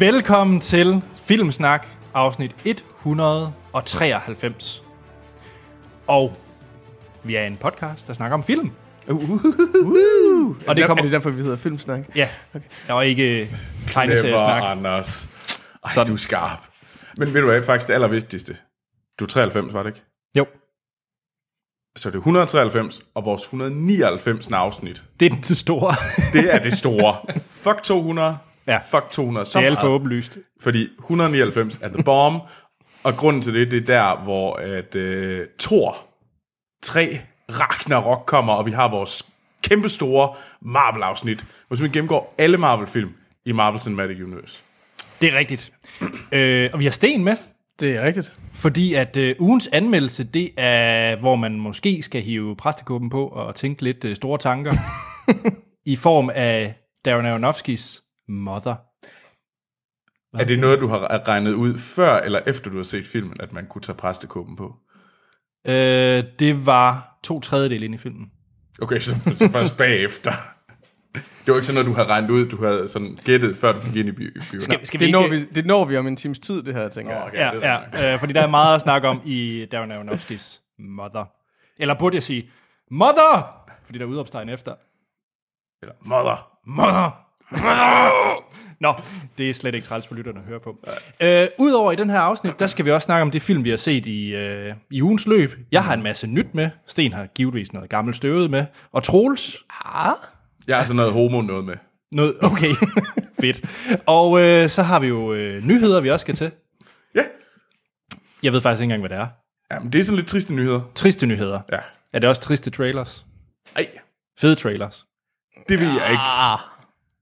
Velkommen til Filmsnak, afsnit 193. Og vi er en podcast, der snakker om film. Uh, uh, uh, Uh, og det Er kommer... det derfor, vi hedder Filmsnak? Ja, og ikke tegneseriesnak. Anders. Ej, Sådan. du er skarp. Men ved du hvad, faktisk det allervigtigste. Du er 93, var det ikke? Jo, Så det er 193, og vores 199. afsnit. det er den store. Det er det store. Fuck 200. Ja. Fuck 200. Så det er alt for meget. åbenlyst. Fordi 199 er the bomb. og grunden til det, det er der, hvor at, øh, Thor 3 Ragnarok kommer, og vi har vores kæmpe store Marvel-afsnit, hvor vi gennemgår alle Marvel-film i Marvel Cinematic Universe. Det er rigtigt. Øh, og vi har Sten med, Det er rigtigt. fordi at øh, ugens anmeldelse, det er, hvor man måske skal hive præstekåben på og tænke lidt øh, store tanker, i form af Darren Aronofskis Mother. Er det noget, du har regnet ud før eller efter du har set filmen, at man kunne tage præstekåben på? Øh, det var to tredjedel ind i filmen. Okay, så, så først bagefter. Det var ikke sådan noget, du havde regnet ud, du havde sådan gættet, før du gik ind i by- byen. Skal, skal Det vi når, ikke... vi, det når vi om en times tid, det her, tænker jeg. okay. Ja, det er ja øh, fordi der er meget at snakke om i Darren Aronofskis Mother. Eller burde jeg sige Mother! Fordi der er udopstegn efter. Eller, mother. Mother! Nå, det er slet ikke træls for lytterne at høre på. Øh, Udover i den her afsnit, der skal vi også snakke om det film, vi har set i, øh, i ugens løb. Jeg har en masse nyt med. Sten har givetvis noget gammelt støvet med. Og Troels, Ah, Jeg har sådan noget homo noget med. noget... Okay, fedt. Og øh, så har vi jo øh, nyheder, vi også skal til. Ja. Jeg ved faktisk ikke engang, hvad det er. Jamen, det er sådan lidt triste nyheder. Triste nyheder. Ja. Er det også triste trailers? Ej, Fede trailers. det ved jeg ikke.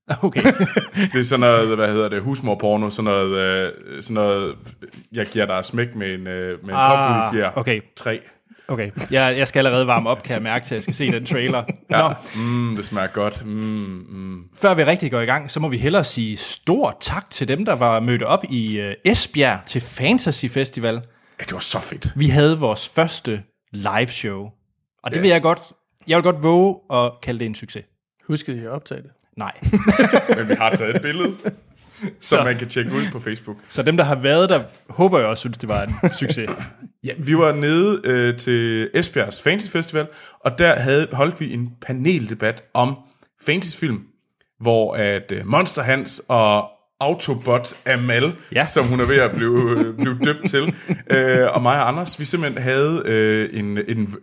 Okay. Det er sådan noget, hvad hedder det, husmorporno, sådan noget, øh, sådan noget jeg giver dig smæk med en, øh, med en Ah, okay. Tre. Okay, jeg, jeg skal allerede varme op, kan jeg mærke til, at jeg skal se den trailer. Nå, Mm, det smager godt. Mm, mm. før vi rigtig går i gang, så må vi hellere sige stor tak til dem, der var mødt op i uh, Esbjerg til Fantasy Festival. Ja, det var så fedt. Vi havde vores første live show, og det vil jeg godt, jeg vil godt våge at kalde det en succes. huskede I at optage det? Nej. Men vi har taget et billede, som man kan tjekke ud på Facebook. Så dem, der har været der, håber jeg også synes, det var en succes. Ja, vi var nede øh, til Esbjergs Fantasy Festival, og der havde, holdt vi en paneldebat om fantasyfilm, hvor at øh, Monster Hans og Autobot Amal, Ja. som hun er ved at blive, øh, blive døbt til, øh, og mig og Anders, vi simpelthen havde øh, en, en,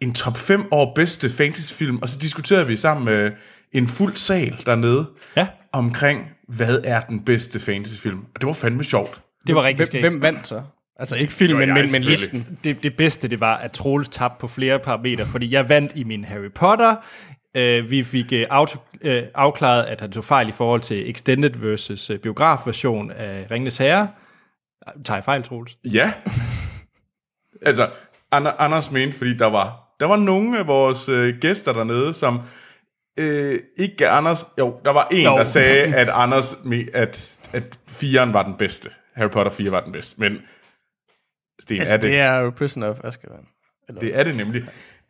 en top 5 over bedste fantasyfilm, og så diskuterede vi sammen med en fuld sal dernede, Ja, omkring, hvad er den bedste fantasyfilm. Og det var fandme sjovt. det var rigtig Hvem, skægt. hvem vandt så? Altså ikke filmen, men, men listen. det, det bedste, det var, at Troels tabte på flere parametre, fordi jeg vandt i min Harry Potter. Uh, vi fik uh, auto, uh, afklaret, at han tog fejl i forhold til extended versus uh, biografversion af Ringnes Herre. Tager jeg fejl, Troels? Ja. altså, Ander, Anders mente, fordi der var, der var nogle af vores øh, gæster dernede, som øh, ikke Anders... Jo, der var en, Jo. der sagde, at Anders at, at 4'eren var den bedste. Harry Potter 4 var den bedste. Men Sten, Altså, er det, det er jo Prisoner of Azkaban. Eller, det er det nemlig.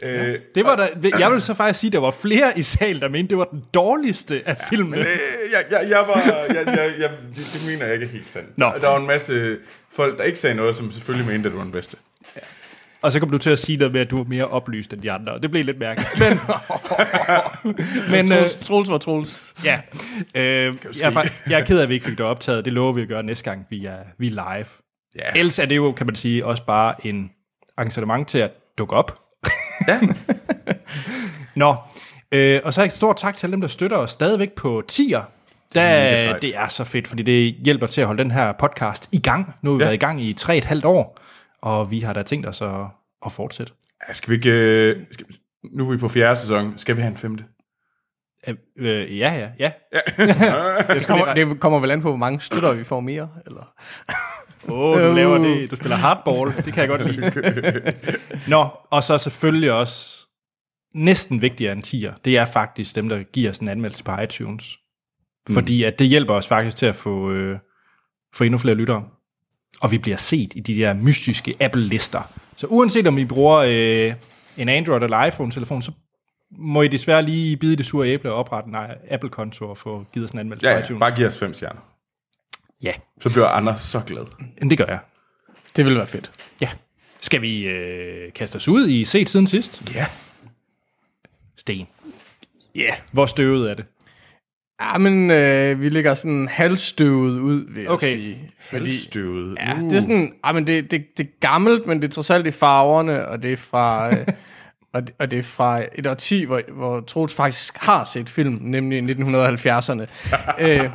Øh, Det var der, jeg vil så faktisk sige, at der var flere i salen, der mente, det var den dårligste af filmene. Øh, jeg, jeg, jeg var, jeg, jeg, jeg, det, det mener jeg ikke er helt sandt. Nå. Der var en masse folk, der ikke sagde noget, som selvfølgelig mente, at det var den bedste. Og så kom du til at sige noget med, at du var mere oplyst end de andre, og det blev lidt mærkeligt. Men, men øh, Troels, var Troels. ja, øh, jeg, er, jeg er ked af, at vi ikke fik det optaget. Det lover vi at gøre næste gang, vi er, vi er live. Ja. Ellers er det jo, kan man sige, også bare en engagement til at dukke op. Ja. Nå, øh, og så et stort tak til alle dem, der støtter os stadigvæk på tier. Der, sejt. det er så fedt, fordi det hjælper til at holde den her podcast i gang. Nu har vi Ja. været i gang i tre et halvt år, og vi har da tænkt os at, at fortsætte. Ja, Skal vi ikke... øh, Skal, nu er vi på fjerde sæson. Skal vi have en femte? Øh, øh, ja, ja, ja. Det kommer, det kommer vel an på, hvor mange støtter vi får mere. Eller? Åh, oh, du laver det. Du spiller hardball. Det kan jeg godt lide. Nå, og så selvfølgelig også næsten vigtigere end tier. Det er faktisk dem, der giver os en anmeldelse på iTunes. Fordi at det hjælper os faktisk til at få, øh, få endnu flere lyttere. Og vi bliver set i de der mystiske Apple-lister. Så uanset om I bruger øh, en Android eller iPhone-telefon, så må I desværre lige bide det sure æble og oprette en Apple-konto og få givet os en anmeldelse Ja, på ja, iTunes. bare giv os fem stjerner. Ja, Så bliver Anders så glad. det gør jeg. Det ville være fedt. Ja. Skal vi øh, kaste os ud i set siden sidst? Ja. Sten. Ja. Yeah. Hvor støvet er det? Ja, men øh, vi ligger sådan halvstøvet ud, vil jeg Okay. sige. Fordi, Halvstøvet. ja, det er sådan, ja, men det, det, det er gammelt, men det er trods alt i farverne, og det er fra... Øh, og, det, og det er fra et årti, hvor, hvor Troels faktisk har set film, nemlig i 1970'erne. øh,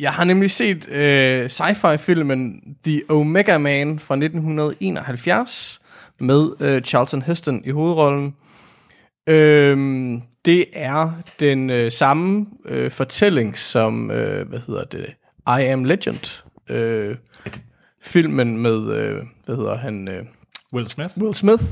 jeg har nemlig set øh, sci-fi-filmen The Omega Man fra 1971 med øh, Charlton Heston i hovedrollen. Øhm, det er den øh, samme øh, fortælling som, øh, hvad hedder det, I Am Legend. Øh, filmen med, øh, hvad hedder han, øh, Will Smith? Will Smith.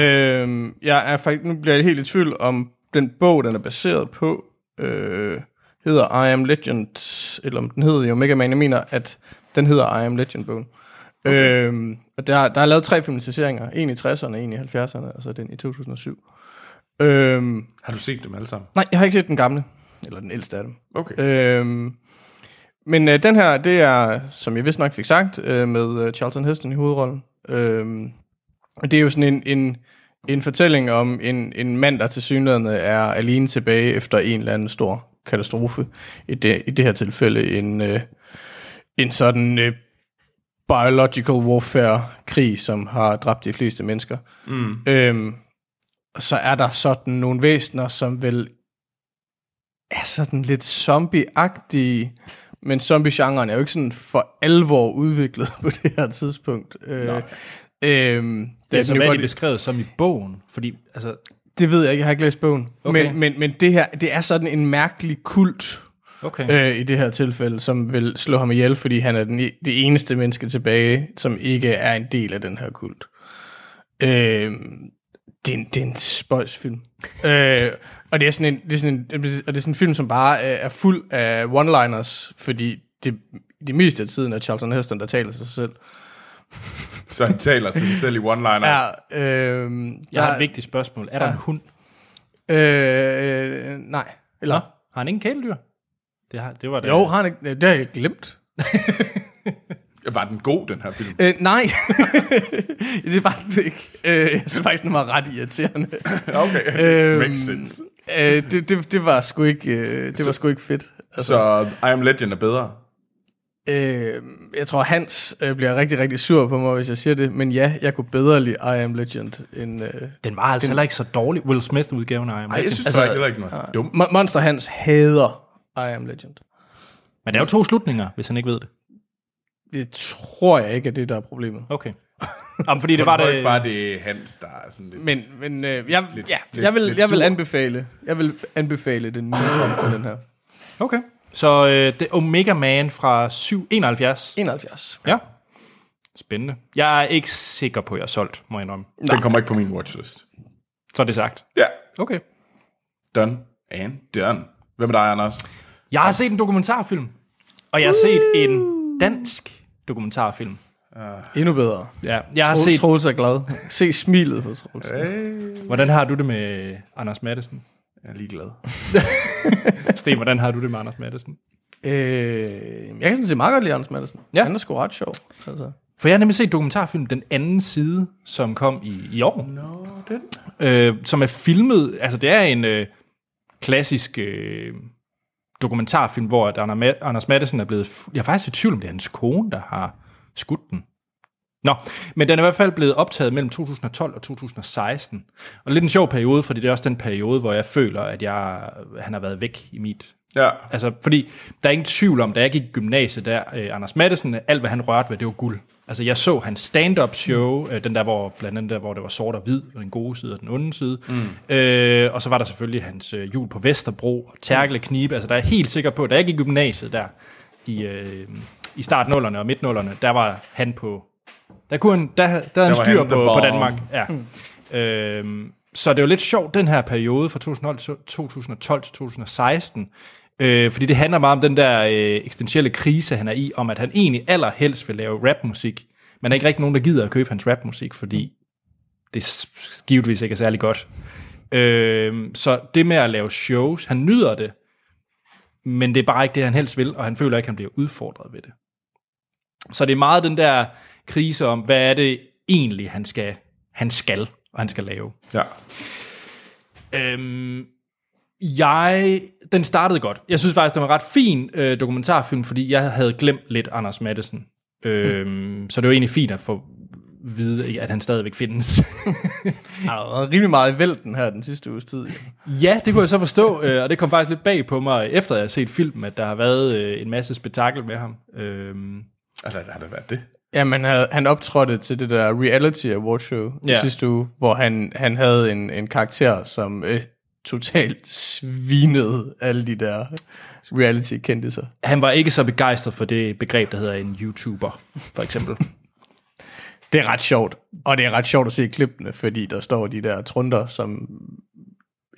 Øhm, jeg er faktisk, nu bliver jeg helt i tvivl om den bog, den er baseret på, øh, hedder I Am Legend, eller om den hedder jo Mega Man. Jeg mener, at den hedder I Am Legend-bogen. Okay. Øhm, og der, der er lavet tre filmatiseringer. En i 60'erne, en i 70'erne, og så den i 2007. Øhm, Har du set dem alle sammen? nej, jeg har ikke set den gamle, eller den ældste af dem. Okay. Øhm, men øh, den her, det er, som jeg vist nok fik sagt, øh, med øh, Charlton Heston i hovedrollen. Øhm, det er jo sådan en, en, en fortælling om en, en mand, der til synligheden er alene tilbage efter en eller anden stor katastrofe. I det, i det her tilfælde en, øh, en sådan øh, biological warfare-krig, som har dræbt de fleste mennesker. Mm. Øhm, så er der sådan nogle væsener, som vel er sådan lidt zombie-agtige, men zombie-genren er jo ikke sådan for alvor udviklet på det her tidspunkt. Øh, øhm, Det er hvad er godt- de beskrevet som i bogen? Fordi, altså, det ved jeg ikke, jeg har ikke læst bogen. Okay. Men, men, men det her, det er sådan en mærkelig kult, okay. øh, i det her tilfælde, som vil slå ham ihjel, fordi han er den, e- det eneste menneske tilbage, som ikke er en del af den her kult. Øh, det, er en, det er en spøjsfilm. øh, og det er sådan en, det er sådan en, og det er sådan en film, som bare er, er fuld af one-liners, fordi det, det meste af tiden er Charlton Heston, der taler sig selv. Så han taler sig selv i one-liners. Ja, øh, jeg har et vigtigt spørgsmål. Er der en hund? Øh, nej. Eller? Nå, har han ingen kæledyr? Det, har, det var det. Jo, har han ikke, det har jeg glemt. Var den god, den her film? Øh, nej, det var det ikke. Øh, jeg synes faktisk, den var ret irriterende. Okay, Øhm, makes sense. Øh, det, det, det var sgu ikke, øh, det var sgu ikke fedt. Altså, Så I Am Legend er bedre? øh, jeg tror, Hans øh, bliver rigtig, rigtig sur på mig, hvis jeg siger det. Men ja, jeg kunne bedre lide I Am Legend end... Øh, Den var altså heller ikke så dårlig. Will Smith-udgaven af Iron Nej, jeg Man. synes Altså, faktisk heller ikke noget dumt. Mon- Monster Hans hader I Am Legend. Men der er jo to slutninger, hvis han ikke ved det. Det tror jeg ikke er det, der er problemet. Okay. Jamen, fordi det var det... det... ikke bare det er Hans, der er sådan lidt... Men, men øh, jeg, Lidt- ja, lidt- jeg, vil, lidt jeg vil anbefale, jeg vil anbefale den nye form for den her. Okay. Så øh, det er Omega Man fra 771. 71. Ja. Spændende. Jeg er ikke sikker på, at jeg er solgt, må jeg indrømme. Den kommer ikke på min watchlist. Så er det sagt. Ja, Okay. done and done. Hvem er dig, Anders? Jeg har set en dokumentarfilm. Og jeg har set en dansk dokumentarfilm. Endnu bedre. Ja, jeg har set... Troels er glad. Se smilet på Troels. Hvordan har du det med Anders Madsen? Jeg er ligeglad. Sten, hvordan har du det med Anders Madsen? Øh, jeg kan sådan se meget godt lide Anders Madsen. Ja. Han er sgu ret sjov. Altså. For jeg har nemlig set dokumentarfilm Den anden side, som kom i, i år. Nå, den. øh, som er filmet, altså det er en øh, klassisk øh, dokumentarfilm, hvor at Anders Ma- Anders Madsen er blevet, jeg er faktisk i tvivl om, det er hans kone, der har skudt den. Nå, men den er i hvert fald blevet optaget mellem 2012 og 2016. Og lidt en sjov periode, fordi det er også den periode, hvor jeg føler, at jeg, han har været væk i mit Ja, Altså, fordi der er ingen tvivl om, da jeg gik i gymnasiet der, øh, Anders Madsen, alt hvad han rørte ved, det var guld. Altså, jeg så hans stand-up show, øh, den der, hvor, blandt andet der, hvor det var sort og hvid, og den gode side og den onde side. Mm. Øh, og så var der selvfølgelig hans øh, jul på Vesterbro, og Terkele Knibe. Altså, der er jeg helt sikker på, da jeg gik i gymnasiet der, i, øh, i startnullerne og midtnullerne, der var han på... Der, kunne han, der, der havde han styr han på, på. Danmark. Ja. Mm. Øhm, så det er jo lidt sjovt, den her periode fra 2012 til 2016, øh, fordi det handler meget om den der øh, eksistentielle krise, han er i, om at han egentlig allerhelst vil lave rapmusik, men der er ikke rigtig nogen, der gider at købe hans rapmusik, fordi det givetvis ikke er særlig godt. Øh, så det med at lave shows, han nyder det, men det er bare ikke det, han helst vil, og han føler ikke, at han bliver udfordret ved det. Så det er meget den der krise om, hvad er det egentlig, han skal, han skal og han skal lave. Ja. Øhm, jeg, den startede godt. Jeg synes faktisk, det var en ret fin øh, dokumentarfilm, fordi jeg havde glemt lidt Anders Madsen. Øhm, mm. Så det var egentlig fint at få vide, at han stadigvæk findes. Han har været rimelig meget i vælten her den sidste uges tid. ja, det kunne jeg så forstå, øh, og det kom faktisk lidt bag på mig, efter jeg har set filmen, at der har været øh, en masse spektakel med ham. Øhm, Altså, har der været det? Jamen, han, han optrådte til det der reality award show. Ja. sidste uge, hvor han, han havde en, en karakter, som øh, totalt svinede alle de der reality kendte han var ikke så begejstret for det begreb, der hedder en YouTuber, for eksempel. Det er ret sjovt, og det er ret sjovt at se klippene, fordi der står de der trunder, som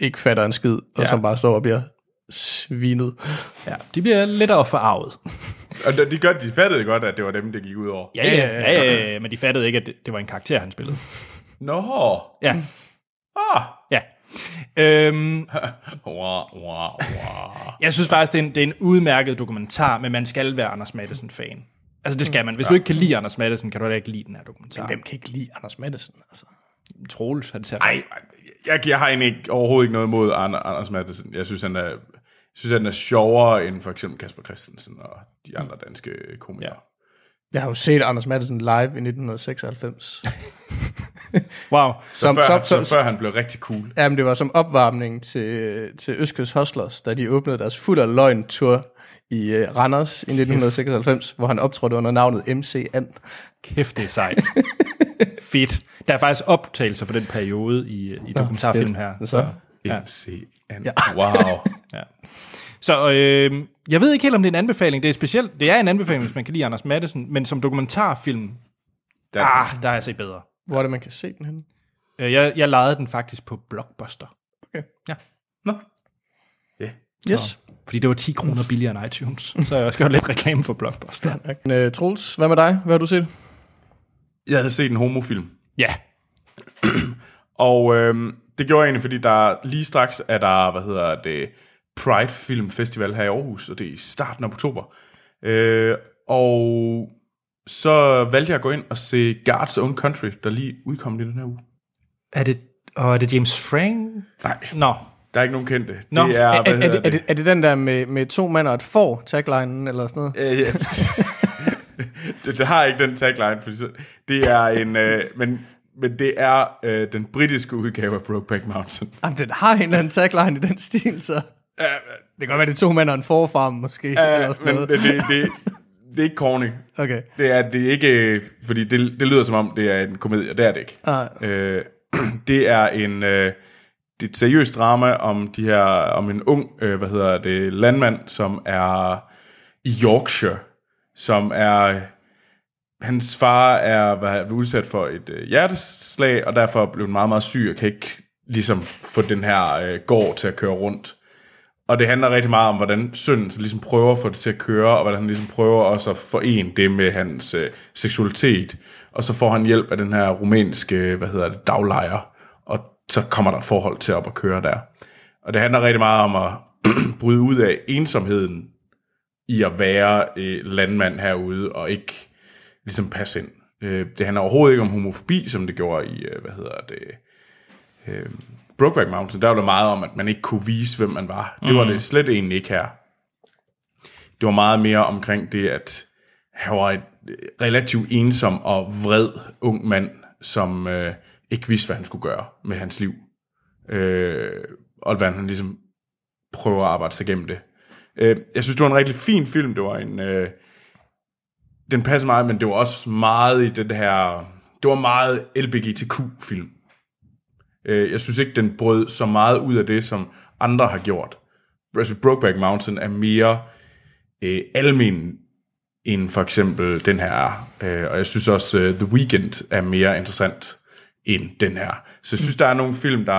ikke fatter en skid, og Ja. ja. som bare står og bliver svinet. Ja, de bliver lettere forarvet. Og de, de, gør, de fattede godt, at det var dem, det gik ud over. Ja, ja, ja, ja, ja, men de fattede ikke, at det, det var en karakter, han spillede. Nå. Ja, Ah. ja. Øhm, Wow, wow, wow. jeg synes faktisk, det er, en, det er en udmærket dokumentar, men man skal være Anders Madsen-fan. Altså, det skal man. Hvis du ikke kan lide Anders Madsen, kan du heller ikke lide den her dokumentar. Hvem kan ikke lide Anders Madsen? Altså? Troels, han ser Ej, jeg, jeg har egentlig ikke, overhovedet ikke noget imod Ander, Anders Madsen. Jeg synes, han er, jeg synes, han er sjovere end for eksempel Kasper Christensen og de andre danske komikere. Ja. Jeg har jo set Anders Madsen live i 1996. Wow. Så, Som, før, som, så, som, før han blev rigtig cool. Jamen, det var som opvarmning til, til Østkyst Hustlers, da de åbnede deres fuld af løgn tur i uh, Randers i 1996, hvor han optrådte under navnet MC An. Kæft, det er sejt. Fedt. Der er faktisk optagelser for den periode i, i dokumentarfilmen her. Så. Ja. MC. Ja. Wow. Ja. Så øh, jeg ved ikke helt, om det er en anbefaling. Det er specielt. Det er en anbefaling, hvis man kan lide Anders Madsen, men som dokumentarfilm, Der, ah, der har jeg set bedre. Hvor er det, man kan se den henne? Øh, Jeg, jeg lejede den faktisk på Blockbuster. Okay. Ja. Nå. Ja. Yes. Fordi det var 10 kroner billigere end iTunes. Så jeg også gjort lidt reklame for Blockbuster. Uh, Troels, hvad med dig? Hvad har du set? Jeg havde set en homofilm. Ja. Og øhm, det gjorde jeg egentlig, fordi der lige straks er der, hvad hedder det, Pride Film Festival her i Aarhus, og det er i starten af oktober. Øh, og så valgte jeg at gå ind og se God's Own Country, der lige udkom i den her uge. Er det, og er det James Frank? Nej, Nå, der er ikke nogen kendte. Nå, det er, Er, hvad er, er, hedder det, er, det, er det den der med, med to mænd og et får, taglinen eller sådan noget? Øh, ja. det, det har ikke den tagline, fordi så, det er en, øh, men, men det er øh, den britiske udgave af Brokeback Mountain. Jamen, den har en eller anden tagline i den stil, så... Ja, Det kan godt være, det er to mænd og en forfarm, måske. eller ja, sådan men noget. det, det, det, det er ikke corny. Okay. Det er, det er ikke, fordi det, det lyder som om, det er en komedie, og det er det ikke. Ah, Øh, det er en øh, det er et seriøst drama om de her om en ung øh, hvad hedder det landmand som er i Yorkshire som er hans far er var udsat for et øh, hjerteslag og derfor blev han meget meget syg og kan ikke ligesom få den her øh, gård til at køre rundt og det handler rigtig meget om, hvordan sønnen så ligesom prøver at få det til at køre, og hvordan han ligesom prøver også at forene det med hans øh, seksualitet. Og så får han hjælp af den her rumænske, hvad hedder det, daglejer, og så kommer der et forhold til op at køre der. Og det handler rigtig meget om at bryde ud af ensomheden i at være øh, landmand herude, og ikke ligesom passe ind. Øh, det handler overhovedet ikke om homofobi, som det gjorde i, øh, hvad hedder det, øh, Brokeback Mountain, der var det meget om, at man ikke kunne vise, hvem man var. Det var det slet egentlig ikke her. Det var meget mere omkring det, at han var et øh, relativt ensom og vred ung mand, som øh, ikke vidste, hvad han skulle gøre med hans liv. Øh, og hvordan han ligesom prøver at arbejde sig igennem det. Øh, jeg synes, det var en rigtig fin film. Det var en... Øh, den passer meget, men det var også meget i det her... Det var meget LBGTQ-film. Øh, jeg synes ikke, den brød så meget ud af det, som andre har gjort. Altså, Brokeback Mountain er mere øh, almen end for eksempel den her er. Øh, og jeg synes også, uh, The Weeknd er mere interessant end den her. Så jeg synes, der er nogle film, der...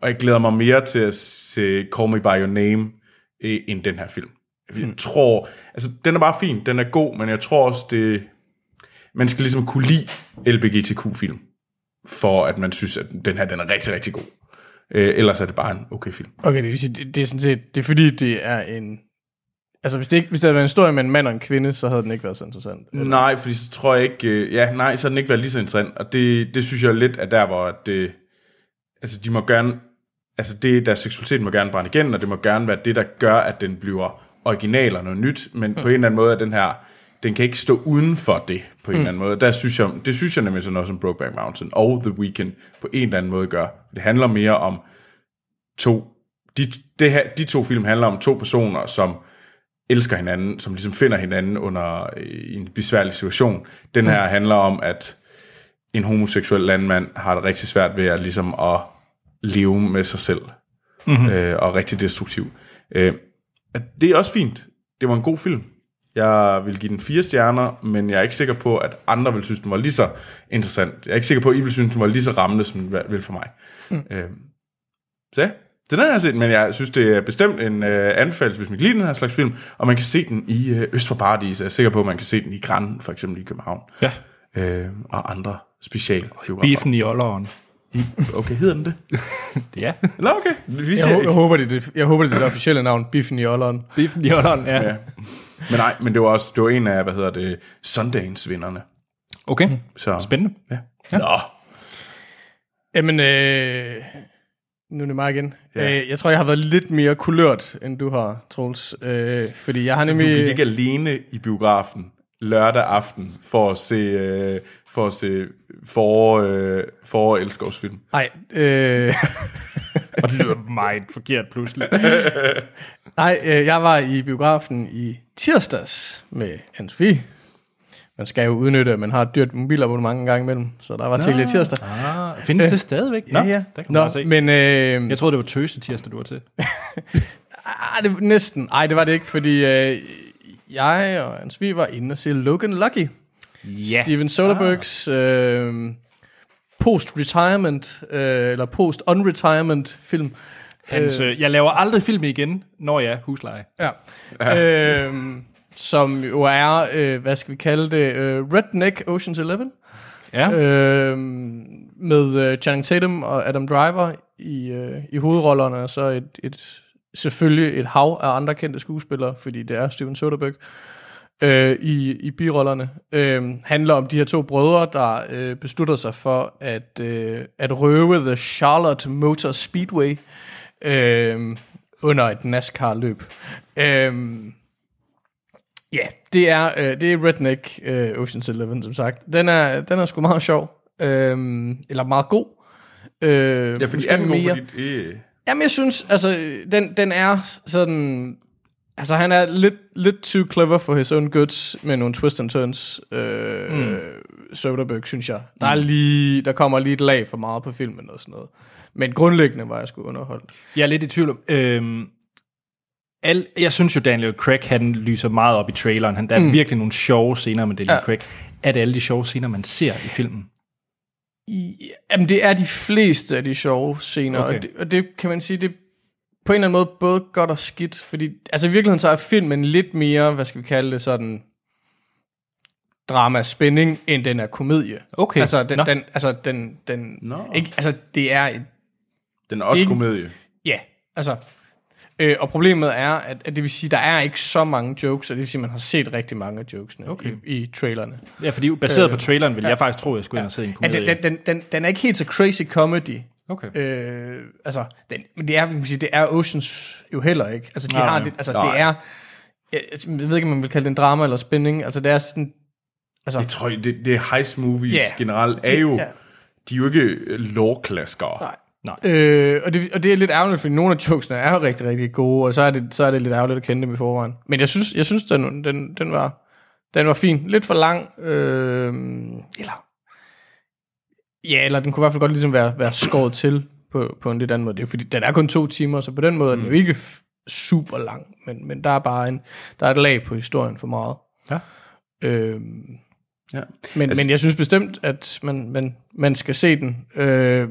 Og jeg glæder mig mere til at se Call Me By Your Name, øh, end den her film. Jeg tror... Altså, den er bare fin, den er god, men jeg tror også, det... Man skal ligesom kunne lide LBGTQ-film, for at man synes, at den her den er rigtig, rigtig god. Øh, ellers er det bare en okay film. Okay, det vil sige, det, det er sådan set, det er fordi, det er en Altså, hvis det, ikke, hvis det havde været en historie med en mand og en kvinde, så havde den ikke været så interessant. Nej, fordi så tror jeg ikke... Øh, ja, nej, så har den ikke været lige så interessant. Og det, det synes jeg lidt er der, hvor det... Altså, de må gerne... Altså, det, der seksualitet må gerne brænde igen, og det må gerne være det, der gør, at den bliver original og noget nyt. Men mm. på en eller anden måde er den her... Den kan ikke stå uden for det, på en mm. eller anden måde. Der synes jeg, det synes jeg nemlig sådan noget som Brokeback Mountain og The Weeknd på en eller anden måde gør. Det handler mere om to... De, det her, de to film handler om to personer, som elsker hinanden, som ligesom finder hinanden under øh, en besværlig situation. Den her mm. handler om, at en homoseksuel landmand har det rigtig svært ved at ligesom at leve med sig selv, mm-hmm. øh, og rigtig destruktiv. Øh, det er også fint. Det var en god film. Jeg vil give den fire stjerner, men jeg er ikke sikker på, at andre vil synes, den var lige så interessant. Jeg er ikke sikker på, at I vil synes, den var lige så rammende, som den vil for mig. Mm. Øh, så den har jeg set, men jeg synes, det er bestemt en øh, anbefaling, hvis man kan lide den her slags film, og man kan se den i øh, Øst for Paradis. Jeg er sikker på, at man kan se den i Grand, for eksempel i København. Ja. Øh, og andre special. Biffen i Olleren. Okay, hedder den det? ja. Nå, okay. Vi jeg, jeg, håber, det, det, jeg håber, det er det officielle navn, Biffen i Olleren. Biffen i Olleren, ja. ja. Men nej, men det var også det var en af, hvad hedder det, Sundance-vinderne. Okay, så. spændende. Ja. ja. Nå. Jamen, øh, nu er det mig igen. Ja. Øh, jeg tror, jeg har været lidt mere kulørt, end du har, Troels. Øh, fordi jeg har så nemlig... du gik ikke alene i biografen lørdag aften for at se, øh, for at se for, øh, for Elskovsfilm? Nej. Øh... Og det lyder meget forkert pludselig. Nej, øh, jeg var i biografen i tirsdags med Anne-Sophie man skal jo udnytte, at man har et dyrt mobilabonnement en gang imellem, så der var til i tirsdag. Ah, findes det stadigvæk? Nå, ja, ja. Der kan man Nå, se. Men, øh, jeg troede, det var tøse tirsdag, du var til. ah, det, næsten. Nej, det var det ikke, fordi øh, jeg og Vi var inde og se Logan Lucky. Ja. Steven Soderberghs ah. øh, post-retirement, øh, eller post-unretirement film. Hans, øh, jeg laver aldrig film igen, når jeg er husleje. Ja. ja. øh, som jo er, øh, hvad skal vi kalde det, øh, Redneck Ocean's Eleven. Ja. Øh, med øh, Channing Tatum og Adam Driver i, øh, i hovedrollerne, og så et, et, selvfølgelig et hav af andre kendte skuespillere, fordi det er Steven Soderbergh øh, i, i birollerne. Øh, handler om de her to brødre, der øh, beslutter sig for at, øh, at røve The Charlotte Motor Speedway øh, under et NASCAR-løb. Øh, Ja, det er, øh, det er Redneck øh, Ocean's Eleven, som sagt. Den er, den er sgu meget sjov. Øh, eller meget god. Øh, ja, fordi er den god, fordi det... Jamen, jeg synes, altså, den, den er sådan... Altså, han er lidt, lidt too clever for his own goods med nogle twist and turns. Øh, mm. Soderbergh, synes jeg. Der, er mm. lige, der kommer lige et lag for meget på filmen og sådan noget. Men grundlæggende var jeg sgu underholdt. Jeg er lidt i tvivl om... Øh, al, jeg synes jo, Daniel Craig, han lyser meget op i traileren. Han, der er mm. virkelig nogle sjove scener med Daniel ja. Craig. Er det alle de sjove scener, man ser i filmen? I, jamen, det er de fleste af de sjove scener, okay. og, det, og det kan man sige, det på en eller anden måde både godt og skidt, fordi altså i virkeligheden så er filmen lidt mere, hvad skal vi kalde det, sådan drama spænding, end den er komedie. Okay. Altså, den, den, altså, den, den, no. ikke, altså, det er... Et, den er også det, komedie. Ja, altså, Øh, og problemet er, at, at det vil sige, at der er ikke så mange jokes, og det vil sige, at man har set rigtig mange af jokesene okay. i, i trailerne. Ja, fordi baseret øh, på traileren vil ja. jeg faktisk tro, at jeg skulle ja. ind og se en komedie. Den, den, den, den er ikke helt så crazy comedy. Okay. Øh, altså, den, men det er, man sige, det er Oceans jo heller ikke. Altså, de nej, har, det, altså, nej. det er, jeg, jeg ved ikke, om man vil kalde det en drama eller spænding. Altså, det er sådan, altså, jeg tror, det, det er heist movies yeah. generelt er jo, yeah. de er jo ikke lårklaskere. Nej. Nej. Øh, og, det, og det er lidt ærgerligt, fordi nogle af jokesene er jo rigtig, rigtig gode, og så er det, så er det lidt ærgerligt at kende dem i forvejen. Men jeg synes, jeg synes den, den, den, var, den var fin. Lidt for lang. Øh, eller, ja, eller den kunne i hvert fald godt ligesom være, være skåret til på, på en lidt anden måde. Det er fordi, den er kun to timer, så på den måde mm. er den jo mm. ikke super lang, men, men der er bare en, der er et lag på historien for meget. Ja. Øh, ja. Men, altså, men jeg synes bestemt, at man, man, man skal se den. Øh,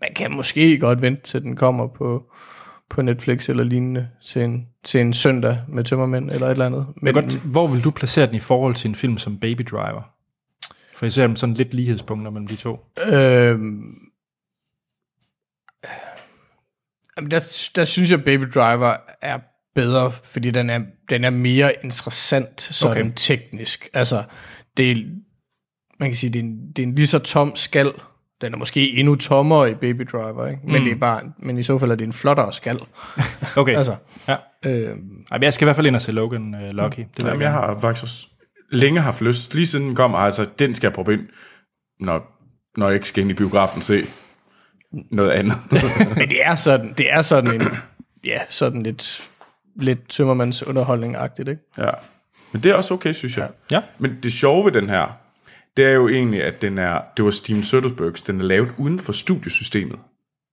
man kan måske godt vente til den kommer på, på Netflix eller lignende til en, til en søndag med tømmermænd eller et eller andet. Men, godt, hvor vil du placere den i forhold til en film som Baby Driver? For jeg ser sådan lidt lighedspunkter mellem de to. Øhm, der, der synes jeg, Baby Driver er bedre, fordi den er, den er mere interessant sådan Okay. teknisk. Altså, det er, man kan sige, det er, en, det er en lige så tom skal. Den er måske endnu tommere i Baby Driver, ikke? Men, mm. det er bare, men i så fald er det en flottere skal. Okay. altså, Ja. øh, jeg skal i hvert fald ind og se Logan uh, Lucky. Det vil Jamen, jeg har faktisk også længe haft lyst. Lige siden den kom, altså, den skal jeg proppe ind, når, når jeg ikke skal ind i biografen og se noget andet. men det er sådan, det er sådan en, ja, sådan lidt, lidt tømmermands underholdning-agtigt, ikke? ja. Men det er også okay, synes jeg. Ja. Men det sjove ved den her, det er jo egentlig, at den er, det var Steven Soderberghs, den er lavet uden for studiesystemet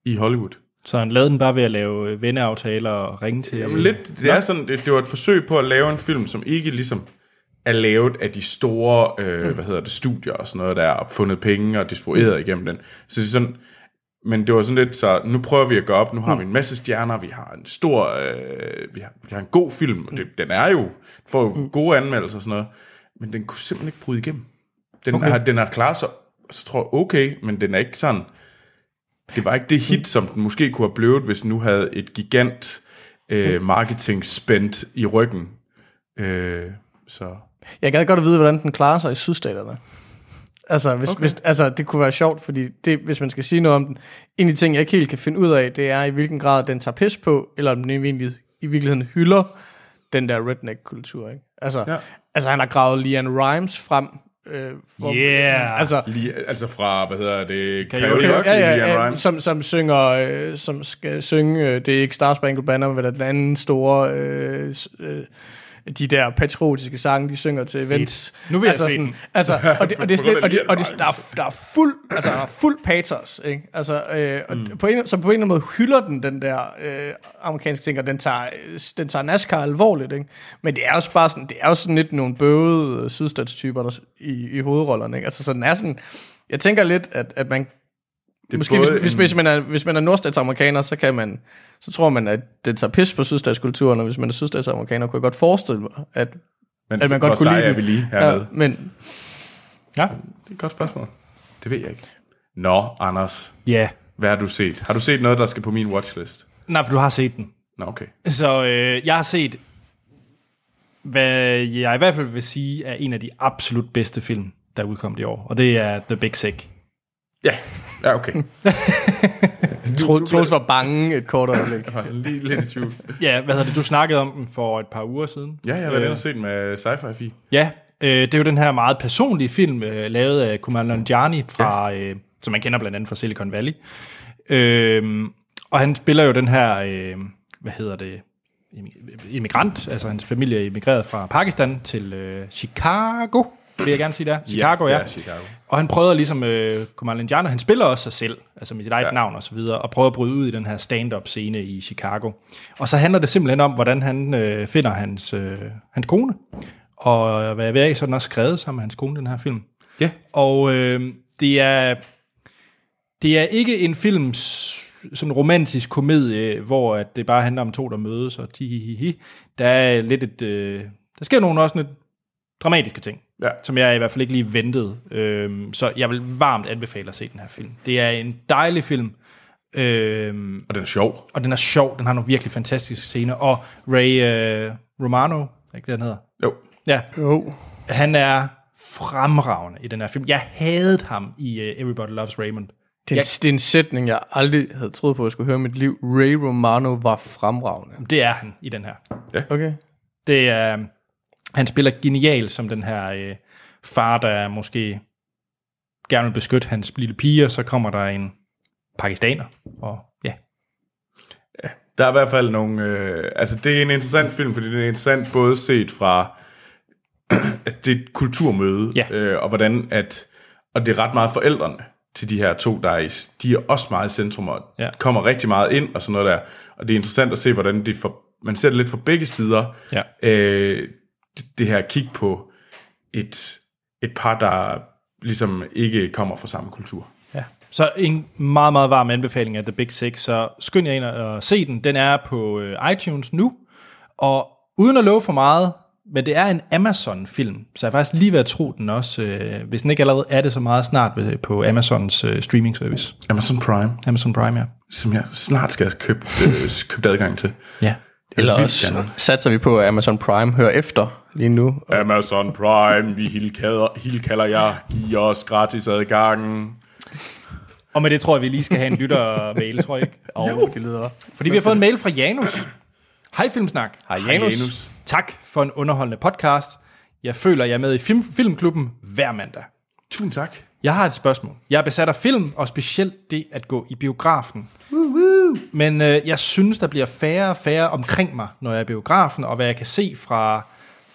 i Hollywood. Så han lavede den bare ved at lave øh, venneaftaler og ringe til... Jamen lidt, det er sådan, det, det var et forsøg på at lave en film, som ikke ligesom er lavet af de store, øh, hvad hedder det, studier og sådan noget, der er fundet penge og distribueret igennem den. Så det er sådan, men det var sådan lidt, så nu prøver vi at gå op, nu har vi en masse stjerner, vi har en stor, øh, vi, har, vi har en god film, og det, den er jo, får jo gode anmeldelser og sådan noget, men den kunne simpelthen ikke bryde igennem. Den, okay. har, den har klaret sig, så tror jeg, okay, men den er ikke sådan, det var ikke det hit, som den måske kunne have blevet, hvis nu havde et gigant øh, marketing spændt i ryggen. Øh, så Jeg gad godt at vide, hvordan den klarer sig i sydstaterne. Altså, hvis, okay. hvis, altså det kunne være sjovt, fordi det, hvis man skal sige noget om den, en af de ting, jeg ikke helt kan finde ud af, det er, i hvilken grad den tager pis på, eller om den egentlig, i virkeligheden hylder den der redneck-kultur. Ikke? Altså, Ja. ja. altså, han har gravet Leanne Rimes frem. Øh, for, Yeah. Altså, lige, altså fra, hvad hedder det, Karaoke. karaoke, ja, ja, ja, Rimes. som, som synger, øh, som skal synge, øh, det er ikke Star Spangled Banner, men den anden store, øh, øh, de der patriotiske sange, de synger til events. Nu vil jeg altså, se den. Altså, og det, og det er slet, af og det, og det, der, er, der er fuld, altså, der er fuld patos, ikke? Altså, øh, og på en, så på en eller anden måde hylder den den der øh, amerikanske ting, og den tager, den tager NASCAR alvorligt, ikke? Men det er også bare sådan, det er også sådan lidt nogle bøvede øh, sydstatstyper der, i, i hovedrollerne, ikke? Altså, så den er sådan, jeg tænker lidt, at, at man Det Måske hvis, hvis, hvis, man er, hvis man er nordstatsamerikaner, så kan man, så tror man, at det tager pis på sydstatskulturen, og hvis man er sydstatsamerikaner, kunne jeg godt forestille mig, at, Men at man godt kunne lide er den. vi lige hernede. Ja, men Ja. Det er et godt spørgsmål. Det ved jeg ikke. Nå, Anders, Ja. hvad har du set? Har du set noget, der skal på min watchlist? Nej, for du har set den. Nå, okay. Så øh, jeg har set, hvad jeg i hvert fald vil sige, er en af de absolut bedste film, der er udkommet i år. Og det er The Big Sick. Ja, ja okay. Tro- Troels var bange et kort øjeblik. Jeg var lige lidt i tvivl. Ja, hvad hedder det? Du snakkede om den for et par uger siden. Ja, jeg har været og set den med sci-fi fi. Ja, øh, det er jo den her meget personlige film, øh, lavet af Kumail Nanjiani, fra, ja. øh, som man kender blandt andet fra Silicon Valley. Øh, og han spiller jo den her, øh, hvad hedder det, immigrant, altså hans familie er immigreret fra Pakistan til øh, Chicago, vil jeg gerne sige der. Chicago, ja. ja Chicago. Og han prøver ligesom, øh, Kumail Nanjiani, han spiller også sig selv, altså med sit eget Ja. navn og så videre, og prøver at bryde ud i den her stand-up scene i Chicago. Og så handler det simpelthen om, hvordan han øh, finder hans, øh, hans kone. Og hvad jeg ved, så er den også skrevet sammen med hans kone, den her film. Ja. Og øh, det er det er ikke en film, s- sådan en romantisk komedie, hvor at det bare handler om to, der mødes og tihihihi. Der er lidt et, øh, der sker nogle også lidt dramatiske ting, Ja. som jeg i hvert fald ikke lige ventede. Øhm, så jeg vil varmt anbefale at se den her film. Det er en dejlig film, øhm, Og den er sjov. og den er sjov. Den har nogle virkelig fantastiske scener. Og Ray øh, Romano, er ikke det, han hedder? Jo. Ja, Jo. han er fremragende i den her film. Jeg hadede ham i uh, Everybody Loves Raymond. Det er, en, det er en sætning, jeg aldrig havde troet på, at jeg skulle høre i mit liv. Ray Romano var fremragende. Det er han i den her. Okay. Det er, han spiller genial som den her øh, far, der måske gerne vil beskytte hans lille pige, og så kommer der en pakistaner. Og ja, Der er i hvert fald nogle... Øh, altså, det er en interessant film, fordi det er interessant både set fra... at det er et kulturmøde, Ja. øh, og hvordan at... Og det er ret meget forældrene til de her to, der er i, de er også meget i centrum, og Ja. kommer rigtig meget ind, og sådan noget der. Og det er interessant at se, hvordan det for, man ser det lidt fra begge sider. Ja. Øh, det, det her kig på et, et par, der ligesom ikke kommer fra samme kultur. Ja. Så en meget, meget varm anbefaling af The Big Six, så skynd jer ind og se den. Den er på øh, iTunes nu, og uden at love for meget, men det er en Amazon-film, så jeg er faktisk lige ved at tro den også, øh, hvis den ikke allerede er det så meget snart på Amazons øh, streaming service. Amazon Prime, Amazon Prime, ja. som jeg snart skal have købt, øh, købt adgang til. Ja. Eller også satser vi på, at Amazon Prime hører efter lige nu. Amazon Prime, vi hilkalder, hilkalder jer, giv os gratis adgang. Og med det tror jeg, vi lige skal have en lytter-mail, tror jeg ikke. Og det lyder... Fordi vi har fået en mail fra Janus. Hej Filmsnak. Hej Hej, Janus. Janus. Tak for en underholdende podcast. Jeg føler, jeg er med i film, Filmklubben hver mandag. Tusind tak. Jeg har et spørgsmål. Jeg er besat af film, og specielt det at gå i biografen. Men øh, jeg synes, der bliver færre og færre omkring mig, når jeg er i biografen, og hvad jeg kan se fra,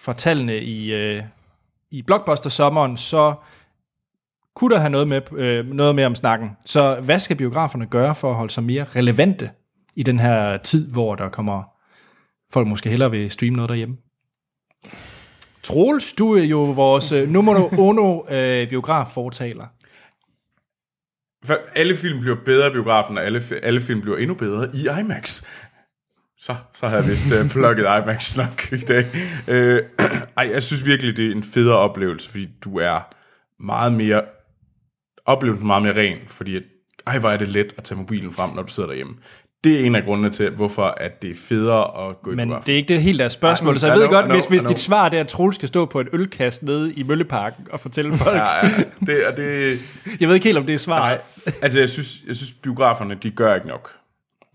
fra tallene i, øh, i Blockbuster-sommeren, så kunne der have noget med, øh, noget med om snakken. Så hvad skal biograferne gøre for at holde sig mere relevante i den her tid, hvor der kommer folk måske hellere vil streame noget derhjemme? Troels, du er jo vores øh, nummer uno øh, biograffortaler. For alle film bliver bedre i biografen, og alle, alle film bliver endnu bedre i IMAX. Så, så har jeg vist uh, plukket IMAX nok i dag. Uh, ej, jeg synes virkelig, det er en federe oplevelse, fordi du er meget mere, oplevelsen meget mere ren, fordi at, ej, hvor er det let at tage mobilen frem, når du sidder derhjemme. Det er en af grundene til, hvorfor at det er federe at gå i Men det er ikke det helt deres spørgsmål, Ej, så jeg I ved know, godt, know, hvis, hvis dit svar det er, at Troels skal stå på et ølkast nede i Mølleparken og fortælle folk. Ja, ja, det, og det, Jeg ved ikke helt, om det er svar. Nej, altså jeg synes, jeg synes biograferne, de gør ikke nok.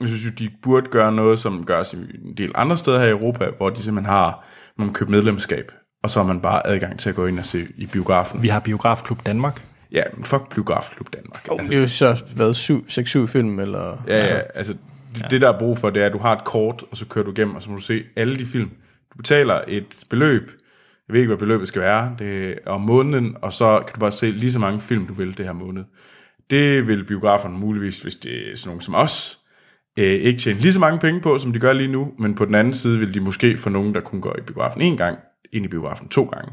Jeg synes jo, de burde gøre noget, som gøres i en del andre steder her i Europa, hvor de simpelthen har, man kan købe medlemskab, og så har man bare adgang til at gå ind og se i biografen. Vi har Biografklub Danmark. Ja, men fuck Biografklub Danmark. Oh, det er jo så været 6-7 film, eller... Ja, ja, altså det, det der er brug for, det er, at du har et kort, og så kører du igennem, og så må du se alle de film. Du betaler et beløb, jeg ved ikke, hvad beløbet skal være, det er om måneden, og så kan du bare se lige så mange film, du vil det her måned. Det vil biograferne muligvis, hvis det er sådan nogen som os, øh, ikke tjene lige så mange penge på, som de gør lige nu, men på den anden side vil de måske få nogen, der kun går i biografen en gang, ind i biografen to gange.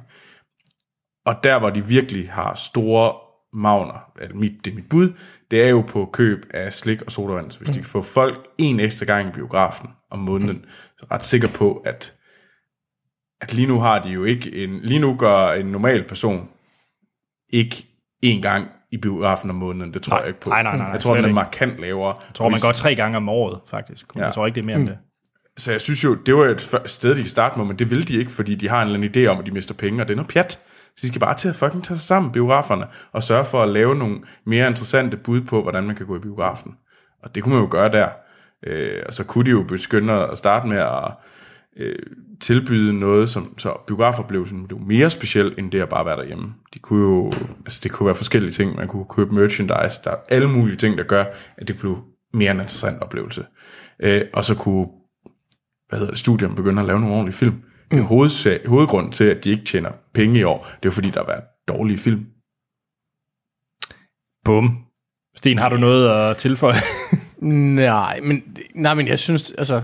Og der, hvor de virkelig har store magner, altså mit, det er mit bud, det er jo på køb af slik og sodavand. Så hvis de kan få folk en ekstra gang i biografen om måneden, så er jeg ret sikker på, at, at lige nu har de jo ikke en, lige nu gør en normal person ikke en gang i biografen om måneden. Det tror Nej, jeg ikke på. nej, nej, nej, jeg tror, den er markant lavere. Jeg tror, man går tre gange om året, faktisk. Ja. Jeg tror ikke, det er mere end det. Så jeg synes jo, det var et sted, de kan starte med, men det vil de ikke, fordi de har en eller anden idé om, at de mister penge, og det er noget pjat. Så de skal bare til at fucking tage sig sammen, biograferne, og sørge for at lave nogle mere interessante bud på, hvordan man kan gå i biografen. Og det kunne man jo gøre der. Øh, og så kunne de jo begynde at starte med at øh, tilbyde noget, som så biografoplevelsen blev mere speciel, end det at bare være derhjemme. De kunne jo, altså det kunne være forskellige ting. Man kunne købe merchandise, der er alle mulige ting, der gør, at det blev mere en interessant oplevelse. Øh, og så kunne hvad hedder det, studierne begynder at lave nogle ordentlige film. Det er hovedsag, hovedgrunden til, at de ikke tjener penge i år, det er fordi, der har været dårlige film. Bum. Sten, har du noget at tilføje? Nej, men, nej, men jeg synes, altså,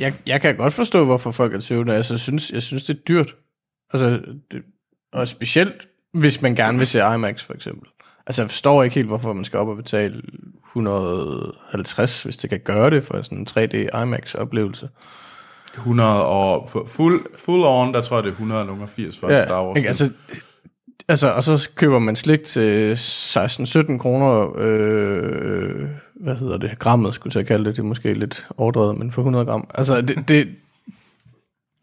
jeg, jeg kan godt forstå, hvorfor folk er tøvende. Altså, jeg synes, jeg synes, det er dyrt. Altså, det, og specielt, hvis man gerne vil se IMAX, for eksempel. Altså, jeg forstår ikke helt, hvorfor man skal op og betale 150, hvis det kan gøre det for sådan en 3D IMAX-oplevelse. 100 og full, full on, der tror jeg, det er 180 for ja, Star Wars. ikke? Altså, altså, og så køber man slik til 16-17 kroner, øh, hvad hedder det, grammet, skulle jeg kalde det, det er måske lidt overdrevet, men for 100 gram. Altså, det, det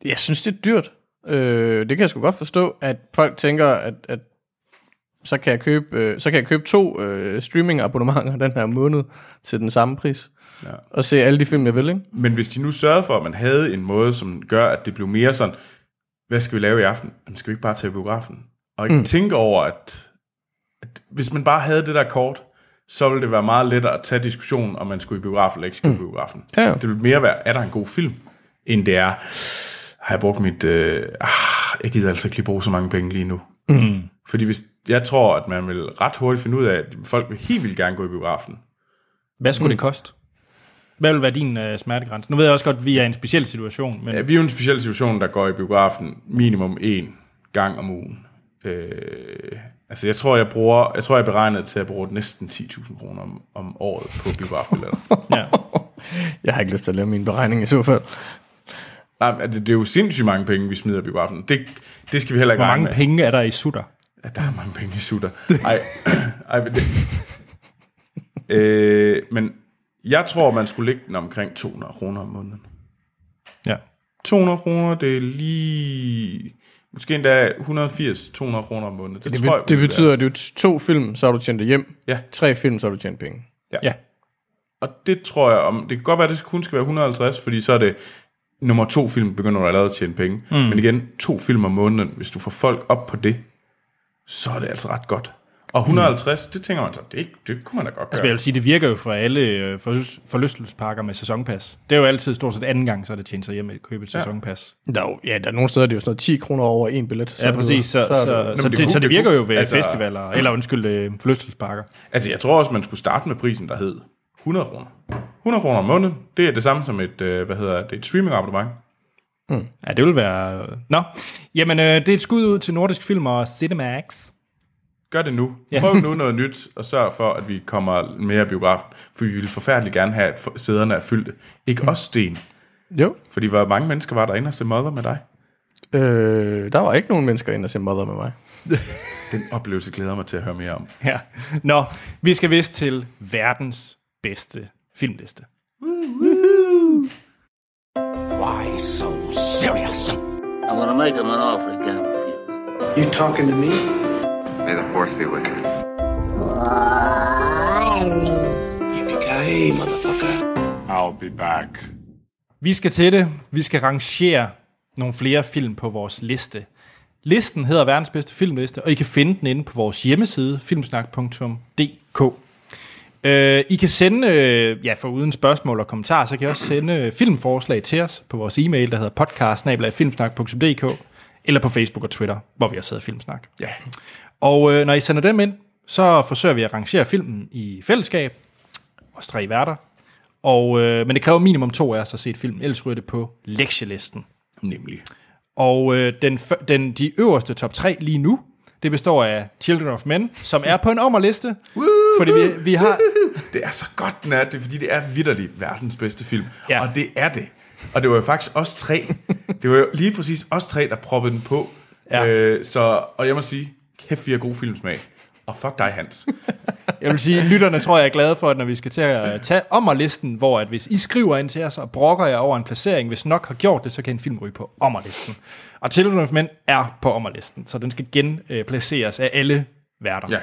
jeg synes, det er dyrt. Øh, det kan jeg sgu godt forstå, at folk tænker, at, at så kan jeg købe, øh, så kan jeg købe to øh, streaming-abonnementer den her måned til den samme pris. Ja. Og se alle de film, jeg vil, ikke? Men hvis de nu sørgede for, at man havde en måde, som gør, at det blev mere sådan, hvad skal vi lave i aften? Jamen, skal vi ikke bare tage biografen? Og ikke mm. tænke over, at, at hvis man bare havde det der kort, så ville det være meget lettere at tage diskussionen, om man skulle i biografen eller ikke skulle mm. i biografen. Ja, ja. Det ville mere være, er der en god film, end det er, har jeg brugt mit, øh, ah, jeg gider altså ikke lige bruge så mange penge lige nu. Mm. Fordi hvis, jeg tror, at man vil ret hurtigt finde ud af, at folk vil helt vildt gerne gå i biografen. Hvad skulle mm. det koste? Hvad vil være din uh, smertegrænse? Nu ved jeg også godt, at vi er i en speciel situation, men Ja, vi er jo en speciel situation, der går i biografen minimum én gang om ugen. Øh, altså jeg tror, jeg bruger, jeg tror, jeg er beregnet til at bruge næsten 10.000 kroner om, om året på biografbilletter. ja. Jeg har ikke lyst til at lave min beregning i så fald. Nej, det, det er jo sindssygt mange penge, vi smider i biografen. Det, det skal vi heller ikke hvor mange med. penge er der i sutter? Ja, der er mange penge i sutter. Ej, ej men det, øh, men jeg tror, man skulle ligge den omkring 200 kroner om måneden. Ja. 200 kroner, det er lige... Måske endda 180-200 kroner om måneden. Det, Det, tror jeg, det betyder, at det er to film, så har du tjent det hjem. Ja. Tre film, så har du tjent penge. Ja. Og det tror jeg, om det kan godt være, at det kun skal være 150, fordi så er det nummer to film, begynder du allerede at tjene penge. Mm. Men igen, to film om måneden, hvis du får folk op på det, så er det altså ret godt. Og 150, mm. det tænker man så, det, det kunne man da godt Altså, jeg gøre. vil sige, det virker jo for alle øh, forlys- forlystelsesparker med sæsonpas. Det er jo altid stort set anden gang, så er det tjent sig hjem at købe et Ja. sæsonpas. Der er jo, ja, der er nogle steder, det er jo sådan noget 10 kroner over en billet. Så Ja, præcis. Så, så, så, det- så, det så det virker jo ved altså- festivaler, eller undskyld, øh, forlystelsesparker. Altså, jeg tror også, man skulle starte med prisen, der hed 100 kroner. 100 kroner om måneden, det er det samme som et, øh, hvad hedder det, et streaming-abonnement. Ja, det vil være... Nå, jamen, øh, det er et skud ud til Nordisk Film og Cinemax. Gør det nu. Prøv nu noget nyt, og sørg for, at vi kommer mere biografen. For vi vil forfærdeligt gerne have, at sæderne er fyldte. Ikke også sten. Jo. Fordi hvor mange mennesker var der inde og se Mother med dig? Øh, der var ikke nogen mennesker inde og se Mother med mig. Den oplevelse glæder mig til at høre mere om. Ja. Nå, vi skal vist til verdens bedste filmliste. Why so serious? I'm gonna make him an offer refuse. You talking to me? May the force be with you. Yippee-ki-yay, motherfucker. I'll be back. Vi skal til det. Vi skal rangere nogle flere film på vores liste. Listen hedder verdens bedste filmliste, og I kan finde den inde på vores hjemmeside, filmsnak.dk. Øh, I kan sende, øh, ja, for uden spørgsmål og kommentarer, så kan I også sende øh, filmforslag til os på vores e-mail, der hedder podcast-filmsnak.dk, eller på Facebook og Twitter, hvor vi har siddet Filmsnak. Ja. Og øh, når I sender dem ind, så forsøger vi at rangere filmen i fællesskab, os tre værter, og, øh, men det kræver minimum to af os at se et film, ellers ryger det på lektielisten. Nemlig. Og øh, den, den, de øverste top 3 lige nu, det består af Children of Men, som er på en ommerliste, fordi vi, vi har... Det er så godt, den er det, er, fordi det er vidderligt verdens bedste film. Ja. Og det er det. Og det var jo faktisk os tre. Det var jo lige præcis os tre, der proppede den på. Ja. Øh, så, og jeg må sige, kæft, vi har god filmsmag. Og fuck dig, Hans. Jeg vil sige, lytterne tror jeg er glade for, at når vi skal til at tage ommerlisten, hvor at hvis I skriver ind til os og brokker jer over en placering, hvis nok har gjort det, så kan en film ryge på ommerlisten. Og Children of Men er på ommerlisten, så den skal genplaceres af alle værter. Ja.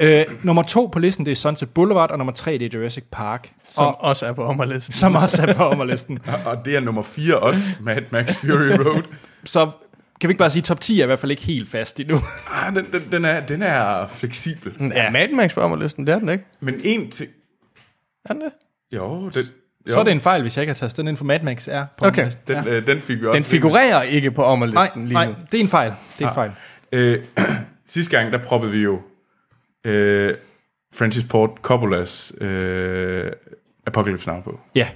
Øh, nummer to på listen, det er Sunset Boulevard, og nummer tre, det er Jurassic Park, Som og, også er på ommerlisten. som også er på ommerlisten. Og det er nummer 4 også, Mad Max Fury Road. Så kan vi ikke bare sige, at top 10 er i hvert fald ikke helt fast endnu. Ah, den, den, den, er, den er fleksibel. Ja, Mad Max på ommerlisten, det er den ikke. Men en ting... Er den det? Jo, den, jo, Så er det en fejl, hvis jeg ikke har taget den ind for Mad Max er på Okay. den, øh, den fik vi også. Den figurerer ikke på Nej, ommerlisten lige nej, nu. det er en fejl. Det er en fejl. Øh, sidste gang, der proppede vi jo øh, Francis Ford Coppolas øh, Apocalypse Now på. Ja.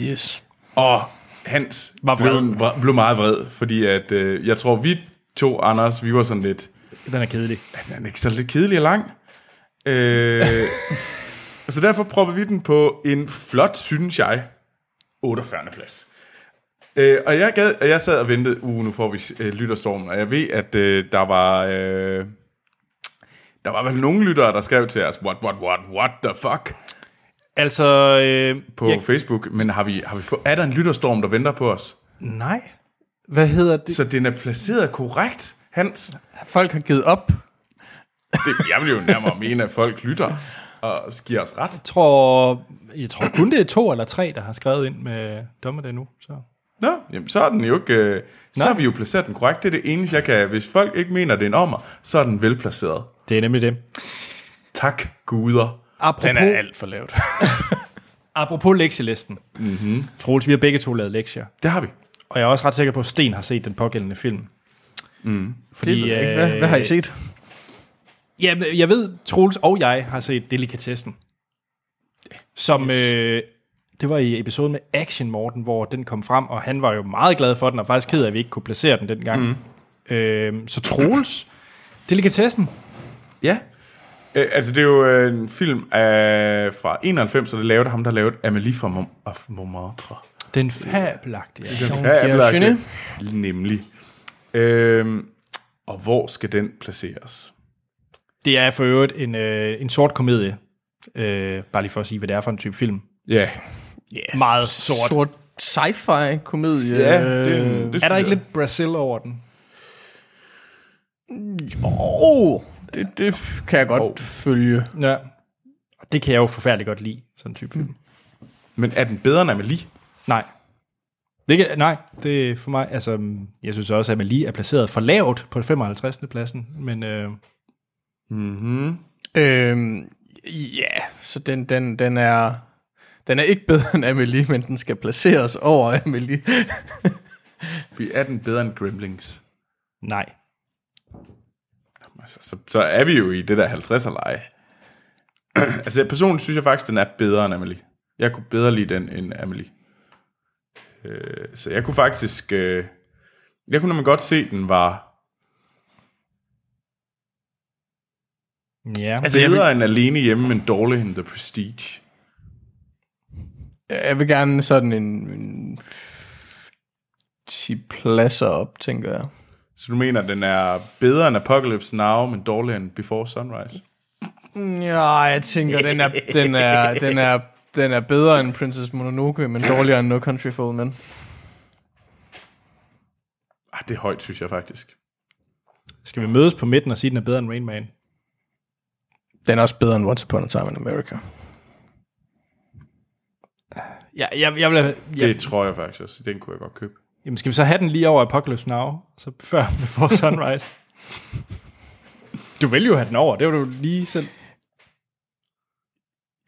Yes. Og Hans Var blev, vred. vred, blev meget vred, fordi at, øh, jeg tror, vi to, Anders, vi var sådan lidt, Den er kedelig. den er ikke så lidt kedelig og lang. Øh, så derfor proppede vi den på en flot, synes jeg, 48. plads. Øh, og jeg, gad, og jeg sad og ventede, uh, nu får vi øh, lytterstormen, og jeg ved, at øh, der var... Øh, der var vel nogle lyttere, der skrev til os, what, what, what, what the fuck, Altså, øh, på jeg, Facebook. Men har vi, har vi få, er der en lytterstorm, der venter på os? nej. Hvad hedder det? Så den er placeret korrekt, Hans. Folk har givet op. Det, jeg vil jo nærmere mene, at folk lytter og giver os ret. Jeg tror, jeg tror kun det er to eller tre, der har skrevet ind med dommer nu. Så. Nå, jamen, så er den jo ikke... Øh, så har vi jo placeret den korrekt. Det er det eneste, jeg kan... Hvis folk ikke mener, det er en ommer, så er den velplaceret. Det er nemlig det. Tak, guder. Apropos, Den er alt for lavt. apropos lektielisten. Mm-hmm. Troels, vi har begge to lavet lektier. Det har vi. Og jeg er også ret sikker på, at Sten har set den pågældende film. Mm. Fordi, Det ved jeg ikke. Hvad, hvad har I set? Ja, jeg ved, Troels og jeg har set Delikatessen. Som, yes. øh, det var i episoden med Action Morten, hvor den kom frem, og han var jo meget glad for den, og faktisk ked af, at vi ikke kunne placere den dengang. Mm. Øh, så Troels, Delikatessen, Ja. Øh, altså, det er jo øh, en film af, fra 91, så det lavede ham, der lavede Amélie fra Mom- of Montmartre. den fabelagtige. Jean-Pierre Jeunet. Nemlig. Øhm, og hvor skal den placeres? Det er for øvrigt en, øh, en sort komedie. Øh, bare lige for at sige, hvad det er for en type film. Ja. Meget sort. Sort sci-fi komedie. Ja, det, det Er der ikke lidt Brazil over den? Oh, det, det kan jeg godt Oh. følge. Ja. Og det kan jeg jo forfærdeligt godt lide, sådan en type film. Men er den bedre end Amelie? Nej. Det kan, nej, det er for mig, altså, jeg synes også, at Amelie er placeret for lavt på 55. pladsen, men øh, Mm-hmm. Øhm, ja, så den, den, den er... Den er ikke bedre end Amelie, men den skal placeres over Amelie. Er den bedre end Gremlings? nej. Altså, så, så er vi jo i det der 50'er leje. altså personligt synes jeg faktisk, den er bedre end Amelie. Jeg kunne bedre lide den end Amelie. Øh, så jeg kunne faktisk... Øh, jeg kunne nemlig godt se, at den var Ja, Altså, jeg bedre vil, end Alene Hjemme, men dårlig end The Prestige. jeg vil gerne sådan en, en 10 pladser op, tænker jeg. Så du mener, at den er bedre end Apocalypse Now, men dårligere end Before Sunrise? Ja, jeg tænker, den er, den er, den er, den er bedre end Princess Mononoke, men dårligere end No Country for Old Men. Ah, det er højt, synes jeg faktisk. skal vi mødes på midten og sige, at den er bedre end Rain Man? Den er også bedre end Once Upon a Time in America. Ja, jeg, jeg vil have, ja, Det tror jeg faktisk også. Den kunne jeg godt købe. Jamen, skal vi så have den lige over Apocalypse Now, så før Before Sunrise? du vil jo have den over, det var du lige selv.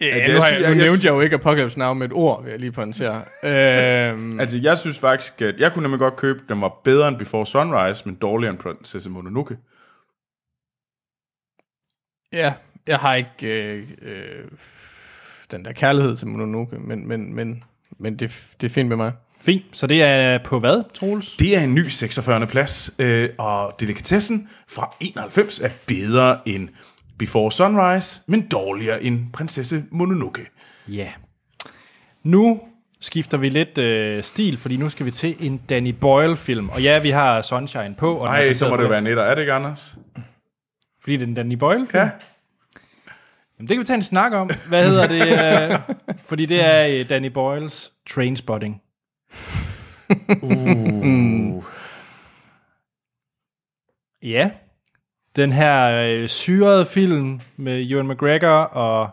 Ja, Altså, nu, jeg har jeg, nu jeg- nævnte jeg jo ikke Apocalypse Now med et ord, vil jeg lige pointere. øhm, Altså, jeg synes faktisk, at jeg kunne nemlig godt købe, den var bedre end Before Sunrise, men dårligere end Princess Mononoke. Ja, jeg har ikke øh, øh, den der kærlighed til Mononoke, men, men, men, men det, det er fint med mig. Fint, så det er på hvad, Troels? Det er en ny 46. plads, øh, og delikatessen fra 91 er bedre end Before Sunrise, men dårligere end Prinsesse Mononoke. Ja. Nu skifter vi lidt øh, stil, fordi nu skal vi til en Danny Boyle-film. Og ja, vi har Sunshine på. Og Nej, så må det være en etter, er det ikke, Anders? Fordi det er en Danny Boyle-film? Ja. Jamen, det kan vi tage en snak om. Hvad hedder det? Øh, fordi det er øh, Danny Boyles Trainspotting. Uh. Ja. Den her øh, syrede film med Ewan McGregor og...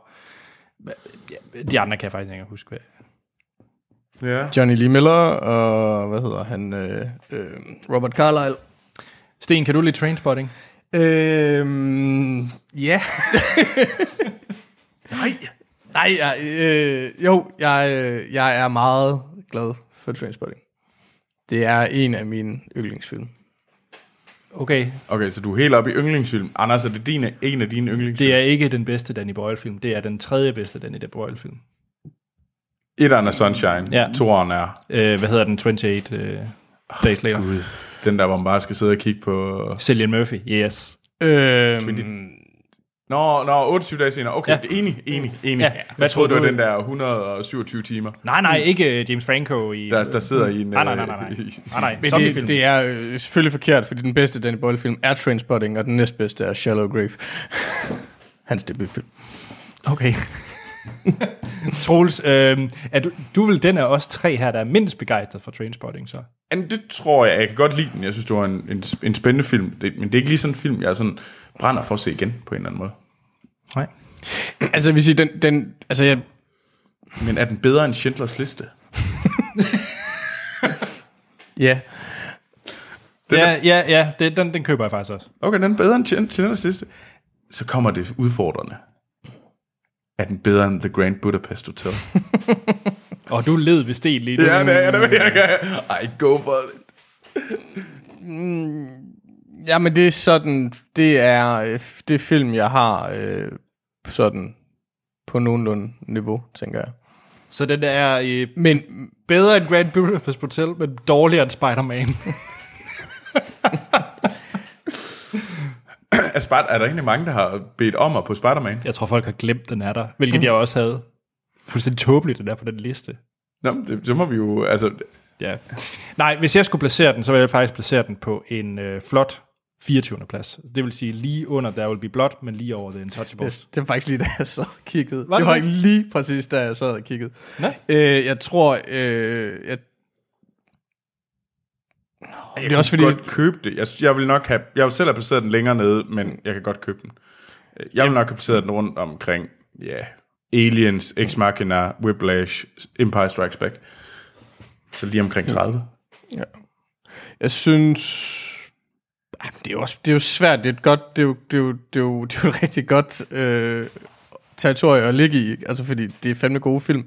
Ja, De andre kan jeg faktisk ikke huske. Hvad. ja. Johnny Lee Miller og, hvad hedder han, øh, øh, Robert Carlyle. Sten, kan du lide Trainspotting? Øhm, ja. Nej. Nej, jeg, øh, jo, jeg, øh, jeg er meget glad for Trainspotting. Det er en af mine yndlingsfilm. Okay, Okay, så du er helt oppe i yndlingsfilm. Anders, er det din, en af dine yndlingsfilm? det er ikke den bedste Danny Boyle-film. Det er den tredje bedste Danny Boyle-film. Etteren er Sunshine, Ja. toeren er Øh, hvad hedder den? 28 øh, Days Later. Gud, den der, hvor man bare skal sidde og kigge på... Cillian Murphy, yes. Øhm, Nå, nå 28 dage senere. Okay, Ja. enig, enig, enig. Ja. Jeg troede, det var den der 127 timer, Nej, nej, ikke øh, James Franco i... der, der sidder i en... Nej, nej, nej, nej, nej. øh, nej, nej. men det, det er øh, selvfølgelig forkert, fordi den bedste Danny Boyle-film er Trainspotting, og den næstbedste er Shallow Grave. Hans debutfilm. Okay. Troels, øh, er du, du vil den af os tre her, der er mindst begejstret for Trainspotting, så? Men det tror jeg, jeg kan godt lide den. Jeg synes, det var en, en, en spændende film. Det, men det er ikke lige sådan en film, jeg sådan brænder for at se igen på en eller anden måde. Nej. Altså, hvis I den, den altså jeg, Men er den bedre end Schindlers Liste? ja, Ja, ja, ja, det, den, den køber jeg faktisk også. Okay, den er bedre end Schindlers Liste. Så kommer det udfordrende. Er den bedre end The Grand Budapest Hotel? Og du led ved sten lige nu. ja, det er det. I go for it. Ja, men det er sådan, det er, øh, det film, jeg har øh, sådan på nogenlunde niveau, tænker jeg. Så den er øh, Men bedre end Grand Budapest Hotel, men dårligere end Spider-Man. Er, Spart- er der egentlig mange, der har bedt om at på Spider-Man? Jeg tror, folk har glemt, den er der. Hvilket jeg også havde. Fuldstændig tåbeligt, den er på den liste. Nå, men det, så må vi jo... Altså, Ja. Nej, hvis jeg skulle placere den, så ville jeg faktisk placere den på en øh, flot 24. plads. Det vil sige lige under Der Will Be Blood, men lige over The Untouchables. det, det var faktisk lige da jeg sad og kiggede. Var det det var ikke lige præcis da jeg sad og kiggede. Nå. Øh, jeg tror, øh, jeg Jeg det er også fordi- godt købe det. Jeg, jeg vil nok have, jeg vil selv have placeret den længere nede, men jeg kan godt købe den. Jeg vil nok have placeret den rundt omkring, ja, Aliens, Ex Machina, Whiplash, Empire Strikes Back. Så lige omkring 30. Jeg synes... Det er, jo også, det er jo svært. Det er, et godt, det er, jo, det er, jo, det er, jo, det er jo et rigtig godt øh, territorie at ligge i. Altså, fordi det er fandme gode film.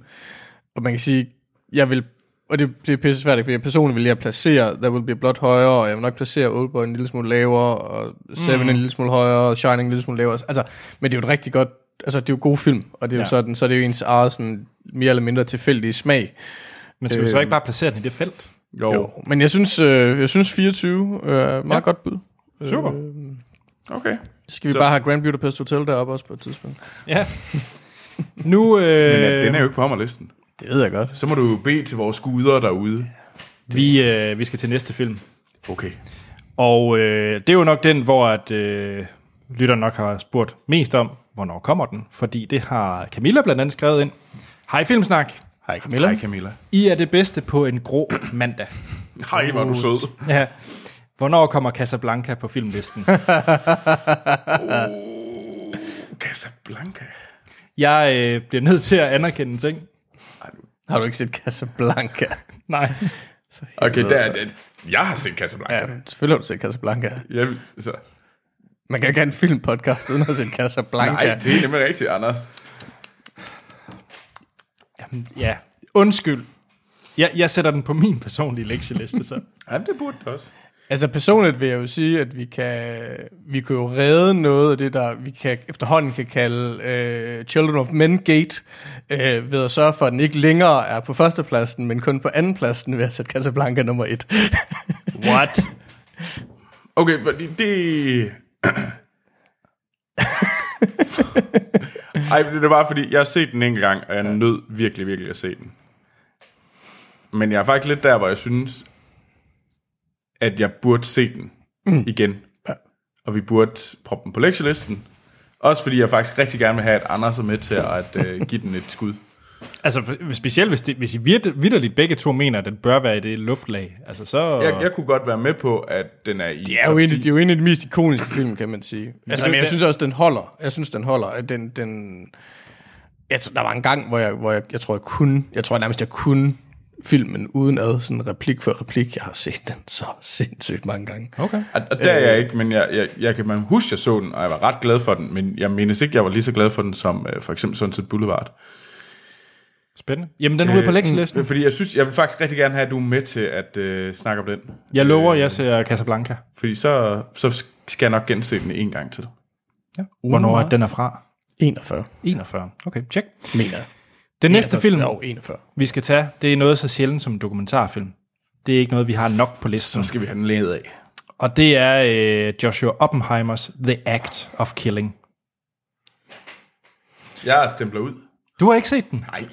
Og man kan sige, jeg vil... Og det, det er pisse svært, fordi jeg personligt vil jeg placere There Will Be Blood højere, og jeg vil nok placere Oldboy en lille smule lavere, og Seven mm. en lille smule højere, og Shining en lille smule lavere. Altså, men det er jo et rigtig godt... Altså, det er jo gode film, og det er jo Ja. sådan, så er det jo ens eget sådan, mere eller mindre tilfældige smag. Men skal vi så ikke bare placere den i det felt? Jo, Jo, men jeg synes, øh, jeg synes 24 øh, er et meget ja. godt bud. Super. okay. Så skal vi Så- bare have Grand Budapest Hotel deroppe også på et tidspunkt. Ja. Nu, øh, Men ja, den er jo ikke på hammerlisten. Det ved jeg godt. Så må du bede til vores guder derude. vi, øh, vi skal til næste film. Okay. Og øh, det er jo nok den, hvor at, øh, lytter nok har spurgt mest om, hvornår kommer den. Fordi det har Camilla blandt andet skrevet ind. Hej Filmsnak. Hej Camilla. Hej Camilla. I er det bedste på en grå mandag. Hej, hvor er du sød. Ja. Hvornår kommer Casablanca på filmlisten? Casablanca. Jeg øh, bliver nødt til at anerkende en ting. Har du ikke set Casablanca? Nej. Okay, der, er det. jeg har set Casablanca. ja, selvfølgelig har du set Casablanca. Jeg, så. Man kan ikke have en filmpodcast uden at set Casablanca. Nej, det er nemlig rigtigt, Anders. Ja, undskyld. Jeg, jeg sætter den på min personlige lektieliste, så. Jamen, det burde det også. Altså personligt vil jeg jo sige, at vi kan, vi kan jo redde noget af det, der vi kan, efterhånden kan kalde uh, Children of Men Gate, uh, ved at sørge for, at den ikke længere er på førstepladsen, men kun på andenpladsen ved at sætte Casablanca nummer et. What? Okay, fordi det... Ej, det er bare fordi, jeg har set den en gang, og jeg nød virkelig, virkelig at se den. Men jeg er faktisk lidt der, hvor jeg synes, at jeg burde se den mm. igen. Ja. Og vi burde proppe den på lektielisten. Også fordi jeg faktisk rigtig gerne vil have, at Anders er med til at uh, give den et skud. Altså, for- specielt hvis, det, hvis I vidderligt begge to mener, at den bør være i det luftlag. Altså, så... Jeg, jeg kunne godt være med på, at den er i Det er jo en, det er jo en af de mest ikoniske film, kan man sige. Altså, men jeg det- synes også, den holder. Jeg synes, den holder. At Den, den, jeg, tror- der var en gang, hvor jeg, hvor jeg, jeg tror, jeg kunne, jeg tror nærmest, jeg kunne filmen uden ad, sådan replik for replik. Jeg har set den så sindssygt mange gange. Okay. Og, og der er jeg ikke, men jeg, jeg, jeg kan man huske, jeg så den, og jeg var ret glad for den, men jeg mindes ikke, jeg var lige så glad for den som øh, for eksempel Sunset Boulevard. Spændende. Jamen, den er ude på lektielisten. Men fordi jeg synes, jeg vil faktisk rigtig gerne have, at du er med til at øh, snakke om den. Jeg lover, jeg ser Casablanca. Fordi så, så skal jeg nok gense den en gang til. Hvornår er den er fra? 41, 41. Okay, check. mener jeg. Den næste 41, film, Jo, 41. vi skal tage, det er noget så sjældent som en dokumentarfilm. Det er ikke noget, vi har nok på listen. Så skal vi have den ledet af. Og det er øh, Joshua Oppenheimers The Act of Killing. Jeg er stempler ud. Du har ikke set den? Nej.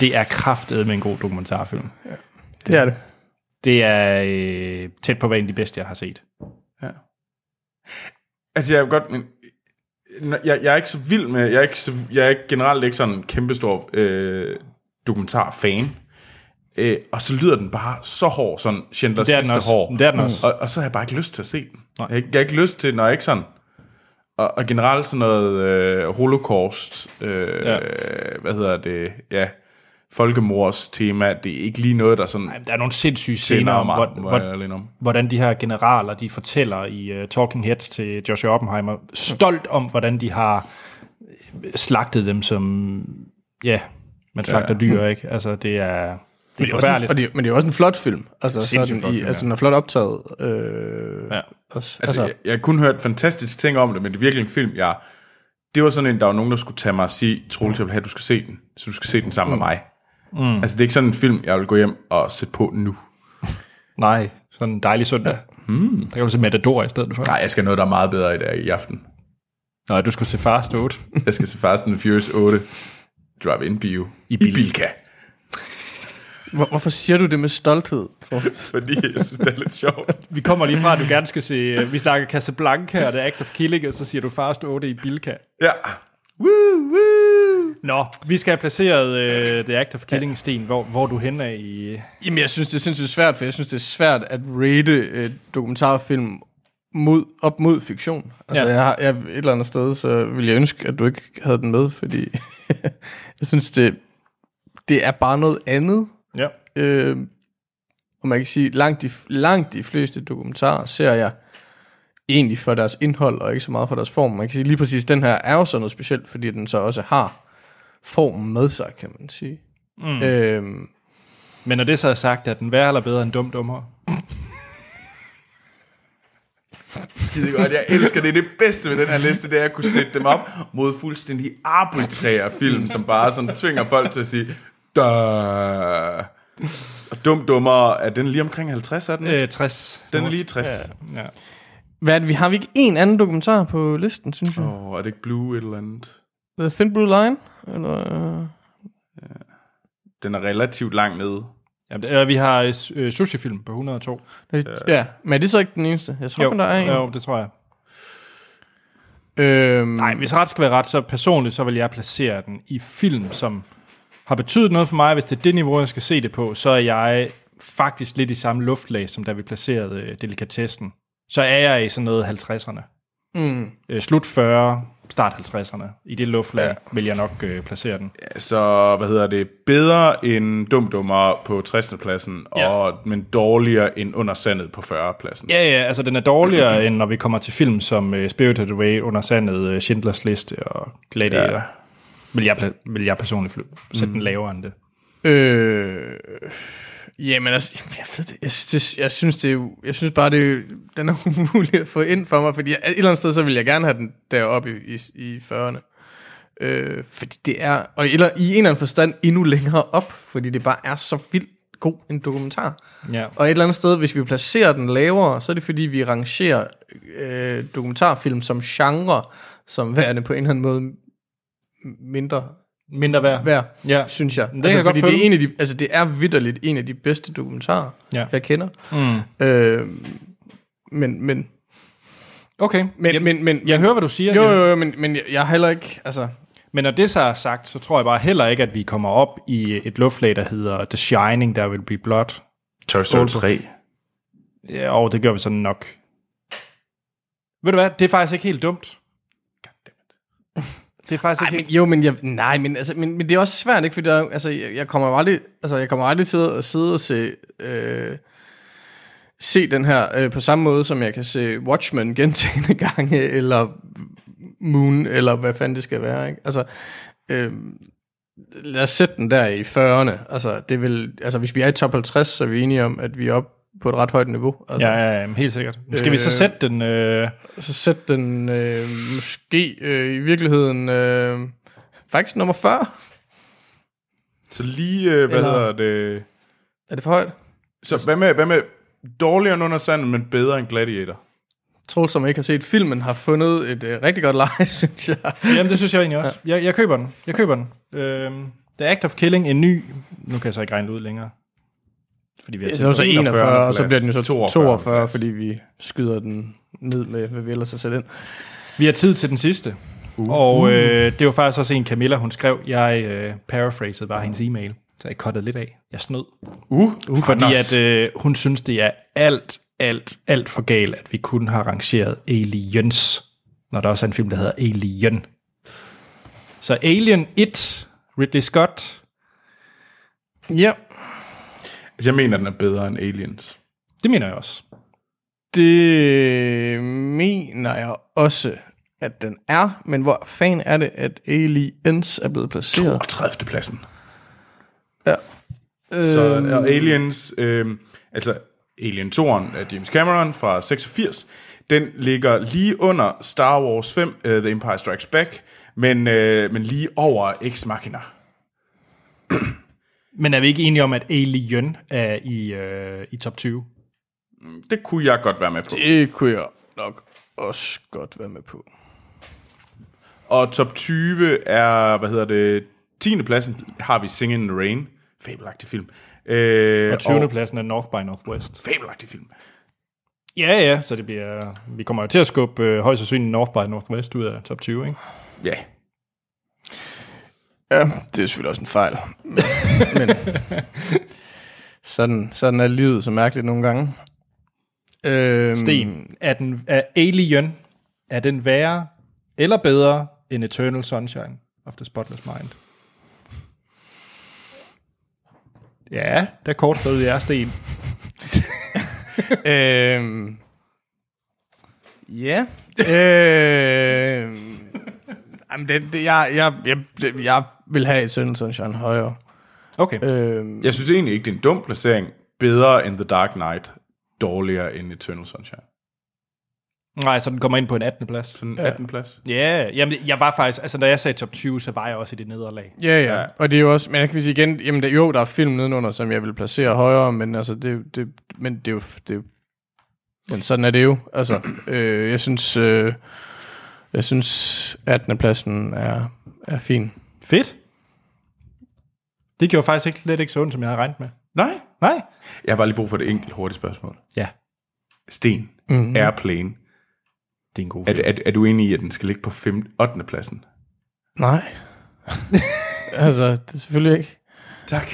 Det er kraftet med en god dokumentarfilm. Det er det. Det er øh, tæt på, hvad en af de bedste, jeg har set. Ja. Altså, jeg er godt, men jeg, jeg er ikke så vild med, jeg er ikke, så, jeg er ikke generelt ikke sådan en kæmpestor øh, dokumentarfan. Øh, og så lyder den bare så hård, sådan Schindlers Det er den sidste også. hår. Det er den også. Og, og så har jeg bare ikke lyst til at se den. Jeg, har ikke- jeg har ikke lyst til, når jeg ikke sådan... Og, og generelt sådan noget øh, holocaust, øh, Ja. hvad hedder det, ja, folkemords tema, det er ikke lige noget, der sådan Der er nogle sindssyge scener om, hvor, hvor, om. hvordan de her generaler, de fortæller i uh, Talking Heads til Joshua Oppenheimer, stolt om, hvordan de har øh, slagtet dem som, ja, man slagter ja. dyr, ikke? Altså, det er, det er forfærdeligt. Og det, men det er jo også en flot film. Altså, Sindssygt sådan flot i, film, altså ja. den er flot optaget. Øh, Ja. også, Altså, jeg, jeg har kun hørt fantastiske ting om det, men det er virkelig en film, jeg... Det var sådan en, der var nogen, der skulle tage mig og sige, Troels, jeg vil have, at du skal se den, så du skal se den sammen mm. med mig. Mm. Altså, det er ikke sådan en film, jeg vil gå hjem og sætte på nu. Nej, sådan en dejlig søndag. Mm. Der kan du se Matador i stedet for. Nej, jeg skal noget, der er meget bedre i dag i aften. Nej, du skulle se Fast 8. Jeg skal se Fast and Furious 8 Drive-In Bio i, Bil- I Bilka. Hvor, hvorfor siger du det med stolthed, Troels? Fordi jeg synes, det er lidt sjovt. Vi kommer lige fra, at du gerne skal se, øh, vi snakker Casablanca og The Act of Killing, og så siger du Fast 8 i Bilka. Ja. Woo, woo. Nå, vi skal have placeret uh, The Act of Killing, Sten. Hvor, hvor er du henne af i... Jamen, jeg synes, det er sindssygt svært, for jeg synes, det er svært at rate øh, dokumentarfilm mod, op mod fiktion. Altså, Ja. ja. jeg, har, jeg et eller andet sted, så ville jeg ønske, at du ikke havde den med, fordi jeg synes, det, det er bare noget andet. Ja. Øh, og man kan sige, langt de, langt de fleste dokumentarer ser jeg egentlig for deres indhold, og ikke så meget for deres form. Man kan sige, lige præcis den her er jo så noget specielt, fordi den så også har formen med sig, kan man sige. Mm. Øhm, Men når det så er sagt, er den værre eller bedre end dum dummer? Skide godt. Jeg elsker det. Det bedste ved den her liste, det er at kunne sætte dem op mod fuldstændig arbitrære film, som bare sådan tvinger folk til at sige, da. Og dum dummer, er den lige omkring 50, er den? Øh, 60. den er lige 60. Ja. hvad er det, vi har vi ikke en anden dokumentar på listen, synes jeg? Åh, oh, er det ikke Blue et eller andet? The Thin Blue Line? Eller, øh, Den er relativt langt nede. Ja, det- øh, vi har øh, øh, sushi-film på 102. ja, men er det så ikke den eneste? Jeg tror Jo, der er en. jo, det tror jeg. Øhm, Nej, hvis ret skal være ret, så personligt, så vil jeg placere den i film, som har betydet noget for mig. Hvis det er det niveau, jeg skal se det på, så er jeg faktisk lidt i samme luftlag, som da vi placerede øh, delikatessen. Så er jeg i sådan noget 50'erne. Mm. Øh, slut 40, start 50'erne. I det luftlag ja. vil jeg nok øh, placere den. Så, hvad hedder det, bedre end dum dummer på 60. pladsen, Ja. og, men dårligere end under sandet på 40. pladsen. Ja, ja, altså den er dårligere, end når vi kommer til film som uh, Spirited Away, Under Sandet, uh, Schindlers Liste og Gladiator. Ja. Vil, jeg, vil jeg personligt fly- sætte mm. den lavere end det. Øh, jamen altså, jeg ved det, jeg synes, det, jeg synes, det jeg synes bare, det den er umulig at få ind for mig, fordi jeg, et eller andet sted, så vil jeg gerne have den deroppe i, i, i 40'erne. Øh, fordi det er, og eller, i en eller anden forstand endnu længere op, fordi det bare er så vildt god en dokumentar. Ja. Og et eller andet sted, hvis vi placerer den lavere, så er det fordi, vi rangerer øh, dokumentarfilm som genre, som værende på en eller anden måde mindre Mindre værd. værd, Ja. synes jeg. Det altså, kan jeg godt fordi det er, en af de, altså, det er vidderligt en af de bedste dokumentarer, Ja. jeg kender. Mm. Øh, men, men, Okay, men, jeg, men, men, jeg hører, hvad du siger. jo, jo, jo, men, men jeg, jeg heller ikke, altså, Men når det så er sagt, så tror jeg bare heller ikke, at vi kommer op i et luftlag, der hedder The Shining, There Will Be Blood. Toy Story 3. Ja, og det gør vi sådan nok. Ved du hvad, det er faktisk ikke helt dumt. Det er faktisk ej, ikke men, jo, men, jeg, nej, men, altså, men, men det er også svært, ikke, fordi der, er- altså, jeg, jeg kommer aldrig, altså, jeg kommer aldrig til at sidde og se, øh, se den her øh, på samme måde, som jeg kan se Watchmen gentagende gange, eller Moon, eller hvad fanden det skal være, ikke? Altså, øh, lad os sætte den der i 40'erne. Altså, det vil, altså, hvis vi er i top 50, så er vi enige om, at vi er oppe på et ret højt niveau. Altså, Ja, ja, ja, helt sikkert. Skal vi så Øh, sætte den... Øh, Så sæt den øh, måske øh, i virkeligheden øh, faktisk nummer 40. Så lige, øh, hvad Eller- hedder det... Er det for højt? Så hvad med, hvad med dårligere end under sandet, men bedre end Gladiator? Troels, som ikke har set filmen, har fundet et øh, rigtig godt leje, synes jeg. jamen, det synes jeg egentlig også. Jeg, jeg køber den. Jeg køber den. Øhm, The Act of Killing, en ny... Nu kan jeg så ikke regne ud længere. Fordi vi har Så er det så 41, 41. og så bliver den jo så 42 42, plads. 42 fordi vi skyder den ned med, hvad vi ellers har sat ind. Vi har tid til den sidste. Uh. Og øh, det var faktisk også en Camilla, hun skrev. Jeg øh, paraphrasede bare hendes e-mail, så jeg cuttede lidt af. Jeg snød. Uh, uh Fordi at øh, hun synes, det er alt, alt, alt for galt, at vi kun har rangeret Aliens, når der også er en film, der hedder Alien. Så Alien 1, Ridley Scott, Ja, Altså, jeg mener, den er bedre end Aliens. det mener jeg også. det mener jeg også, at den er. Men hvor fan er det, at Aliens er blevet placeret? 32. pladsen. Ja. Så Øhm, og Aliens, øh, altså Alien 2'eren af James Cameron fra 86, den ligger lige under Star Wars 5, uh, The Empire Strikes Back, men, øh, men lige over Ex Machina. Men er vi ikke enige om, at Alien er i, øh, i top 20? Det kunne jeg godt være med på. Det kunne jeg nok også godt være med på. Og top 20 er, hvad hedder det, 10. pladsen har vi Singing in the Rain. Fabelagtig film. Øh, Og 20. pladsen er North by Northwest. Fabelagtig film. Ja, ja, så det bliver, vi kommer jo til at skubbe øh, højst sandsynligt North by Northwest ud af top 20, ikke? Ja. Ja, det er selvfølgelig også en fejl. Men, men sådan, sådan er livet så mærkeligt nogle gange. Øhm, Sten, er, den, er Alien, er den værre eller bedre end Eternal Sunshine of the Spotless Mind? Ja, der kortslået jeg, Sten. Øhm, ja. Øhm, jamen det, det, jeg, jeg, jeg, jeg vil have et Eternal Sunshine højere. Okay. Øhm, Jeg synes egentlig ikke, det er en dum placering. Bedre end The Dark Knight. Dårligere end Eternal Sunshine. Nej, så den kommer ind på en 18. plads. Sådan 18. plads. Ja, jamen jeg var faktisk, altså da jeg sagde top 20, så var jeg også i det nederlag. Ja, ja, og det er jo også, men jeg kan sige igen, jamen det, jo, der er film nedenunder, som jeg vil placere højere, men altså, det, det, men det er jo, det, men sådan er det jo, altså, øh, jeg synes, øh, jeg synes, 18. pladsen er, er fin. Fedt. Det gjorde faktisk ikke lidt ikke så ondt, som jeg havde regnet med. Nej. Nej. Jeg har bare lige brug for et enkelt hurtigt spørgsmål. Ja, Sten. Mm-hmm. Airplane. det er en god Er, film. er, er du enig i, at den skal ligge på 5, 8. pladsen? Nej. altså, det er selvfølgelig ikke. Tak.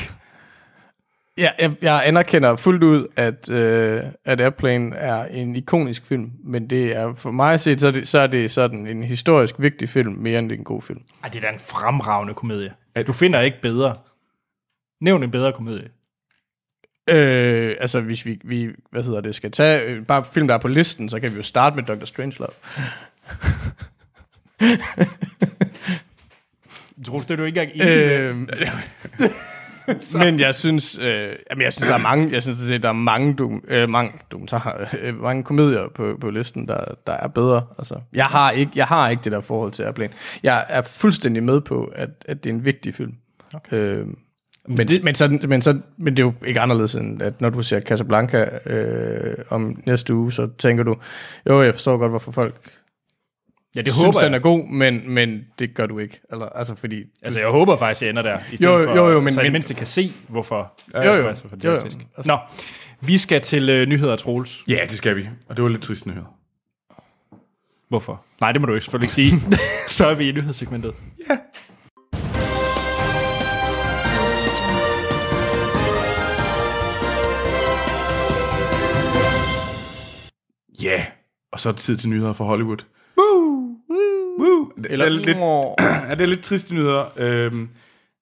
Ja, jeg, jeg anerkender fuldt ud, at, øh, at Airplane er en ikonisk film, men det er for mig set, så er det, så er det sådan en historisk vigtig film, mere end det er en god film. Ej, det er da en fremragende komedie. Du finder ikke bedre. Nævn en bedre komedie. Øh, altså, hvis vi, vi, hvad hedder det, skal tage øh, bare film, der er på listen, så kan vi jo starte med Dr. Strangelove. Troels, det er du ikke engang enig med. Men jeg synes, øh, jamen, jeg synes, der er mange, jeg synes, at der er mange, dum, øh, mange dokumentarer, øh, mange komedier på, på listen, der, der er bedre. Altså, jeg har ikke, jeg har ikke det der forhold til Airplane. Jeg er fuldstændig med på, at, at det er en vigtig film. Okay. Øh, men, det, men, så, men, så, men det er jo ikke anderledes end, at når du ser Casablanca øh, om næste uge, så tænker du, jo, jeg forstår godt, hvorfor folk Ja, det synes, håber den jeg. er god, men, men det gør du ikke. Eller, altså, fordi Altså, jeg håber faktisk, jeg ender der. I stedet Jo, for, jo, jo, men- så i det men- mindste kan se, hvorfor. Jo, jo. det er så fantastisk. Jo, jo. Altså- Nå, vi skal til øh, nyheder, Troels. Ja, det skal vi. Og det var lidt trist nyhed. Hvorfor? Nej, det må du ikke selvfølgelig ikke sige. så er vi i nyhedssegmentet. Ja, yeah. og så er det tid til nyheder fra Hollywood. Woo! Eller, det, er lidt, ja, det er lidt triste nyheder. Øhm,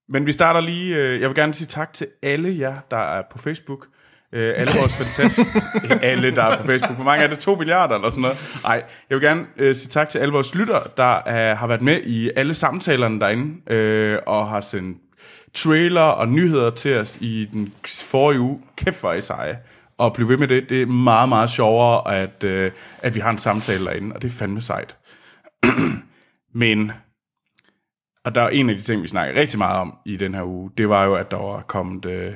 men vi starter lige... Øh, jeg vil gerne sige tak til alle jer, der er på Facebook. Øh, alle vores fantastiske... alle, der er på Facebook. Hvor mange er det? 2 milliarder eller sådan noget? Nej, jeg vil gerne øh, sige tak til alle vores lytter, der øh, har været med i alle samtalerne derinde, øh, og har sendt trailer og nyheder til os i den forrige uge. Kæft, hvor er I seje. Og bliv ved med det. Det er meget, meget sjovere, at, øh, at vi har en samtale derinde, og det er fandme sejt. Men, og der er en af de ting, vi snakker rigtig meget om i den her uge, det var jo, at der var kommet, øh,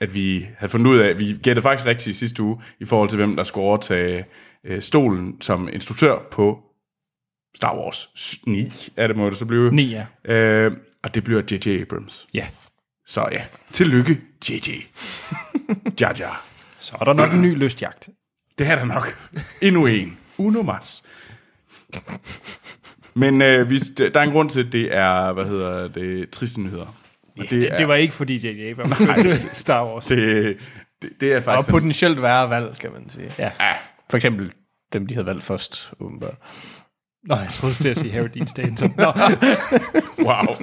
at vi havde fundet ud af, at vi gættede faktisk rigtigt i sidste uge, i forhold til hvem der skulle overtage øh, stolen som instruktør på Star Wars 9, er det må det så blive. Ni, ja. Øh, og det bliver J.J. Abrams. Ja. Så ja, tillykke, J.J. Jar Jar. Så er der nok en ny lystjagt. Det er der nok. Endnu en. Uno mas. Men øh, vi, der er en grund til, at det er, hvad hedder det, triste nyheder. Og Det, det, det var ikke fordi J.J. Abrams Star Wars. det, det, det er Og faktisk... potentielt værre valg, kan man sige. Ja. For eksempel dem, de havde valgt først, åbenbart. Nå, jeg troede, du til at sige Harry Dean Stanton. Nå, Wow.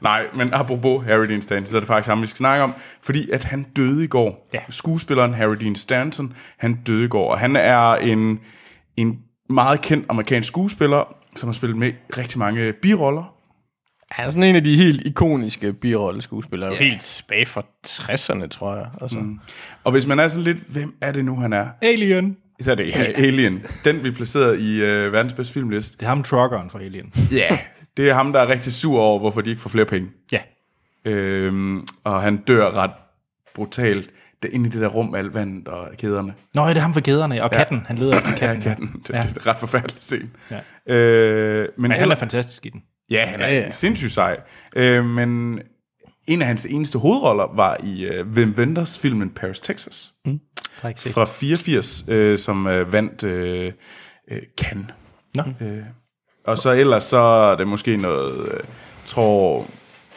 Nej, men apropos Harry Dean Stanton, så er det faktisk ham, vi skal snakke om. Fordi at han døde i går. Ja. Skuespilleren Harry Dean Stanton, han døde i går. Og han er en, en meget kendt amerikansk skuespiller, som har spillet med i rigtig mange biroller. Han er sådan en af de helt ikoniske birolleskuespillere. Yeah. Helt tilbage fra 60'erne, tror jeg. Altså. Mm. Og hvis man er sådan lidt, hvem er det nu, han er? Alien. Så er det ja, Alien. Den vi placerede i øh, verdens bedste filmliste. Det er ham truckeren for Alien. Ja, yeah. det er ham, der er rigtig sur over, hvorfor de ikke får flere penge. Ja. Øhm, og han dør ret brutalt der inde i det der rum med alt vandet og kæderne. Nå, ja, det er ham for kæderne. Og katten. Han leder efter Ja, katten. katten. Det, Ja. det er et ret forfærdeligt scene. Ja. Øh, men Men han er fantastisk i den. Ja, han er Ja, ja, ja. ja. sindssygt sej. Øh, men en af hans eneste hovedroller var i øh, Wim Wenders filmen Paris, Texas. Mm. Fra 84, øh, som øh, vandt øh, øh, Cannes. Nå. Øh, og så ellers så er det måske noget, øh, tror,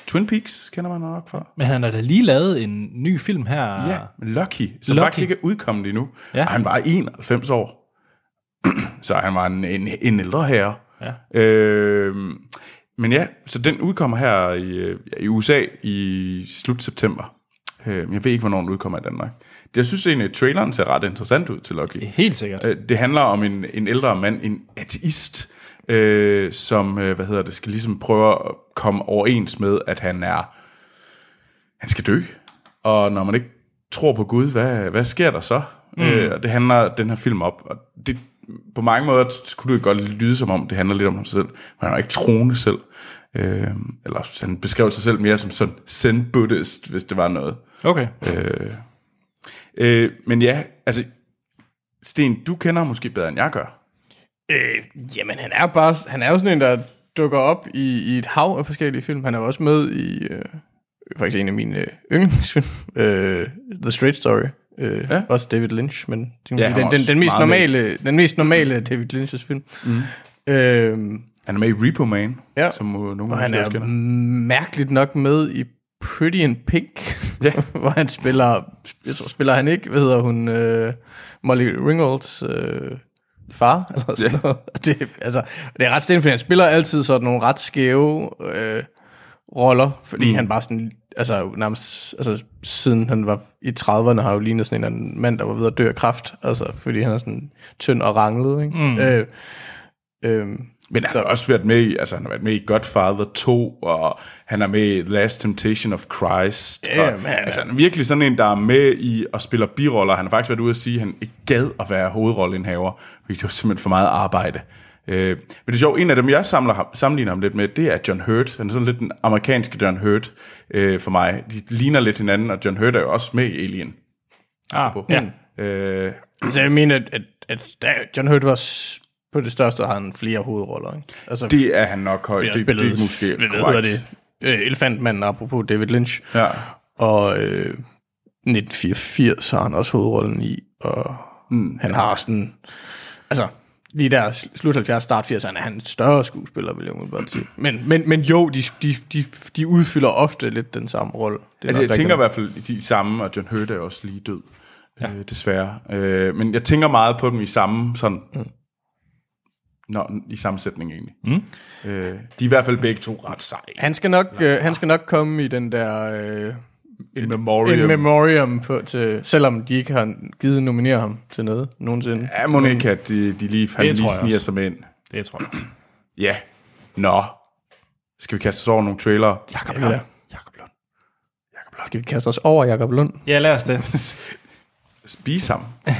Twin Peaks kender man nok fra. Men han har da lige lavet en ny film her. Ja, Lucky, som Lucky. faktisk ikke er udkommet endnu. Ja. Ja. Og han var 91 år. så han var en, en, en ældre herre. Ja. Øh, men ja, så den udkommer her i, øh, i USA i slut september. Øh, jeg ved ikke, hvornår den udkommer i Danmark. Jeg synes egentlig, at traileren ser ret interessant ud til Lucky. Helt sikkert. Øh, Det handler om en, en ældre mand, en ateist, øh, som, øh, hvad hedder det, skal ligesom prøve at komme overens med, at han er, han skal dø. Og når man ikke tror på Gud, hvad, hvad sker der så? Mm. Øh, og det handler den her film op. Og det, på mange måder skulle det godt lyde som om, det handler lidt om ham selv. Men han er ikke troende selv. Øh, eller han beskrev sig selv mere som sådan zen buddhist, hvis det var noget. Okay. Øh, øh, men ja, altså, Sten, du kender ham måske bedre, end jeg gør. Øh, jamen, han er, bare, han er jo sådan en, der dukker op i, i et hav af forskellige film. Han er jo også med i, øh, faktisk en af mine øh, yndlingsfilm, øh, The Straight Story. Øh, Ja. Også David Lynch, men det Ja, den, den, også den, mest med. normale, den mest normale af David Lynch's film. Mm. Øh, Han er med i Repo Man, Ja. som nogen og han er kender. mærkeligt nok med i Pretty in Pink, Ja. hvor han spiller, jeg tror, spiller han ikke, hvad hedder hun, øh, Molly Ringwalds øh, far, eller sådan ja. noget. Og Det, altså, det er ret fordi han spiller altid sådan nogle ret skæve øh, roller, fordi mm. han bare sådan, altså nærmest, altså siden han var i 30'erne, har jo lignet sådan en eller anden mand, der var ved at dø af kræft, altså fordi han er sådan tynd og ranglet, ikke? Mm. Øh, øh, Men han har også været med i, altså han har været med i Godfather 2, og han er med i Last Temptation of Christ. Ja, og, men han er- altså, han er virkelig sådan en, der er med i og spiller biroller. Han har faktisk været ude at sige, at han ikke gad at være hovedrolleindhaver, fordi det var simpelthen for meget arbejde. Øh, men det er sjovt, en af dem, jeg samler ham, sammenligner ham lidt med, det er John Hurt. Han er sådan lidt den amerikanske John Hurt øh, for mig. De ligner lidt hinanden, og John Hurt er jo også med i Alien. Ah, ja. Øh, Altså, jeg mener, at, at, at John Hurt var på det største, har han flere hovedroller, ikke? Altså, det er han nok højt. Det, det, er måske hvad korrekt. det? Øh, Elefantmanden, apropos David Lynch. Ja. Og øh, 1984 har han også hovedrollen i, og mm, han har sådan... Altså, lige der sl- slut 70, start 80'erne er han en større skuespiller, vil jeg umiddelbart sige. Men, men, men jo, de, de, de, de udfylder ofte lidt den samme rolle. Det Altså, jeg tænker i hvert fald de samme, og John Hurt er også lige død, ja. øh, desværre. Øh, men jeg tænker meget på dem i samme sådan, mm. Nå, i sammensætning egentlig. Mm. Øh, de er i hvert fald begge to ret seje. Han skal nok, øh, han skal nok komme i den der... Øh, In memoriam. en memoriam på, til, selvom de ikke har givet nominere ham til noget nogensinde. Ja, må ikke, at de, de lige, han Det tror lige jeg sniger sig med ind. Det tror jeg. Ja. Nå. Skal vi kaste os over nogle trailer? Jakob Lund. Jakob Lund. Skal vi kaste os over Jakob Lund? Ja, lad os det. Spise ham.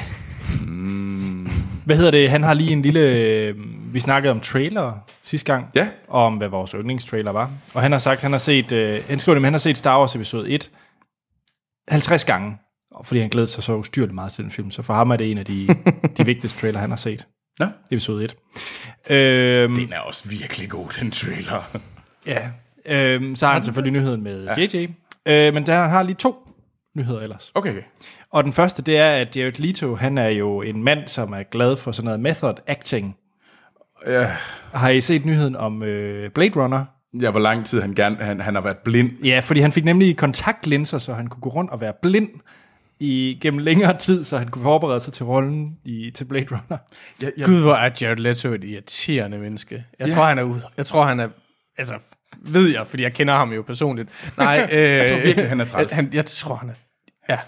Hvad hedder det? Han har lige en lille... Vi snakkede om trailer sidste gang. Ja. Og om, hvad vores yndlingstrailer var. Og han har sagt, han har set... Øh, han skriver, at han har set Star Wars episode 1 50 gange. Fordi han glæder sig så ustyrligt meget til den film. Så for ham er det en af de, de vigtigste trailer, han har set. Nå. Episode 1. Øhm, Den er også virkelig god, den trailer. Ja. Øhm, så har han selvfølgelig nyheden med JJ. Øh, men der har lige to nyheder ellers. Okay. Og den første, det er, at Jared Leto, han er jo en mand, som er glad for sådan noget method acting. Ja. Har I set nyheden om øh, Blade Runner? ja, hvor lang tid han, gerne, han, han har været blind. Ja, fordi han fik nemlig kontaktlinser, så han kunne gå rundt og være blind i gennem længere tid, så han kunne forberede sig til rollen i, til Blade Runner. Jeg, jeg, Gud, hvor er Jared Leto et irriterende menneske. Jeg tror, han er ude. Jeg tror, han er... Altså, ved jeg, fordi jeg kender ham jo personligt. Nej, øh, jeg tror virkelig, han er træls. Han, jeg tror, han er... Ja,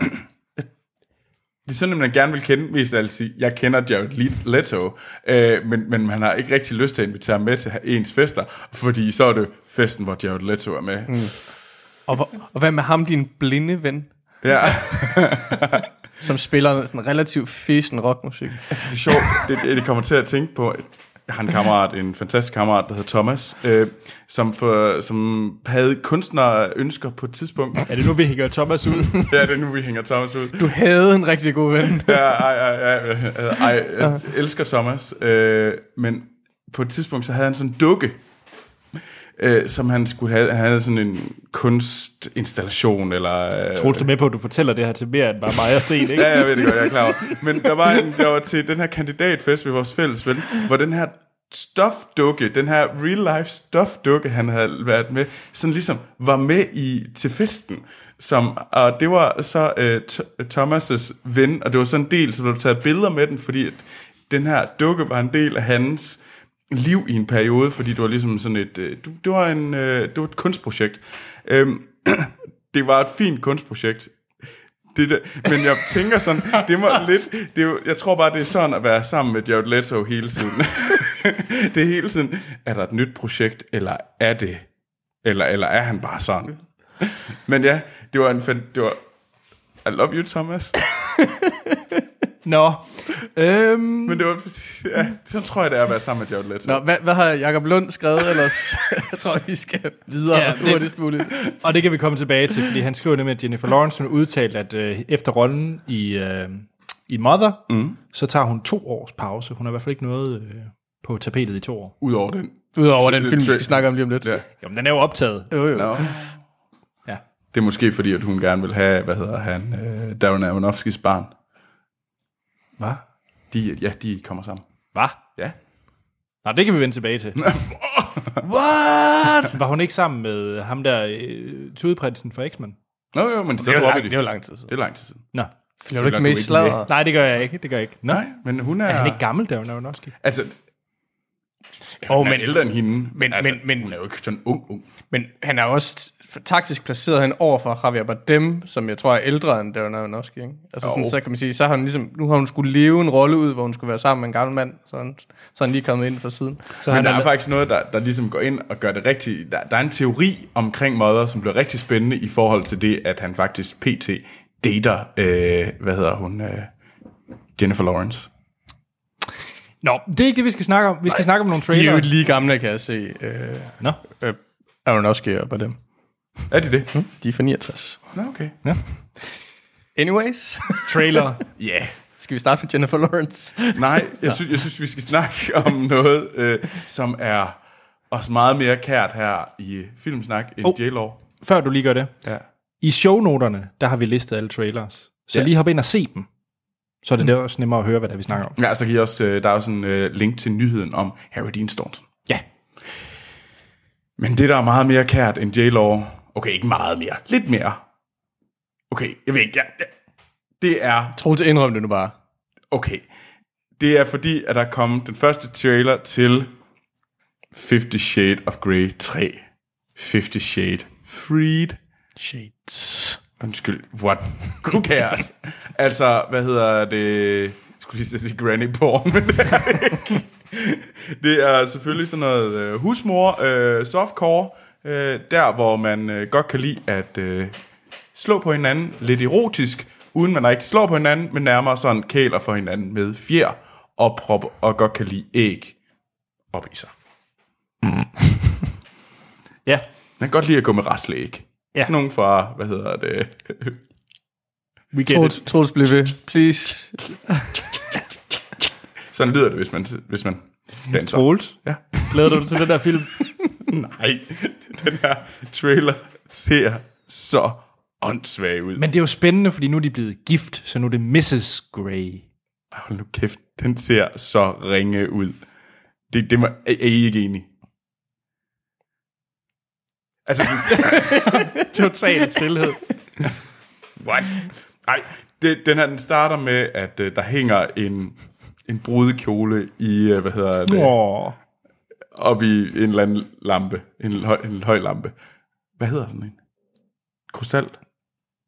Det er sådan, at man gerne vil kende, mest af alt sige, jeg kender Jared Leto, øh, men, men man har ikke rigtig lyst til at invitere ham med til ens fester, fordi så er det festen, hvor Jared Leto er med. Mm. og, hvor- og hvad med ham, din blinde ven, Ja, som spiller sådan relativt fesen rockmusik? det er sjovt. Det, det kommer til at tænke på, jeg har en kammerat, en fantastisk kammerat, der hedder Thomas, øh, som, for, som havde kunstnerønsker på et tidspunkt. Er det nu, vi hænger Thomas ud? Ja, det er nu, vi hænger Thomas ud. Du havde en rigtig god ven. Ja, ej, ej, ej, ej, ej, jeg elsker Thomas. Øh, men på et tidspunkt, så havde han sådan en dukke, øh, som han skulle have. Han havde sådan en kunstinstallation, eller... Øh, Troels du med på, at du fortæller det her til mere end bare mig og Sten, ikke? Ja, jeg ved det godt, jeg er klar over. Men der var, en, der var til den her kandidatfest ved vores fælles ven, hvor den her stofdukke, den her real life stofdukke, han havde været med, sådan ligesom var med i til festen. Som, og det var så uh, Thomas' ven, og det var sådan en del, så blev taget billeder med den, fordi at den her dukke var en del af hans liv i en periode, fordi det var ligesom sådan et, øh, du- det var, en, øh, det var et kunstprojekt. Øhm, det var et fint kunstprojekt. Det der, men jeg tænker sådan, det var lidt, det er jeg tror bare, det er sådan at være sammen med Jared Leto hele tiden. det er hele tiden, er der et nyt projekt, eller er det, eller, eller er han bare sådan? Men ja, det var en, det var, I love you, Thomas. Nå, øhm, Men det var, ja, sådan tror jeg, det er at være sammen med Jared Leto. Nå, hvad, hvad har Jacob Lund skrevet ellers? jeg tror, vi skal videre Ja, det- hurtigst muligt. og det kan vi komme tilbage til, fordi han skriver nemlig, at Jennifer Lawrence hun udtalte, at øh, efter rollen i, øh, i Mother, mm. så tager hun to års pause. Hun har i hvert fald ikke noget øh, på tapetet i to år. Udover den. Udover den film, vi skal snakke om lige om lidt. Ja. Jo, men den er jo optaget. Jo, jo. Nå. Ja. Det er måske fordi, at hun gerne vil have, hvad hedder han, øh, Darren Aronofskis barn. Hvad? De, ja, de kommer sammen. Hvad? Ja. Nå, det kan vi vende tilbage til. What? Var hun ikke sammen med ham der, øh, tudeprinsen fra X-Men? Nå jo, men så Det er jo lang, de. det er jo lang tid siden. Det er lang tid siden. Nå. Følger du ikke med i sladder? Nej, det gør jeg ikke. Det gør jeg ikke. Nå. Nej, men hun er... Er han ikke gammel, Darren Aronofsky? Altså, Åh, hun er men- ældre end hende. men- altså, men- men- hun er jo ikke sådan ung, ung. Men han er også taktisk placeret han over for Javier Bardem, som jeg tror er ældre end Darren Aronofsky. Ikke? Altså sådan, Jo. så kan man sige, så har hun ligesom, nu har hun skulle leve en rolle ud, hvor hun skulle være sammen med en gammel mand, så er han, så han lige kommet ind fra siden. Så Men han der er er, faktisk noget, der, der ligesom går ind og gør det rigtigt. Der, der er en teori omkring Mother, som bliver rigtig spændende i forhold til det, at han faktisk pt. dater, øh, hvad hedder hun, øh, Jennifer Lawrence. Nå, det er ikke det, vi skal snakke om. Vi skal snakke om nogle De er trailer. jo lige gamle, kan jeg se. Øh, Nå. øh, Aronofsky og Bardem. Er det det? De er fra 69. Nå, okay. Anyways, Trailer. Ja. Yeah. skal vi starte med Jennifer Lawrence? Nej, jeg synes, jeg synes, vi skal snakke om noget, øh, som er også meget mere kært her i Filmsnak end Oh. oh. J-Law. Før du lige gør det. Ja. I shownoterne, der har vi listet alle trailers. Så Ja. lige hop ind og se dem. Så er det mm. også nemmere at høre, hvad det er, vi snakker om. Ja, så kan I også, øh, der er også en øh, link til nyheden om Harry Dean Staunton. Ja. Men det, der er meget mere kært end J-Law, okay, ikke meget mere, lidt mere. Okay, jeg ved ikke, ja, ja, det er, Troels, indrøm det nu bare. okay, det er fordi, at der er kommet den første trailer til Fifty Shade of Grey 3. Fifty Shade Freed. Shades. Undskyld, what? Who cares? altså, hvad hedder det? Jeg skulle lige sige granny porn, men det er det ikke. Det er selvfølgelig sådan noget øh, husmor, øh, softcore, øh, der hvor man øh, godt kan lide at øh, slå på hinanden lidt erotisk, uden man rigtig slår på hinanden, men nærmere sådan kæler for hinanden med fjer og prop, og godt kan lide æg op i sig. Ja. Man kan godt lide at gå med rasleæg. Ja. Nogen fra, hvad hedder det, We get Troels, it. Troels, bliv ved. Please. Sådan lyder det, hvis man, hvis man danser. Troels, Ja. glæder du dig til den der film? Nej, den her trailer ser så åndssvag ud. Men det er jo spændende, fordi nu er de blevet gift, så nu er det Mrs. Grey. hold nu kæft, den ser så ringe ud. Det, det må, er, er I ikke enige? Altså, Total stillhed. what? Nej, det, den her, den starter med, at uh, der hænger en, en brudekjole i, uh, hvad hedder det, Åh. op i en eller anden lampe. En, høj, en høj lampe. Hvad hedder sådan en? Krystal?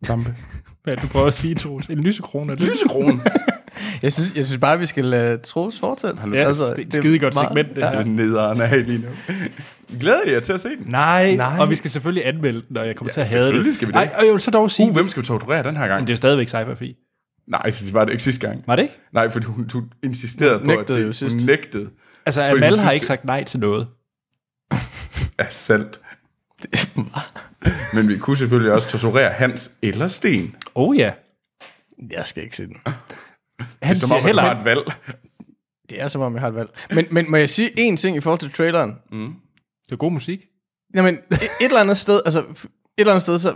Lampe? Hvad du prøver at sige, Troels? En lysekrone? er det? Lysekronen. Jeg synes, jeg synes bare, vi skal lade Troels fortsætte. Ja, altså, det er et skide godt segment, det her. Det er nederen af lige nu. Glæder jeg jer til at se den? Nej, Nej. og vi skal selvfølgelig anmelde den, og jeg kommer Ja, til at have det. selvfølgelig skal vi det. Nej, og jeg vil så dog sige, Uh, hvem skal vi torturere den her gang? men det er jo stadigvæk sci-fi Nej, for det var det ikke sidste gang. Var det ikke? Nej, fordi hun, hun insisterede Hun på, at nægtede det, jo sidst. hun nægtede Altså, Amal har synes, ikke sagt nej til noget. af salt. Men vi kunne selvfølgelig også torturere Hans eller Sten. Oh ja. Jeg skal ikke se den. Han Som siger om han heller har et valg. Det er som om, jeg har et valg. Men, men må jeg sige en ting i forhold til traileren? Det er god musik. Jamen, et, et eller andet sted, altså, et eller andet sted, så,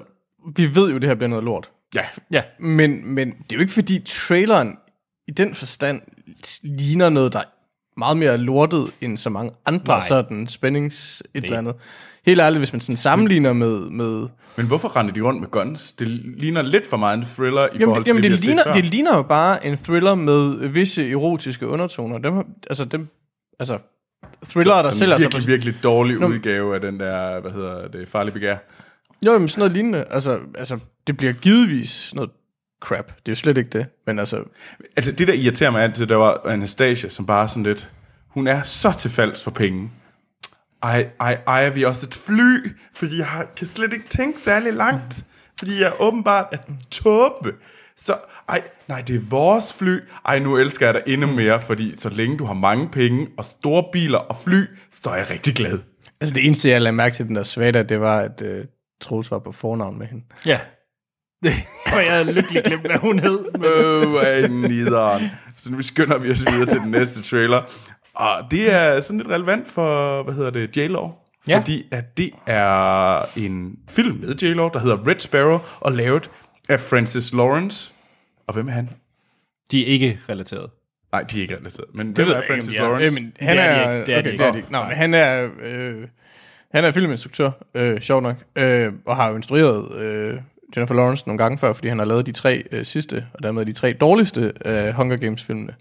vi ved jo, det her bliver noget lort. Ja, Ja. Men, men det er jo ikke fordi traileren i den forstand ligner noget, der meget mere lortet end så mange andre Nej. Nej. sådan spændings et eller andet. Helt ærligt, hvis man sådan sammenligner med... med Men hvorfor render de rundt med guns? Det ligner lidt for meget en thriller i jamen, forhold til jamen det, det, har ligner, før. det ligner jo bare en thriller med visse erotiske undertoner. Dem, altså, dem, altså, thriller, der Sådan sælger en sig virkelig, på... virkelig dårlig Nå, udgave af den der, hvad hedder det, farlige begær. Jo, jamen, sådan noget lignende. Altså, altså, det bliver givetvis noget crap. Det er jo slet ikke det. Men altså, Altså, det der irriterer mig altid, der var Anastasia, som bare sådan lidt, hun er så til falds for penge. Ej, ej, ejer vi også et fly, fordi jeg har- kan slet ikke tænke særlig langt, fordi jeg åbenbart er tåbe. Så, ej, nej, det er vores fly. Ej, nu elsker jeg dig endnu mere, fordi så længe du har mange penge og store biler og fly, så er jeg rigtig glad. altså det eneste, jeg lagde mærke til den der svada, det var, at uh, Troels var på fornavn med hende. Ja. Og jeg havde lykkelig glemt, hvad hun hed. Men... I nederen. Så nu skynder vi os videre til den næste trailer. Og det er sådan lidt relevant for, hvad hedder det, J-Law. Ja. Fordi at det er en film med J-Law, der hedder Red Sparrow, og lavet af Francis Lawrence. Og hvem er han? De er ikke relateret. Nej, de er ikke relateret. Men det hvem er Francis ja. Lawrence? Jamen, han Det er de er, ikke. Det er de okay, ikke. det er de ikke. Nå, men han er, øh, han er filminstruktør, øh, sjovt nok, øh, og har jo instrueret øh, Jennifer Lawrence nogle gange før, fordi han har lavet de tre øh, sidste, og dermed de tre dårligste øh, Hunger Games-filmene.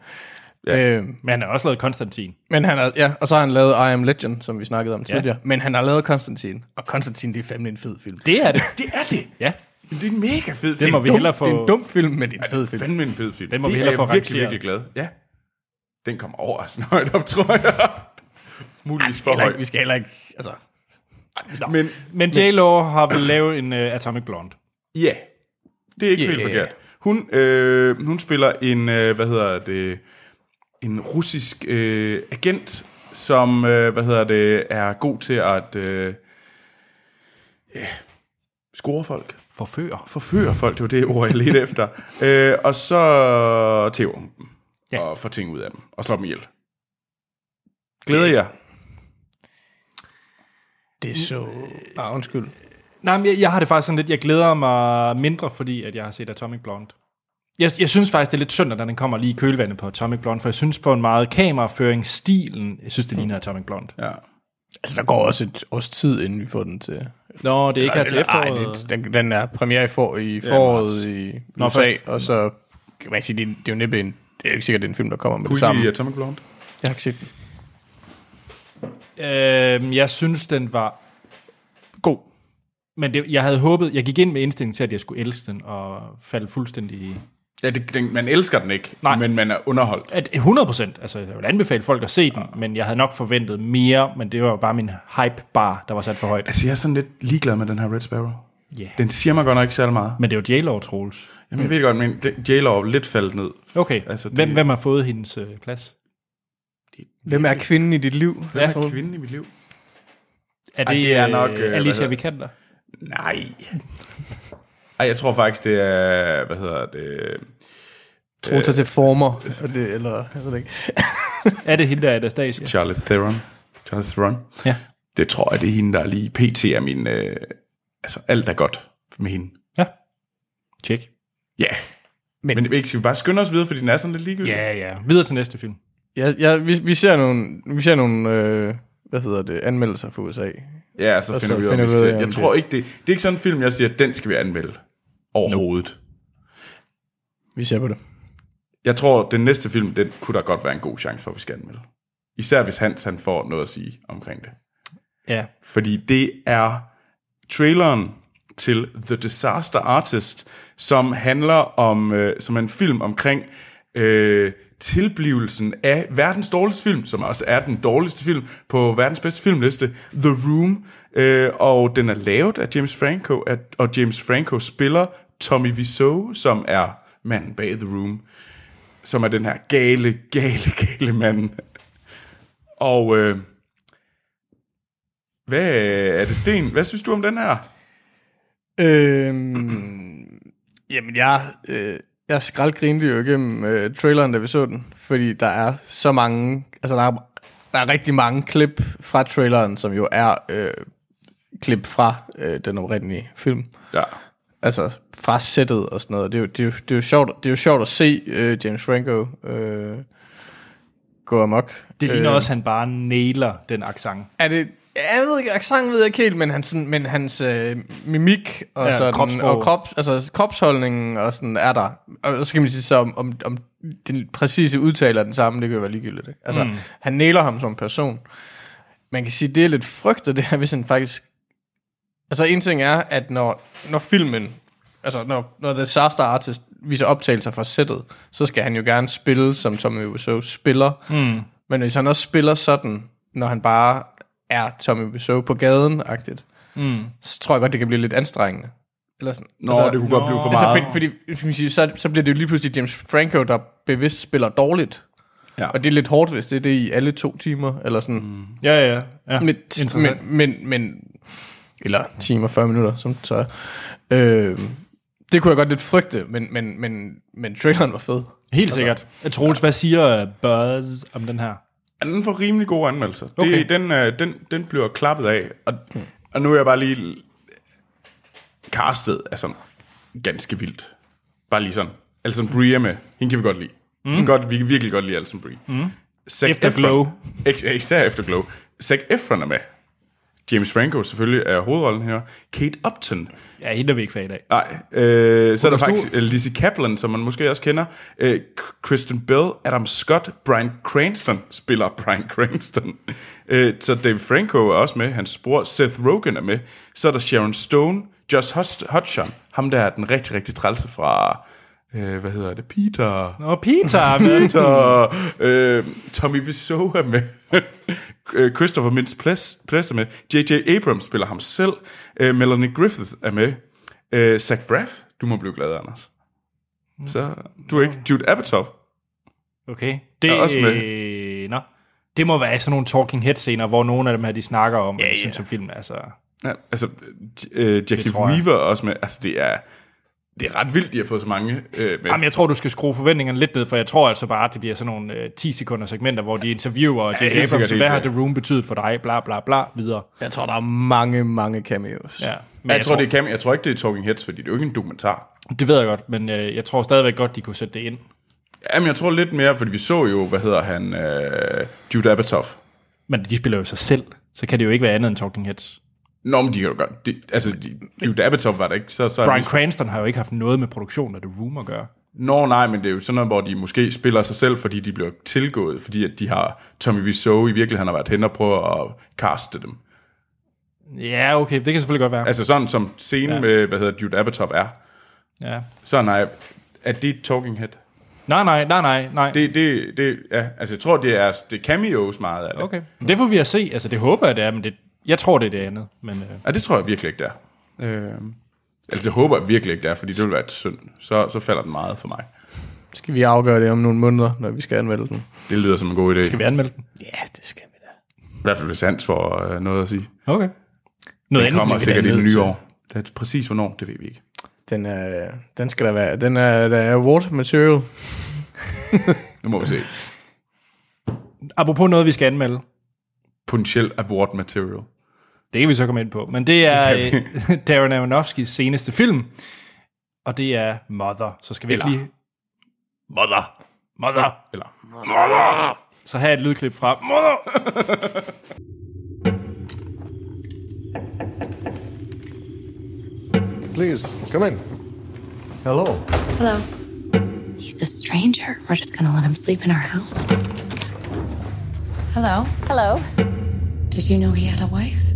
Ja. Øh, Men han har også lavet Konstantin. men han har, ja, og så har han lavet I Am Legend, som vi snakkede om tidligere. Men han har lavet Konstantin, og Konstantin, det er fandme en fed film. Det er det. Det er det. Ja. Det er en mega fed Det film. må vi Dum, hellere Det er en få... dum film, men det er en fed film. Fandme en fed film. Den må vi det hellere er få jeg virkelig, rangeret. virkelig glad. Ja. Den kommer overraskende højt op, tror jeg. Muligvis for højt. vi skal heller ikke, altså... Men Men J-Lo har vel lavet en uh, Atomic Blonde. Ja, det er ikke Ja. helt forkert. Hun, øh, hun spiller en, øh, hvad hedder det, en russisk øh, agent, som, øh, hvad hedder det, er god til at øh, ja, score folk, Forfører. forføre folk, det var det ord, jeg ledte efter, øh, og så tæver hun dem, Ja. ja. og får ting ud af dem, og slår dem ihjel. Glæder jeg? Det er så... Ah, undskyld. Nej, men jeg, jeg har det faktisk sådan lidt, jeg glæder mig mindre, fordi at jeg har set Atomic Blonde. Jeg, jeg synes faktisk, det er lidt synd, at den kommer lige i kølvandet på Atomic Blonde, for jeg synes på en meget kameraføringsstilen, jeg synes, det ligner Atomic Blonde. Ja. Altså, der går også et års tid, inden vi får den til... Nå, det er ikke her til efteråret. Ej, det, den, den er premiere i, for, i foråret marts. i Nå, USA, først- og så kan man sige, det, er- det er jo næppe en... Det er jo ikke sikkert, det er en film, der kommer med det Kunne samme. I Atomic Blonde? Jeg har ikke set den. Øhm, jeg synes, den var. Men det, jeg havde håbet, jeg gik ind med indstillingen til, at jeg skulle elske den, og falde fuldstændig i... Ja, det, den, man elsker den ikke, Nej. men man er underholdt. At 100 procent, altså jeg vil anbefale folk at se den, men jeg havde nok forventet mere, men det var jo bare min hype-bar, der var sat for højt. Altså, jeg er sådan lidt ligeglad med den her Red Sparrow. Yeah. Den siger mig godt nok ikke særlig meget. Men det er jo J-Lo, Troels. Jamen, jeg ved det godt, men det- J-Lo er lidt faldet ned. Okay, Altså, det- hvem, hvem har fået hendes øh, plads? Hvem er kvinden i dit liv? Hvem er kvinden i mit liv? Er Ej, det, det er nok, øh, øh, hvad Alicia hedder- Vikander? Nej. Ej, jeg tror faktisk, det er, hvad hedder det, Tro sig til former, og det, eller jeg ved det ikke. Er det hende, der er Anastasia? Charlotte Theron. Charlotte Theron. Ja. Det tror jeg, det er hende, der lige pt. er min, øh, altså alt er godt med hende. Ja. Tjek. Ja. Men, men ikke, skal vi bare skynde os videre, fordi den er sådan lidt ligegyldig? Ja, ja. Videre til næste film. Ja, ja vi, vi ser nogle, vi ser nogle øh, hvad hedder det, anmeldelser fra USA. Ja, så Og finder så vi ud af, finder vi ud af, Jeg tror ikke, det, det er ikke sådan en film, jeg siger, den skal vi anmelde overhovedet. Vi ser på det. Jeg tror, den næste film, den kunne der godt være en god chance for, at vi skal anmelde. Især hvis Hans han får noget at sige omkring det. Ja. Fordi det er traileren til The Disaster Artist, som handler om, øh, som er en film omkring øh, tilblivelsen af verdens dårligste film, som også er den dårligste film på verdens bedste filmliste, The Room. Øh, og den er lavet af James Franco, at, og James Franco spiller Tommy Wiseau, som er manden bag The Room, som er den her gale, gale, gale mand. Og øh, hvad er det, Sten? Hvad synes du om den her? Øhm, jamen, jeg, øh, jeg skraldgrinede jo igennem øh, traileren, da vi så den, fordi der er så mange, altså der er, der er rigtig mange klip fra traileren, som jo er øh, klip fra øh, den oprindelige film. Ja. Altså fra sættet og sådan noget. Det er jo, det er jo, det er jo, sjovt, det er jo sjovt at se øh, James Franco øh, gå amok. Det ligner Øh, også, at han bare nailer den accent. Er det... Jeg ved ikke, accent ved jeg ikke helt, men hans, sådan, men hans øh, mimik og, Ja, sådan, og krops, altså, kropsholdningen og sådan er der. Og så kan man sige så, om, om, om den præcise udtaler den samme, det kan jo være ligegyldigt. Ikke? Altså, mm. han nailer ham som person. Man kan sige, det er lidt frygtet, det her, hvis han faktisk... Altså, en ting er, at når, når filmen, altså når, når The Disaster Artist viser optagelser fra sættet, så skal han jo gerne spille, som Tommy Wiseau spiller. Mm. Men hvis han også spiller sådan, når han bare er Tommy Wiseau på gaden-agtigt, mm. så tror jeg godt, det kan blive lidt anstrengende. Eller sådan. Nå, altså, det kunne godt blive for Altså, meget. fordi, fordi siger, så, så bliver det jo lige pludselig James Franco, der bevidst spiller dårligt. Ja. Og det er lidt hårdt, hvis det er det i alle to timer, eller sådan. Mm. Ja, ja, ja. Men, men, men, men, eller timer, 40 minutter, som så er. Øh, det kunne jeg godt lidt frygte, men, men, men, men traileren var fed. Helt sikkert. Altså, Troels, hvad siger Buzz om den her? Ja, Den får rimelig gode anmeldelser. Okay. Det, den, øh, den, den bliver klappet af. Og, og nu er jeg bare lige... Castet sådan ganske vildt. Bare lige sådan. Alison Brie er med. Hende kan vi godt lide. Mm. Hende godt, vi kan virkelig godt lide Alison Brie. Mm. Zac Efter Efron- Især efter Glow. Zac Efron er med. James Franco selvfølgelig er hovedrollen her. Kate Upton. Ja, hende er vi ikke fan af. Nej, øh, så er der er faktisk uh, Lizzie Kaplan, som man måske også kender. Uh, Kristen Bell, Adam Scott, Brian Cranston spiller Brian Cranston. Uh, så Dave Franco er også med, hans bror Seth Rogen er med. Så er der Sharon Stone, Josh Hutcherson, ham der er den rigtig, rigtig trælse fra, uh, hvad hedder det, Peter. Nå, Peter er. Så øh, Tommy Wiseau er med. Øh, Christopher Mintz-Plasse er med. J.J. Abrams spiller ham selv. Øh, Melanie Griffith er med. Øh, Zach Braff, du må blive glad, Anders. Så du er ikke Jude Apatow. Okay. Det Er også med. Øh, nå. Det må være sådan nogle talking head scener, hvor nogle af dem her, de snakker om, ja, ja. synes om film. Altså, Ja, altså, øh, Jackie. Weaver er også med. Altså, det er, det er ret vildt, de har fået så mange øh, med. Jamen, jeg tror, du skal skrue forventningerne lidt ned, for jeg tror altså bare, at det bliver sådan nogle øh, 10 sekunder segmenter, hvor de interviewer J.J. helt Abrams, hvad har. The Room betydet for dig, bla bla bla, videre. Jeg tror, der er mange, mange cameos. Ja. Men jeg, jeg, tror, det er Cam, jeg tror ikke, det er Talking Heads, fordi det er jo ikke en dokumentar. det ved jeg godt, men øh, jeg tror stadigvæk godt, de kunne sætte det ind. Jamen, jeg tror lidt mere, fordi vi så jo, hvad hedder han, øh, Jude Apatow. Men de spiller jo sig selv, så kan det jo ikke være andet end Talking Heads. Nå, men de kan jo godt. De, altså, de, Jude Apatow var der ikke. Så, så Brian det- Cranston har jo ikke haft noget med produktionen af The Room at gøre. Nå, nej, men det er jo sådan noget, hvor de måske spiller sig selv, fordi de bliver tilgået, fordi at de har Tommy Wiseau i virkeligheden har været hen og prøvet at caste dem. Ja, okay, det kan selvfølgelig godt være. Altså sådan som scenen ja. Med, hvad hedder Jude Apatow er. Ja. Så nej, er det Talking Head? Nej, nej, nej, nej, nej. Det, det, det, ja, altså jeg tror, det er, det cameos meget af det. Okay. Det får vi at se. Altså, det håber jeg, det er, men det, jeg tror, det er det andet. Men, øh, Ja, det tror jeg virkelig ikke, det er. Øh, altså det håber jeg virkelig ikke, det er, fordi det vil være et synd. Så, så falder den meget for mig. Skal vi afgøre det om nogle måneder, når vi skal anmelde den? Det lyder som en god idé. skal vi anmelde den? Ja, det skal vi da. I hvert fald hvis Hans får øh, noget at sige. Okay. Noget Den kommer sikkert i det nye til. år. Det er præcis hvornår, det ved vi ikke. Den, er, den skal der være. Den er, der er award material. Nu må vi se. Apropos noget, vi skal anmelde. Potentiel award material. Det kan vi så komme ind på. Men det er det øh, Darren Aronofskis seneste film. Og det er Mother. Så skal vi ikke Eller- lige... Mother. Mother! Eller Så have et lydklip fra Mother! Please, come in. Hello. Hello. He's a stranger. We're just gonna let him sleep in our house. Hello. Hello. Did you know he had a wife?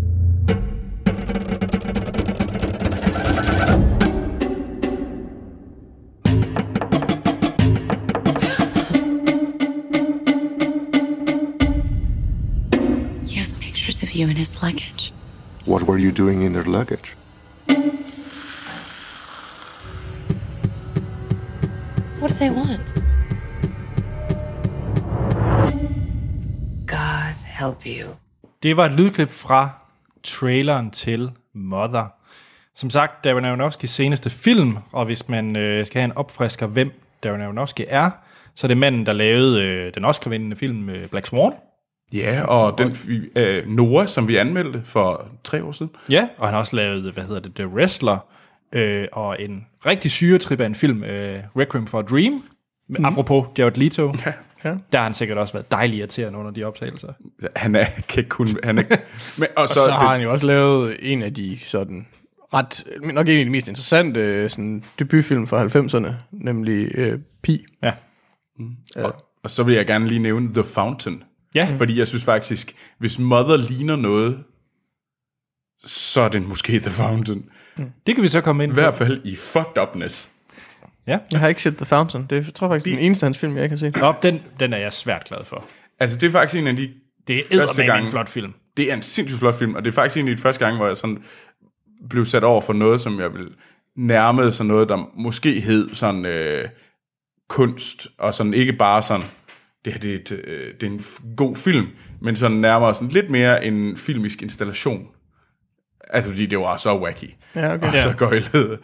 You in his luggage. What were you doing in their luggage? What do they want? God help you. Det var et lydklip fra traileren til Mother. Som sagt, Darren Aronofskis seneste film, og hvis man øh, skal have en opfrisker, hvem Darren Aronofsky er, så er det manden, der lavede øh, den Oscar-vindende film øh, Black Swan. Ja, og den øh, Noah, som vi anmeldte for tre år siden. Ja, og han har også lavet, hvad hedder det, The Wrestler, øh, og en rigtig syretrip af en film, øh, Requiem for a Dream, mm. apropos Jared Leto. Ja. Ja. Der har han sikkert også været dejlig irriterende under de optagelser. Han er, kan ikke kun... Han er, men, og så, Så, så har det, han jo også lavet en af de sådan ret, nok en af de mest interessante øh, sådan, debutfilm fra 90'erne, nemlig øh, Pi. Ja. og, og så vil jeg gerne lige nævne The Fountain. Ja. Fordi jeg synes faktisk, hvis Mother ligner noget, så er det måske The Fountain. Det kan vi så komme ind I hvert fald i fucked upness. Ja. Jeg har ikke set The Fountain. Det er, jeg tror faktisk, det er den eneste af hans film, jeg ikke har set. Nå, den, den er jeg svært glad for. Altså, det er faktisk en af de Det er gang- en flot film. Det er en sindssygt flot film, og det er faktisk en af de første gange, hvor jeg sådan blev sat over for noget, som jeg vil nærme sig noget, der måske hed sådan øh, kunst, og sådan ikke bare sådan, det her det er, et, øh, det er en f- god film, men sådan nærmere sådan lidt mere en filmisk installation. Altså, fordi det var så wacky. Ja, okay. Og så gøjlet.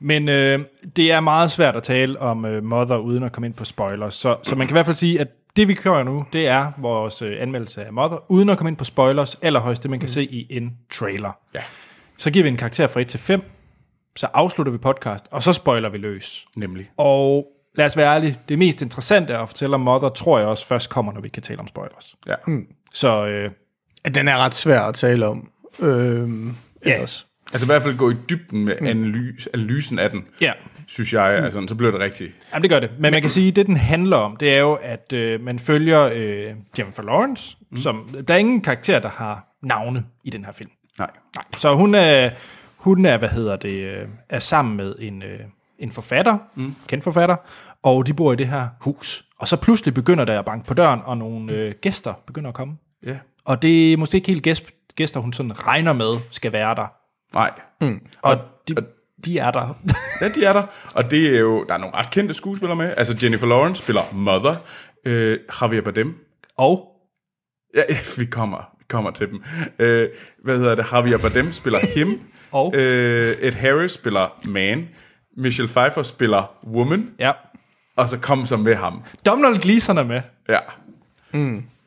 Men øh, det er meget svært at tale om øh, Mother uden at komme ind på spoilers. Så, så man kan i hvert fald sige, at det vi kører nu, det er vores øh, anmeldelse af Mother, uden at komme ind på spoilers, allerhøjst det man kan se i en trailer. Ja. Så giver vi en karakter fra 1 til 5, så afslutter vi podcast, og så spoiler vi løs. Nemlig. Og lad os være ærlige, det mest interessante at fortælle om Mother, tror jeg også først kommer, når vi kan tale om spoilers. Ja. Så øh, Den er ret svær at tale om. Øhm, Ja. ellers. Altså i hvert fald gå i dybden med analyse, analysen af den, ja, synes jeg, altså, så bliver det rigtigt. Jamen, det gør det. Men man kan sige, at det, den handler om, det er jo, at øh, man følger øh, Jennifer Lawrence, mm. som... Der er ingen karakter, der har navne i den her film. Nej. Nej. Så hun er, hun er, hvad hedder det, øh, er sammen med en, øh, en forfatter, mm. kendt forfatter, og de bor i det her hus. Og så pludselig begynder der at banke på døren, og nogle øh, gæster begynder at komme. Ja. Og det er måske ikke helt gæst, gæster, hun sådan regner med, skal være der. Nej. Og de, de er der. Ja, de er der. Og det er jo, der er nogle ret kendte skuespillere med. Altså Jennifer Lawrence spiller Mother. Øh, Javier Bardem. og Ja, ja, vi kommer, vi kommer til dem. Øh, hvad hedder det? Javier Bardem spiller him. Og? Øh, Ed Harris spiller Man. Michelle Pfeiffer spiller Woman. ja. Og så kom så med ham. Donald Gleeson er med. Ja.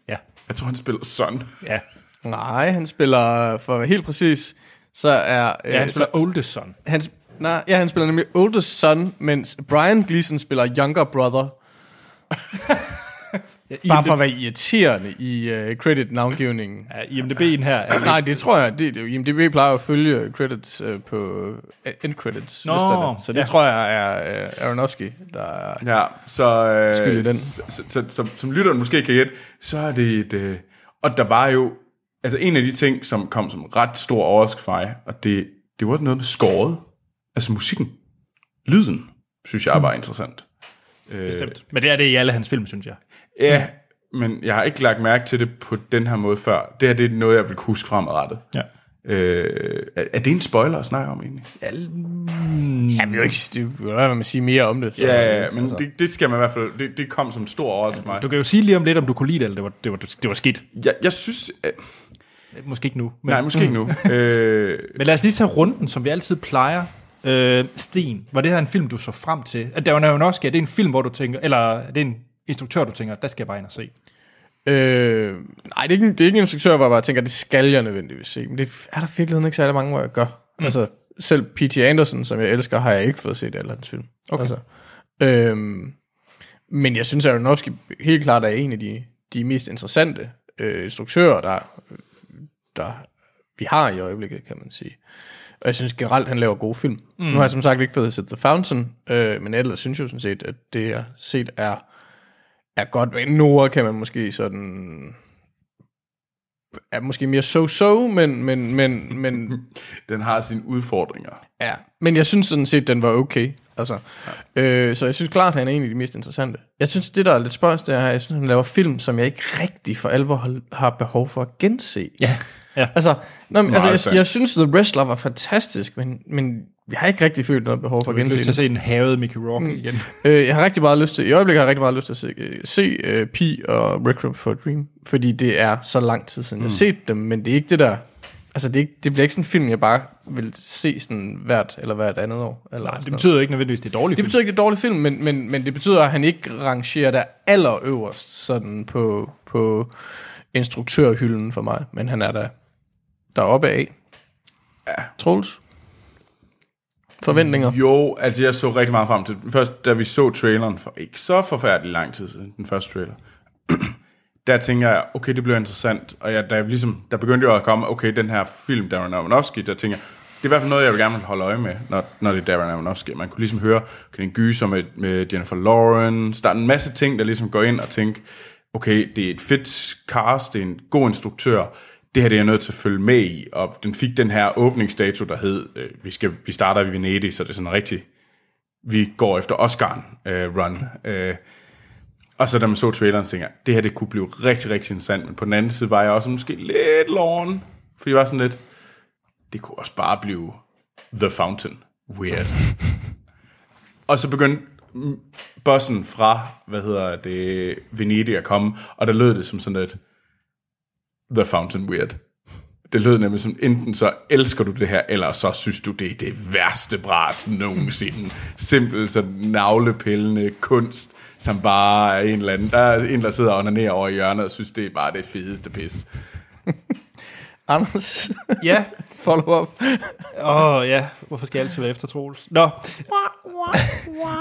Ja. Jeg tror, han spiller Son. Ja. Nej, han spiller, for helt præcis, så er... øh, Ja, han spiller så, oldest son. han, nej, ja, han spiller nemlig oldest son, mens Brian Gleason spiller younger brother. Bare for at være irriterende i uh, credit-navngivningen. Ja, IMDb'en her er Nej, det tror jeg. Det, det, IMDb plejer at følge credits uh, på uh, end credits Nå, listerne. Så det ja. tror jeg er uh, Aronofsky, der er... Ja, så, øh, Skyld i den. Så, så, så, så, som lytteren måske kan gætte, så er det et... Øh, og der var jo... Altså en af de ting, som kom som ret stor overraskelse for mig, og det, det var noget med skåret. Altså musikken. Lyden, synes jeg var interessant. bestemt. Men det er det i alle hans film, synes jeg. Ja, men jeg har ikke lagt mærke til det på den her måde før. Det her det er noget, jeg vil huske fremadrettet. Ja. Øh, er, er det en spoiler at snakke om egentlig? Jamen, jo ikke... Det hvad man siger mere om det. Så, Ja, ja, ja men altså. det, det skal man i hvert fald... Det, det kom som en stor overraskelse for mig. Du kan jo sige lige om lidt, om du kunne lide det, eller det var, det var, det var skidt. Jeg, jeg synes... Øh, Måske ikke nu. Men, nej, måske ikke nu. øh, men lad os lige tage runden, som vi altid plejer. Øh, Sten, var det her en film, du så frem til? At der var jo også, er det en film, hvor du tænker, eller er det en instruktør, du tænker, der skal jeg bare ind og se? Øh, nej, det er, ikke, en- det er ikke en instruktør, hvor jeg bare tænker, det skal jeg nødvendigvis se. Men det er der i virkeligheden ikke særlig mange, hvor jeg gør. Mm. Altså, selv P.T. Anderson, som jeg elsker, har jeg ikke fået set alle hans film. Okay. Altså, øhm, men jeg synes, at Aronofsky helt klart er en af de, de mest interessante øh, instruktører, der, der vi har i øjeblikket, kan man sige. Og jeg synes generelt, han laver gode film. Mm. Nu har jeg som sagt ikke fået set The Fountain, øh, men ellers synes jeg jo sådan set, at det jeg har set er er godt. Men Nora kan man måske sådan er måske mere so-so, men, men, men, men, den har sine udfordringer. ja. men jeg synes sådan set, den var okay. Altså, ja. øh, så jeg synes klart, at han er en af de mest interessante. Jeg synes, det der er lidt spørgsmål, det er, at jeg synes, han laver film, som jeg ikke rigtig for alvor har, behov for at gense. Ja. ja. Altså, nå, men, Meget altså jeg, jeg synes, The Wrestler var fantastisk, men, men jeg har ikke rigtig følt noget behov for at Jeg har lyst gense til at se den havede Mickey Rourke mm. igen. Øh, jeg har rigtig meget lyst til, i øjeblikket har jeg rigtig meget lyst til at se, øh, se uh, Pi og Requiem for a Dream, fordi det er så lang tid siden, jeg har set dem, men det er ikke det der, altså det, er ikke, det bliver ikke sådan en film, jeg bare vil se sådan hvert eller hvert andet år. Eller Nej, det noget. betyder ikke nødvendigvis, det er dårligt det betyder ikke, det er en dårlig film, men, men, men det betyder, at han ikke rangerer der allerøverst sådan på, på instruktørhylden for mig, men han er der deroppe af. Ja. Troels? Forventninger? Jo, altså jeg så rigtig meget frem til den. Først, da vi så traileren for ikke så forfærdelig lang tid siden, den første trailer, der tænker jeg, okay, det bliver interessant. Og jeg, der, ligesom, der begyndte jo at komme, okay, den her film, Darren Aronofsky, der tænker jeg, det er i hvert fald noget, jeg vil gerne holde øje med, når, når det er Darren Aronofsky. Man kunne ligesom høre, kan en gyser med, med Jennifer Lawrence, der er en masse ting, der ligesom går ind og tænker, okay, det er et fedt cast, det er en god instruktør, det her det er jeg nødt til at følge med i, og den fik den her åbningsdato, der hed, øh, vi, skal, vi starter i Venedig, så det er sådan rigtig, vi går efter Oscar'en øh, run. Øh, og så da man så traileren, tænkte jeg, det her det kunne blive rigtig, rigtig interessant, men på den anden side var jeg også måske lidt loven, fordi jeg var sådan lidt, det kunne også bare blive The Fountain. Weird. og så begyndte bossen fra, hvad hedder det, Venedig at komme, og der lød det som sådan lidt, The Fountain Weird. Det lød nemlig som, enten så elsker du det her, eller så synes du, det er det værste bras nogensinde. Simpelt sådan navlepillende kunst, som bare er en eller anden, der er en, der sidder og onanerer over i hjørnet, og synes, det er bare det fedeste pis. Anders, Ja. follow up. Åh, oh, ja. Hvorfor skal jeg altid være efter Troels? Nå.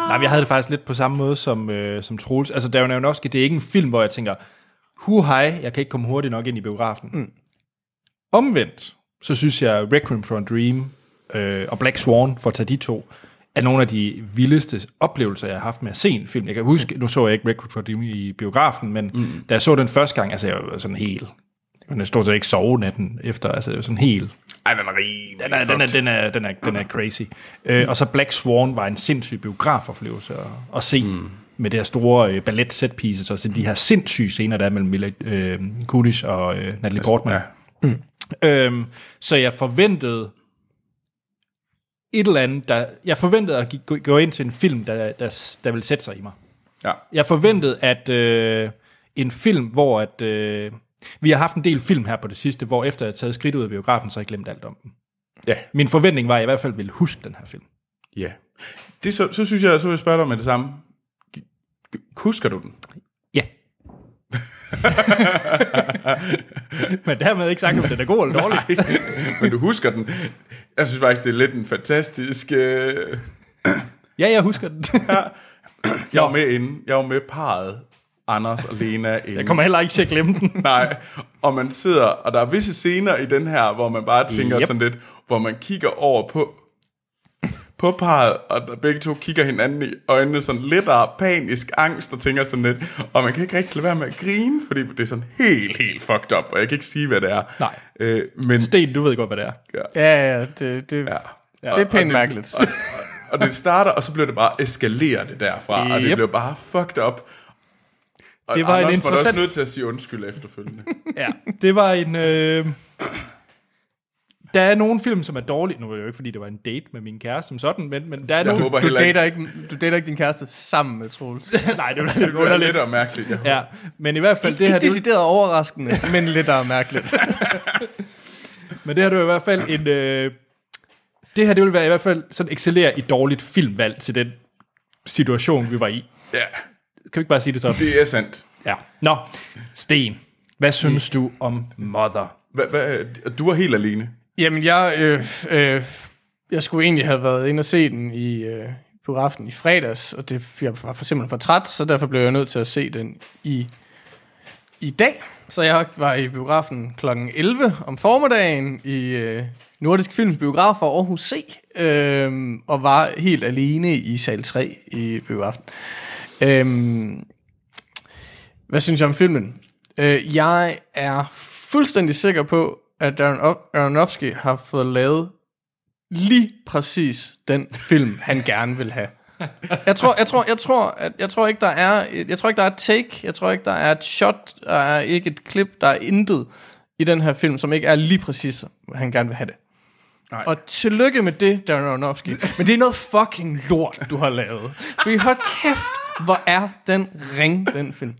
Nej, jeg havde det faktisk lidt på samme måde som, øh, som Troels. Altså, Darren Aronofsky, det er ikke en film, hvor jeg tænker, hu hej, jeg kan ikke komme hurtigt nok ind i biografen. Mm. Omvendt, så synes jeg, Requiem for a Dream øh, og Black Swan, for at tage de to, er nogle af de vildeste oplevelser, jeg har haft med at se en film. Jeg kan huske, nu så jeg ikke Requiem for a Dream i biografen, men mm. da jeg så den første gang, altså jeg var sådan helt... Jeg kunne stort set ikke sove natten efter, altså sådan helt Ej, den er rimelig den er, den er, den er, den er, den er crazy. Øh, og så Black Swan var en sindssyg biografoplevelse at, at se mm. Med det her store øh, ballet set pieces, og så de her sindssyge scener, der er mellem Mila øh, Kunis og øh, Natalie Portman. Ja. Øhm, så jeg forventede et eller andet, der, jeg forventede at gå, gå ind til en film, der, der, der ville sætte sig i mig. Ja. Jeg forventede, at øh, en film, hvor at, øh, vi har haft en del film her på det sidste, hvor efter jeg taget skridt ud af biografen, så har jeg glemt alt om dem. Ja. Min forventning var, at jeg i hvert fald ville huske den her film. Ja. Det, så, så synes jeg, så vil jeg spørge dig med det samme. Husker du den? Ja. Men dermed ikke sagt, om den er god eller dårlig. Men du husker den. Jeg synes faktisk, det er lidt en fantastisk... Øh... Ja, jeg husker den. Jeg var med inde. Jeg var med parret. Anders og Lena inde. jeg kommer heller ikke til at glemme den. Nej, og man sidder, og der er visse scener i den her, hvor man bare tænker yep. sådan lidt, hvor man kigger over på, på parret, og der begge to kigger hinanden i øjnene sådan lidt af panisk angst, og tænker sådan lidt, og man kan ikke rigtig lade være med at grine, fordi det er sådan helt, helt fucked up, og jeg kan ikke sige, hvad det er. Nej. Øh, men, Sten, du ved godt, hvad det er. Ja, ja, det, det, ja. ja. det er pænt mærkeligt. Og, og det starter, og så bliver det bare eskaleret det derfra, og det Yep. bliver bare fucked up. Og Det var en Anders var også interessant- nødt til at sige undskyld efterfølgende. Ja, det var en... Øh... Der er nogle film, som er dårlige. Nu er det jo ikke, fordi det var en date med min kæreste som sådan, men, men der er Jeg nogle... håber Du dater, ikke, du dater ikke din kæreste sammen med Troels. Nej, det var lidt det er underligt. lidt og mærkeligt. Jeg Ja, men i hvert fald det Ikke her... Det, decideret overraskende, men lidt og mærkeligt. men det her, det var i hvert fald en... Øh... Det her, det vil være i hvert fald sådan excellere i dårligt filmvalg til den situation, vi var i. Ja, Kan vi ikke bare sige det sådan? det er sandt. Ja. Nå, Sten, hvad synes du om Mother? Hva, hva, du var helt alene. Jamen, jeg, øh, øh, jeg skulle egentlig have været inde og se den i øh, biografen i fredags, og det, jeg var for simpelthen for træt, så derfor blev jeg nødt til at se den i, i dag. Så jeg var i biografen kl. 11 om formiddagen i øh, Nordisk Films biograf for Aarhus C, øh, og var helt alene i sal 3 i biografen. Øh, hvad synes jeg om filmen? Øh, jeg er fuldstændig sikker på, at Darren Aronofsky har fået lavet lige præcis den film, han gerne vil have. Jeg tror, jeg tror, jeg tror, at, jeg tror ikke, der er, jeg tror ikke, der er et take, jeg tror ikke, der er et shot, der er ikke et klip, der er intet i den her film, som ikke er lige præcis, han gerne vil have det. Nej. Og tillykke med det, Darren Aronofsky. Men det er noget fucking lort, du har lavet. Fordi hold kæft, hvor er den ring, den film.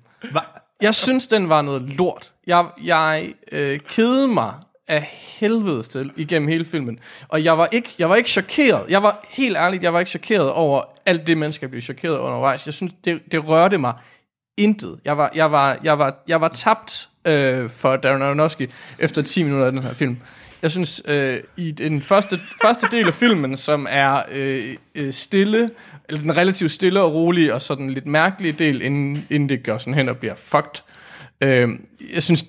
Jeg synes, den var noget lort. Jeg, jeg øh, kedede mig af helvede til igennem hele filmen. Og jeg var, ikke, jeg var ikke chokeret. Jeg var helt ærligt, jeg var ikke chokeret over alt det, mennesker blive chokeret undervejs. Jeg synes, det, det rørte mig intet. Jeg var, jeg var, jeg var, jeg var tabt øh, for Darren Aronofsky efter 10 minutter af den her film. Jeg synes, øh, i den første, første del af filmen, som er øh, øh, stille, eller den relativt stille og rolige, og sådan lidt mærkelige del, inden, inden det går sådan hen og bliver fucked. Øh, jeg synes,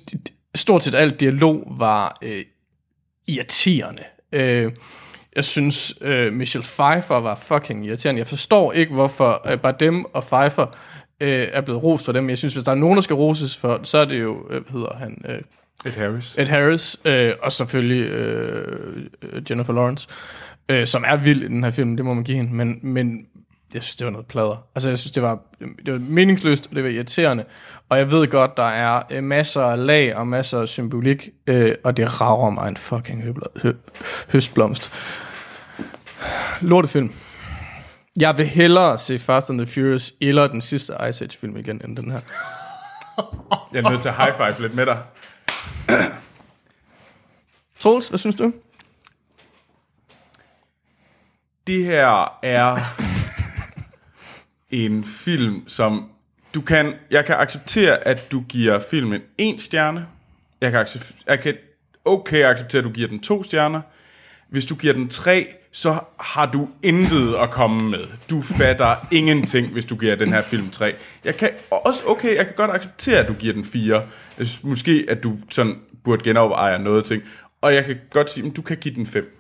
stort set alt dialog var øh, irriterende. Øh, jeg synes, øh, Michelle Pfeiffer var fucking irriterende. Jeg forstår ikke, hvorfor øh, bare dem og Pfeiffer øh, er blevet rost for dem. Jeg synes, hvis der er nogen, der skal roses for, så er det jo, øh, hvad hedder han, øh, Ed Harris. Ed Harris, øh, og selvfølgelig øh, Jennifer Lawrence, øh, som er vild i den her film, det må man give hende, men, men jeg synes, det var noget plader. Altså, jeg synes, det var, det var meningsløst, og det var irriterende, og jeg ved godt, der er øh, masser af lag og masser af symbolik, øh, og det rager mig en fucking høbla- hø- høstblomst. Lortefilm. Jeg vil hellere se Fast and the Furious eller den sidste Ice Age film igen, end den her. Jeg er nødt til at high five lidt med dig. Troels, hvad synes du? Det her er en film, som du kan, jeg kan acceptere, at du giver filmen en stjerne. Jeg kan, accept, jeg kan okay acceptere, at du giver den to stjerner. Hvis du giver den tre, så har du intet at komme med. Du fatter ingenting, hvis du giver den her film tre. Jeg kan også, okay, jeg kan godt acceptere, at du giver den fire. Måske, at du sådan burde genoverveje noget ting. Og jeg kan godt sige, at du kan give den fem.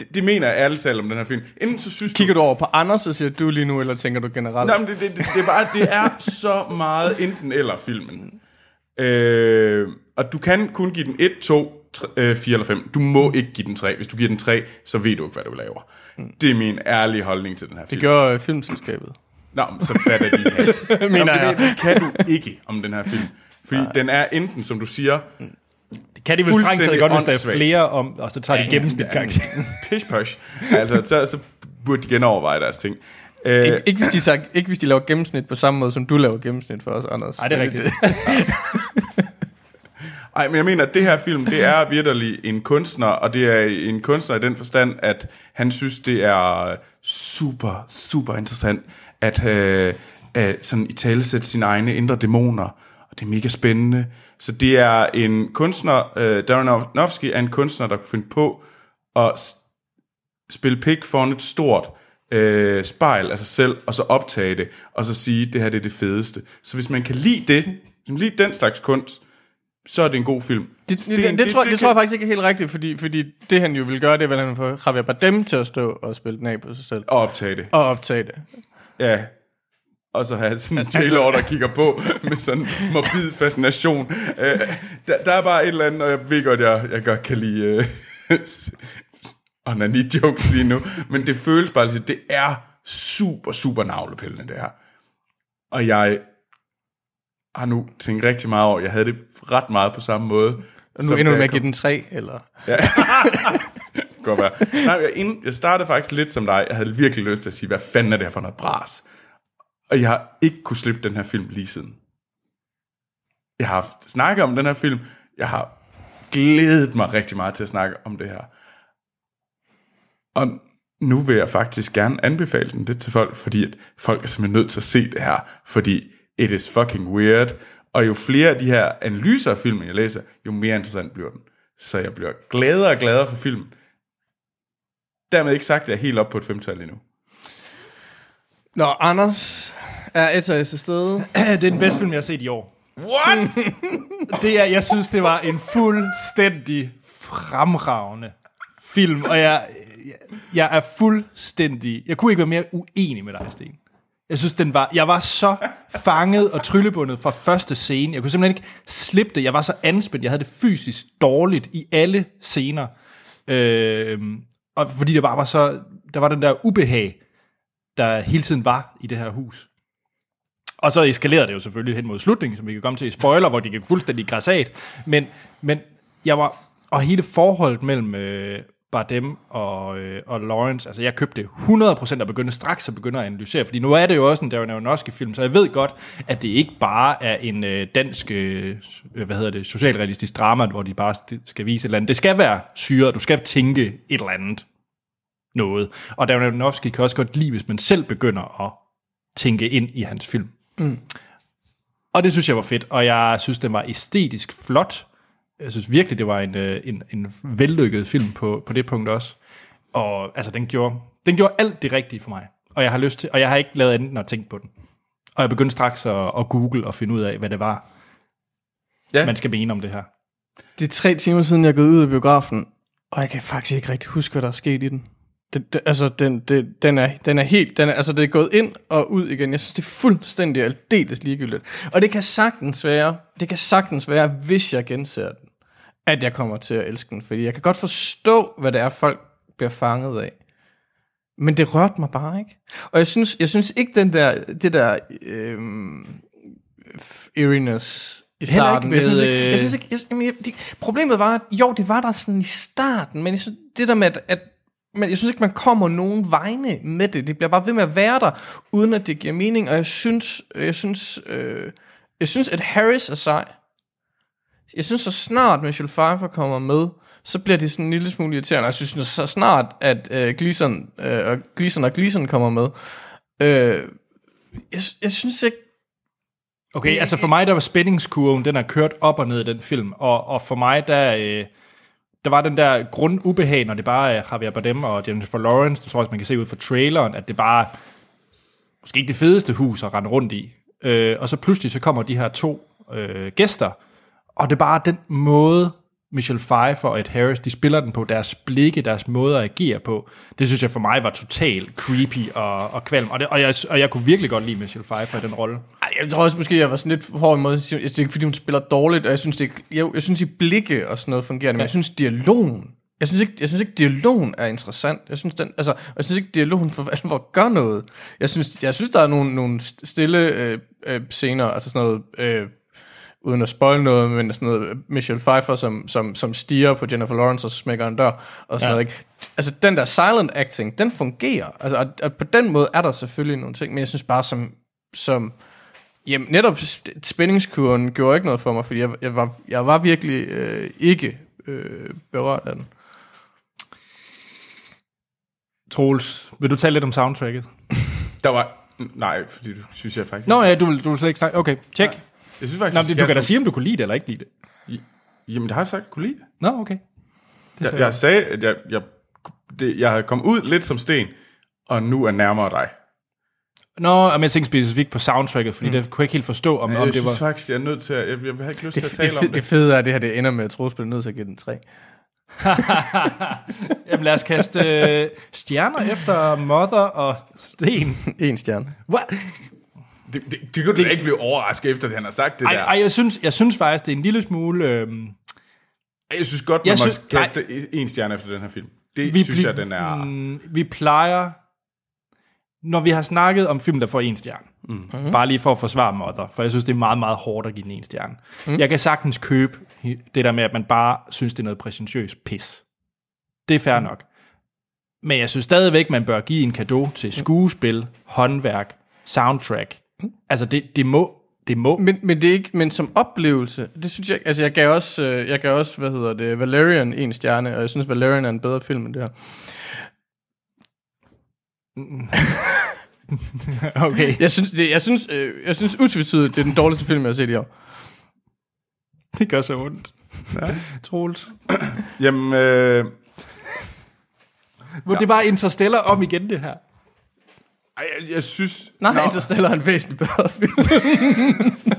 Det, det mener jeg ærligt talt om den her film. Enten så synes Kigger du over på Anders, og siger du lige nu, eller tænker du generelt? Nej, men det, det, det, det, er bare, det er så meget enten eller filmen. Øh, og du kan kun give den 1, 2, 3, øh, 4 eller 5. Du må ikke give den 3. Hvis du giver den 3, så ved du ikke, hvad du laver. Det er min ærlige holdning til den her Det film. gør øh, filmselskabet. Nå, så fatter de hat. Mener jeg. det, det kan du ikke om den her film. Fordi Nej. den er enten, som du siger, Det kan de vel strengt taget godt, hvis der er flere om, og så tager de gennemsnit karakter. pish posh. Altså, så, så burde de genoverveje deres ting. Øh, Ik- ikke, hvis de tager, ikke hvis de laver gennemsnit på samme måde, som du laver gennemsnit for os, Anders. Nej, det er rigtigt. Ej, men jeg mener, at det her film, det er virkelig en kunstner, og det er en kunstner i den forstand, at han synes, det er super, super interessant, at øh, øh, sådan i tale sætte sine egne indre dæmoner, og det er mega spændende. Så det er en kunstner, øh, Darren Aronofsky er en kunstner, der kunne finde på at spille pik foran et stort øh, spejl af sig selv, og så optage det, og så sige, det her det er det fedeste. Så hvis man kan lide det, hvis man lide den slags kunst, så er det en god film. Det, det, det, det, tror, det, det tror jeg faktisk ikke er helt rigtigt, fordi, fordi det han jo vil gøre, det er vel, at han får Javier Bardem til at stå og spille den af på sig selv. Og optage det. Og optage det. Ja. Og så have sådan en Taylor, der kigger på med sådan morbid fascination. Øh, der, der er bare et eller andet, og jeg ved godt, jeg, jeg godt kan lide øh, onani jokes lige nu, men det føles bare, lidt, det er super, super navlepillende, det her. Og jeg har nu tænkt rigtig meget over, jeg havde det ret meget på samme måde. Og nu ender du med at give den 3, eller? godt være. Nej, jeg, jeg startede faktisk lidt som dig. Jeg havde virkelig lyst til at sige, hvad fanden er det her for noget bras? Og jeg har ikke kunne slippe den her film lige siden. Jeg har haft snakket om den her film. Jeg har glædet mig rigtig meget til at snakke om det her. Og nu vil jeg faktisk gerne anbefale den lidt til folk, fordi at folk er simpelthen nødt til at se det her, fordi it is fucking weird. Og jo flere af de her analyser af filmen, jeg læser, jo mere interessant bliver den. Så jeg bliver gladere og gladere for filmen. Dermed ikke sagt, at jeg er helt op på et femtal endnu. Nå, Anders er af til stede. det er den bedste film, jeg har set i år. What? Det er, jeg synes, det var en fuldstændig fremragende film, og jeg, jeg, jeg er fuldstændig... Jeg kunne ikke være mere uenig med dig, Sten. Jeg synes, den var... Jeg var så fanget og tryllebundet fra første scene. Jeg kunne simpelthen ikke slippe det. Jeg var så anspændt. Jeg havde det fysisk dårligt i alle scener. Øh, og fordi det bare var så... Der var den der ubehag, der hele tiden var i det her hus. Og så eskalerede det jo selvfølgelig hen mod slutningen, som vi kan komme til i spoiler, hvor de gik fuldstændig græsat. Men, men jeg var... Og hele forholdet mellem øh, Bardem og, øh, og Lawrence, altså jeg købte 100% og begyndte straks at begynde at analysere, fordi nu er det jo også en Darren Aronofsky-film, så jeg ved godt, at det ikke bare er en øh, dansk, øh, hvad hedder det, socialrealistisk drama, hvor de bare skal vise et eller andet. Det skal være syre, du skal tænke et eller andet noget. Og Darren Aronofsky kan også godt lide, hvis man selv begynder at tænke ind i hans film. Mm. Og det synes jeg var fedt, og jeg synes, den var æstetisk flot. Jeg synes virkelig, det var en, øh, en, en vellykket film på, på det punkt også. Og altså, den gjorde, den gjorde alt det rigtige for mig. Og jeg har lyst til, og jeg har ikke lavet andet end at tænke på den. Og jeg begyndte straks at, at google og finde ud af, hvad det var, Ja. man skal mene om det her. Det er tre timer siden, jeg er gået ud af biografen, og jeg kan faktisk ikke rigtig huske, hvad der er sket i den. Det, det, altså, den, det, den, er, den er helt... Den er, altså, det er gået ind og ud igen. Jeg synes, det er fuldstændig aldeles ligegyldigt. Og det kan sagtens være, det kan sagtens være, hvis jeg genser den, at jeg kommer til at elske den. Fordi jeg kan godt forstå, hvad det er, folk bliver fanget af. Men det rørte mig bare ikke. Og jeg synes, jeg synes ikke, den der, det der øhm, eeriness i starten. ikke jeg, synes med, ikke, jeg øh, synes ikke, jeg, jeg, det, problemet var, at jo, det var der sådan i starten, men jeg synes, det der med, at, at men jeg synes ikke, man kommer nogen vegne med det. Det bliver bare ved med at være der, uden at det giver mening. Og jeg synes, jeg synes, øh, jeg synes at Harris er sej. Jeg synes, så snart Michelle Pfeiffer kommer med, så bliver det sådan en lille smule irriterende. Jeg synes, så snart, at øh, Gleason, øh, og Gleason og Gleason kommer med, øh, jeg, jeg synes ikke, Okay, altså for mig, der var spændingskurven, den har kørt op og ned i den film, og, og for mig, der, øh, der var den der grundubehag, når det bare er Javier Bardem og Jennifer Lawrence, det tror jeg man kan se ud fra traileren, at det bare måske ikke det fedeste hus at rende rundt i. Øh, og så pludselig så kommer de her to øh, gæster, og det er bare den måde, Michelle Pfeiffer og Ed Harris, de spiller den på, deres blikke, deres måde at agere på, det synes jeg for mig var totalt creepy og, og kvalm, og, det, og, jeg, og jeg kunne virkelig godt lide Michelle Pfeiffer i den rolle. Jeg tror også måske, jeg var sådan lidt hård i måde. Jeg synes det er ikke, fordi hun spiller dårligt, og jeg synes, det, jeg, jeg synes i blikke og sådan noget fungerer, men jeg synes dialogen, jeg synes, ikke, jeg synes ikke, dialogen er interessant. Jeg synes, den, altså, jeg synes ikke, dialogen for alvor gør noget. Jeg synes, jeg synes der er nogle, nogle stille øh, øh, scener, altså sådan noget, øh, uden at spoil noget, men sådan noget Michelle Pfeiffer, som, som, som stiger på Jennifer Lawrence, og så smækker en dør, og sådan Ja. noget, ikke? Altså, den der silent acting, den fungerer. Altså, og, og på den måde er der selvfølgelig nogle ting, men jeg synes bare, som, som Jamen, netop sp- spændingskurven gjorde ikke noget for mig, fordi jeg, jeg, var, jeg var virkelig øh, ikke øh, berørt af den. Troels, vil du tale lidt om soundtracket? Der var... Nej, fordi du synes jeg faktisk... Nå ja, du vil, du vil slet ikke snakke. Okay, tjek. Jeg synes faktisk, Nå, men skal du kan da sige, om du kunne lide det eller ikke lide det. Jamen, det har jeg sagt, kunne lide det. Nå, okay. Jeg, jeg sagde, at jeg, jeg, det, jeg kommet ud lidt som sten, og nu er nærmere dig. Nå, men jeg tænkte specifikt på soundtracket, fordi mm. det kunne jeg ikke helt forstå, om, Men om jeg det synes var... faktisk, jeg er nødt til at... Jeg, jeg har ikke lyst Det, til at det, tale det, om det, det. det fede er, at det her det ender med, at Troels bliver nødt til at give den 3. Jamen lad os kaste øh, stjerner efter Mother og Sten. En stjerne. What? Det, det, det kunne du da ikke blive overrasket efter, at han har sagt det Ej, der. ej jeg, synes, jeg synes faktisk, det er en lille smule... Øh, Jeg synes godt, man Jeg må synes- kaste en stjerne efter den her film. Det vi synes bli- jeg, den er... Mm, vi plejer... Når vi har snakket om film, der får en stjerne, mm. bare lige for at forsvare Mother, for jeg synes, det er meget, meget hårdt at give den en stjerne. Mm. Jeg kan sagtens købe det der med, at man bare synes, det er noget præsentøst pis. Det er fair mm. nok. Men jeg synes stadigvæk, man bør give en gave til skuespil, håndværk, soundtrack. Altså, det, det må... Det må. Men, men det er ikke, men som oplevelse, det synes jeg, altså jeg gav også, øh, jeg gav også, hvad hedder det, Valerian en stjerne, og jeg synes, Valerian er en bedre film end det her. Okay. Jeg synes, det, jeg synes, øh, jeg synes utvetydigt, det er den dårligste film, jeg har set i år. Det gør så ondt. Ja. Troels. Jamen, øh, Ja. Det er bare Interstellar om igen, det her. Ej, jeg, jeg synes... Nej, Nå, Interstellar er en væsentlig bedre film.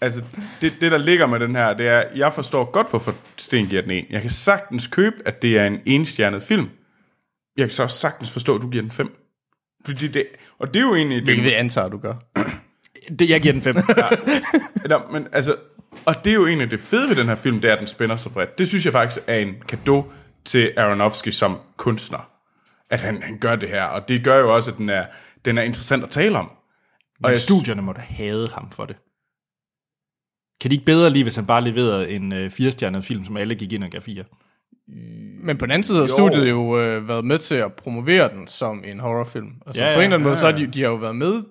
Altså, det, det der ligger med den her, det er, jeg forstår godt, hvorfor Sten giver den en. Jeg kan sagtens købe, at det er en enstjernet film. Jeg kan så også sagtens forstå, at du giver den fem. Fordi det, og det er jo egentlig... Hvilket vi antager, du gør. Det, jeg giver den fem. Nå, men altså, og det er jo egentlig det fede ved den her film, det er, at den spænder så bredt. Det synes jeg faktisk er en gave til Aronofsky som kunstner. At han, han gør det her, og det gør jo også, at den er, den er interessant at tale om. Og Og jeg, studierne må da hade ham for det. Kan de ikke bedre lide, hvis han bare leverede en øh, firestjernet film, som alle gik ind og gav fire? Men på den anden side har Jo. studiet jo øh, været med til at promovere den som en horrorfilm. Altså Ja, ja, ja, på en eller anden ja, måde, så har ja. de, de har jo været med,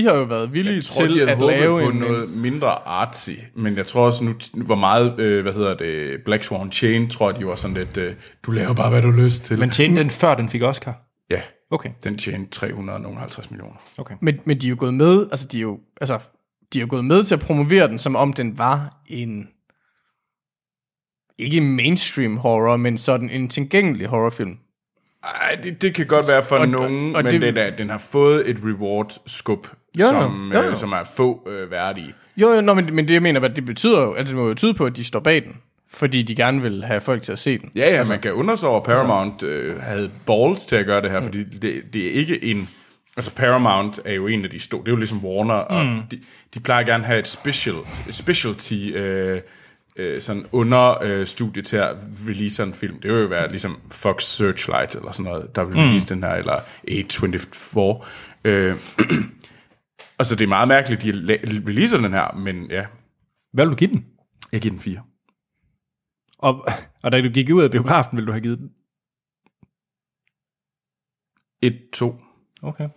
de har jo været villige jeg tror, til de havde at håbet lave på en, noget mindre artsy, men jeg tror også, nu hvor meget, øh, hvad hedder det, Black Swan Chain, tror jeg, de var sådan lidt, øh, du laver bare, hvad du har lyst til. Men tjente den før den fik Oscar? ja, Okay. den tjente 350 millioner. okay. Men, men de er jo gået med, altså de er jo, altså de er gået med til at promovere den, som om den var en ikke mainstream horror, men sådan en tilgængelig horrorfilm. Ej, det, det kan godt være for Og- nogen, og men det- den, er, den har fået et reward-skub, Jo, som, Jo, jo. Øh, som er få øh, værdige. Jo, jo, nå, men, men det jeg mener, at det betyder jo, altså det må jo tyde på, at de står bag den, fordi de gerne vil have folk til at se den. Ja, ja, altså, man kan undre sig over, at Paramount øh, havde balls til at gøre det her, fordi det, det er ikke en... Altså Paramount er jo en af de store, det er jo ligesom Warner, og de, de plejer gerne at have et special, et specialty øh, øh, sådan under øh, studie til at release en film. Det vil jo være ligesom Fox Searchlight eller sådan noget, der vil release den her, eller A24. Øh, og så det er meget mærkeligt, at de releaser den her, men ja, Hvad vil du give den? jeg giver den 4. Og, og da du gik ud af biografen, ville du have givet den? 1-2. Okay.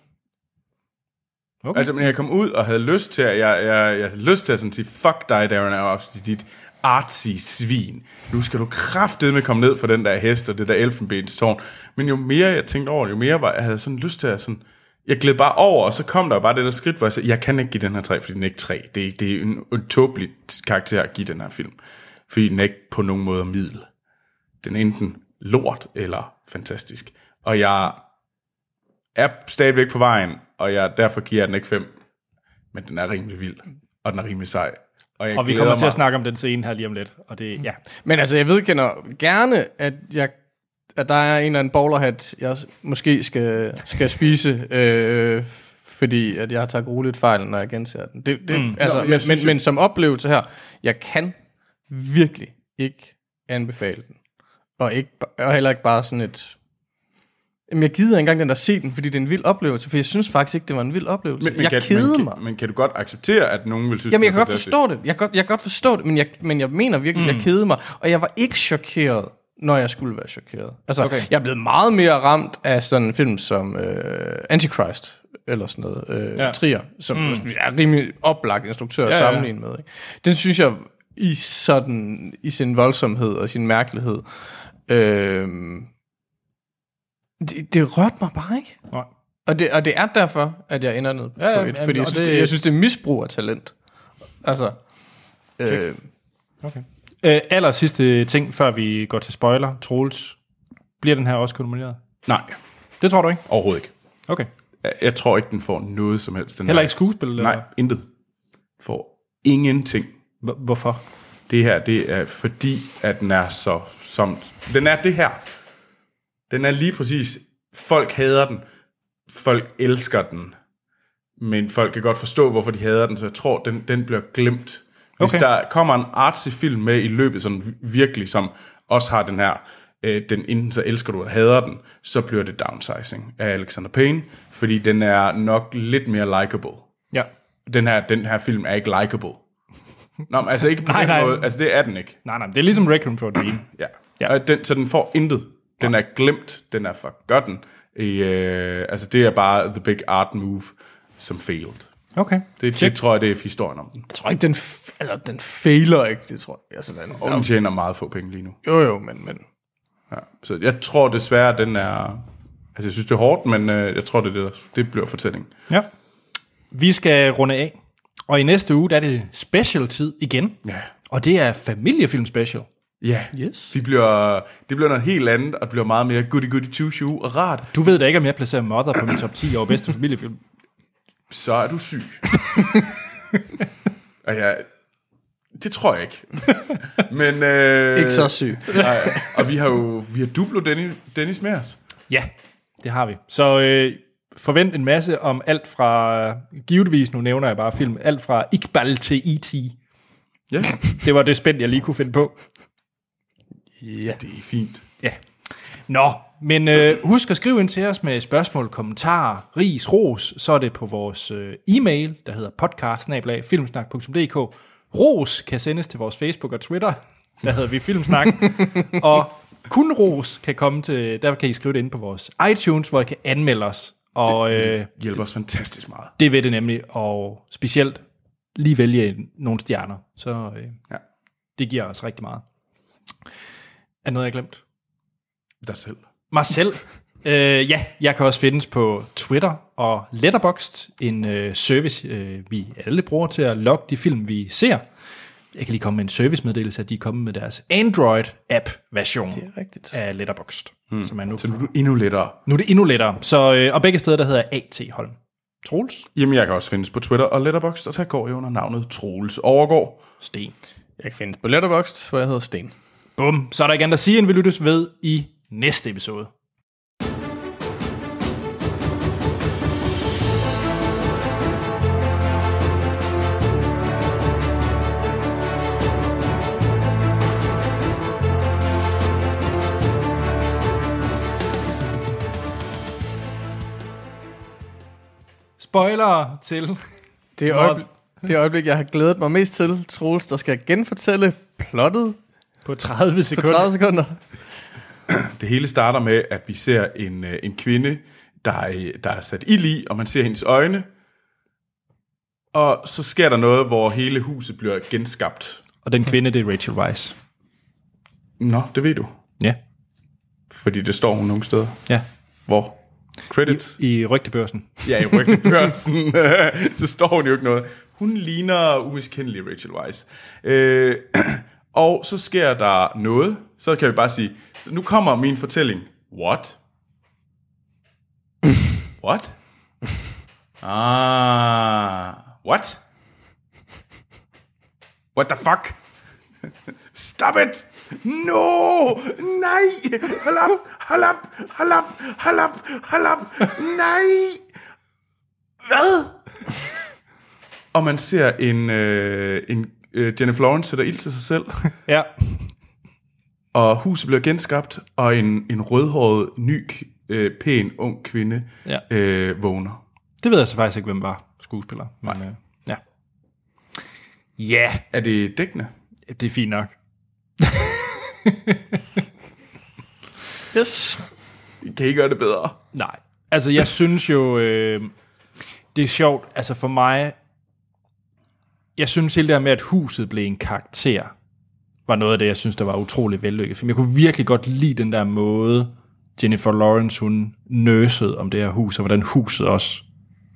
Okay. Altså, men jeg kom ud og havde lyst til at, jeg, jeg, jeg havde lyst til at sådan sige, fuck dig, Darren Aronofsky, dit artsy svin. Nu skal du kraftedeme komme ned for den der hest og det der elfenbenstårn. Men jo mere jeg tænkte over det, jo mere var, jeg havde sådan lyst til at sådan, jeg gled bare over, og så kom der jo bare det der skridt, hvor jeg sagde, jeg kan ikke give den her 3, fordi den er ikke 3. Det er, det er en, en tåbelig karakter at give den her film. Fordi den er ikke på nogen måde middel. Den er enten lort eller fantastisk. Og jeg er stadigvæk på vejen, og jeg derfor giver jeg den ikke 5. Men den er rimelig vild, og den er rimelig sej. Og, jeg Og vi glæder kommer til mig. at snakke om den scene her lige om lidt. Og det, ja. Men altså, jeg vedkender gerne, at, jeg, at der er en eller anden bowlerhat, jeg måske skal, skal spise, øh, fordi at jeg tager roligt fejl, når jeg genser den. Det, det, mm. altså, men, men, men som oplevelse her, jeg kan virkelig ikke anbefale den. Og, ikke, og heller ikke bare sådan et... Jamen, jeg gider ikke engang den der se den, fordi det er en vild oplevelse, for jeg synes faktisk ikke, det var en vild oplevelse. men, men, jeg kan, kedede men, mig. kan, men kan du godt acceptere, at nogen vil synes, Jamen, jeg kan godt forstå det. Jeg kan godt, jeg kan godt forstå det, men jeg, men jeg mener virkelig, mm. jeg kedede mig. Og jeg var ikke chokeret, når jeg skulle være chokeret. Altså, okay. jeg er blevet meget mere ramt af sådan en film som øh, Antichrist, eller sådan noget, øh, Ja. ja. Trier, som mm. er rimelig oplagt instruktør at Ja, ja. sammenligne med. Ikke? Den synes jeg, i, sådan, i sin voldsomhed og sin mærkelighed, øh, det, det rørte mig bare ikke. Nej. Og det, og det er derfor, at jeg ender ned på Ja, ja, et, jamen, fordi jeg og synes, det, jeg synes, det er misbrug af talent. Altså, øh, Okay. Øh, aller sidste ting, før vi går til spoiler. Troels, bliver den her også nomineret? Nej, Det tror du ikke? overhovedet ikke. Okay. Jeg, jeg tror ikke, den får noget som helst. Den Heller her. ikke skuespil? Eller? Nej, intet. Får ingenting. H- hvorfor? Det her, det er fordi, at den er så... Som, den er det her. Den er lige præcis... Folk hader den. Folk elsker den. Men folk kan godt forstå, hvorfor de hader den, så jeg tror, den, den bliver glemt. Hvis Okay. der kommer en artsy film med i løbet, sådan virkelig, som også har den her, øh, den enten så elsker du eller hader den, så bliver det downsizing af Alexander Payne, fordi den er nok lidt mere likable. Ja. Den her, den her film er ikke likable. Nå, men altså ikke på Nej, den nej. måde. Altså det er den ikke. Nej, nej, det er ligesom Requiem for a Dream. Ja. Ja. ja. Den, så den får intet. Den er glemt. Den er forgotten. I, øh, altså det er bare the big art move, som failed. Okay. Det, det tror jeg, det er historien om den. jeg tror ikke, den, f- eller, den fejler ikke, det tror jeg. Altså, den, Og den tjener meget få penge lige nu. jo, jo, men, men Ja. Så jeg tror desværre, den er... Altså jeg synes, det er hårdt, men øh, jeg tror, det, er det, der- det bliver fortælling. Ja. Vi skal runde af. Og i næste uge, der er det special-tid igen. Ja. Og det er familiefilm special. Ja. Yes. Vi bliver, det bliver noget helt andet, og det bliver meget mere goody goody two shoe og rart. Du ved da ikke, om jeg placerer Mother på min top 10 over bedste familiefilm. Så er du syg. og jeg, det tror jeg ikke. Men, øh, ikke så syg. Nej, og vi har jo vi har Duplo Dennis, Dennis med os. Ja, det har vi. Så øh, forvent en masse om alt fra, givetvis, nu nævner jeg bare film, alt fra Iqbal til E.T. Ja, Det var det spænd, jeg lige kunne finde på. Ja. det er fint. Ja. Nå, men øh, husk at skrive ind til os med spørgsmål, kommentarer, ris, ros, så er det på vores øh, e-mail, der hedder podcast. Ros kan sendes til vores Facebook og Twitter, der hedder vi Filmsnak. og kun ros kan komme til, der kan I skrive det ind på vores iTunes, hvor I kan anmelde os. Og øh, Hjælper os fantastisk meget. det vil det nemlig, og specielt lige vælge nogle stjerner, så øh, Ja. det giver os rigtig meget. Er noget, jeg har glemt? Der selv. Mig selv. Øh, ja, jeg kan også findes på Twitter og Letterboxd, en øh, service, øh, vi alle bruger til at logge de film, vi ser. Jeg kan lige komme med en servicemeddelelse, at de er kommet med deres Android-app-version rigtigt. af Letterboxd. Hmm. Som er nu, Så nu er du endnu lettere. nu er det endnu lettere. Så, øh, og begge steder, der hedder AT Holm. Troels? Jamen, jeg kan også findes på Twitter og Letterboxd, og der går jeg under navnet Troels Overgaard. Sten. Jeg kan findes på Letterboxd, hvor jeg hedder Sten. Bum. Så er der ikke andet at sige, end vi lyttes ved i næste episode. Spoiler til... Det øjeblik, det øjeblik, jeg har glædet mig mest til, Troels, der skal genfortælle plottet På 30 på sekunder. 30 sekunder. Det hele starter med, at vi ser en, øh, en kvinde, der er, der er sat ild i, og man ser hendes øjne. Og så sker der noget, hvor hele huset bliver genskabt. Og den kvinde, det er Rachel Weisz. Nå, det ved du. Ja. Fordi det står hun nogle steder. Ja. Hvor? Credit? I rygtebørsen. Ja, i rygtebørsen. så står hun jo ikke noget. Hun ligner umiskendelig Rachel Weisz. Øh, og så sker der noget. Så kan vi bare sige, så nu kommer min fortælling. What? What? Ah, what? What the fuck? Stop it! No! Nej! Hold op! Hold op! Hold op! Hold op! Hold op! Nej! Hvad? Og man ser en, øh, en øh, Jennifer Lawrence sætter ild til sig selv, Ja og huset bliver genskabt, og en, en rødhåret, ny, øh, pæn, ung kvinde Ja. øh, vågner. Det ved jeg så faktisk ikke, hvem var skuespiller. Men, øh, ja. Ja, Er det dækkende? det er fint nok. Yes. Kan I gøre det bedre? Nej. Altså, jeg synes jo, øh, det er sjovt. Altså for mig, jeg synes hele det her med, at huset blev en karakter, var noget af det, jeg synes, der var utrolig vellykket. film. jeg kunne virkelig godt lide den der måde, Jennifer Lawrence, hun nøsede om det her hus, og hvordan huset også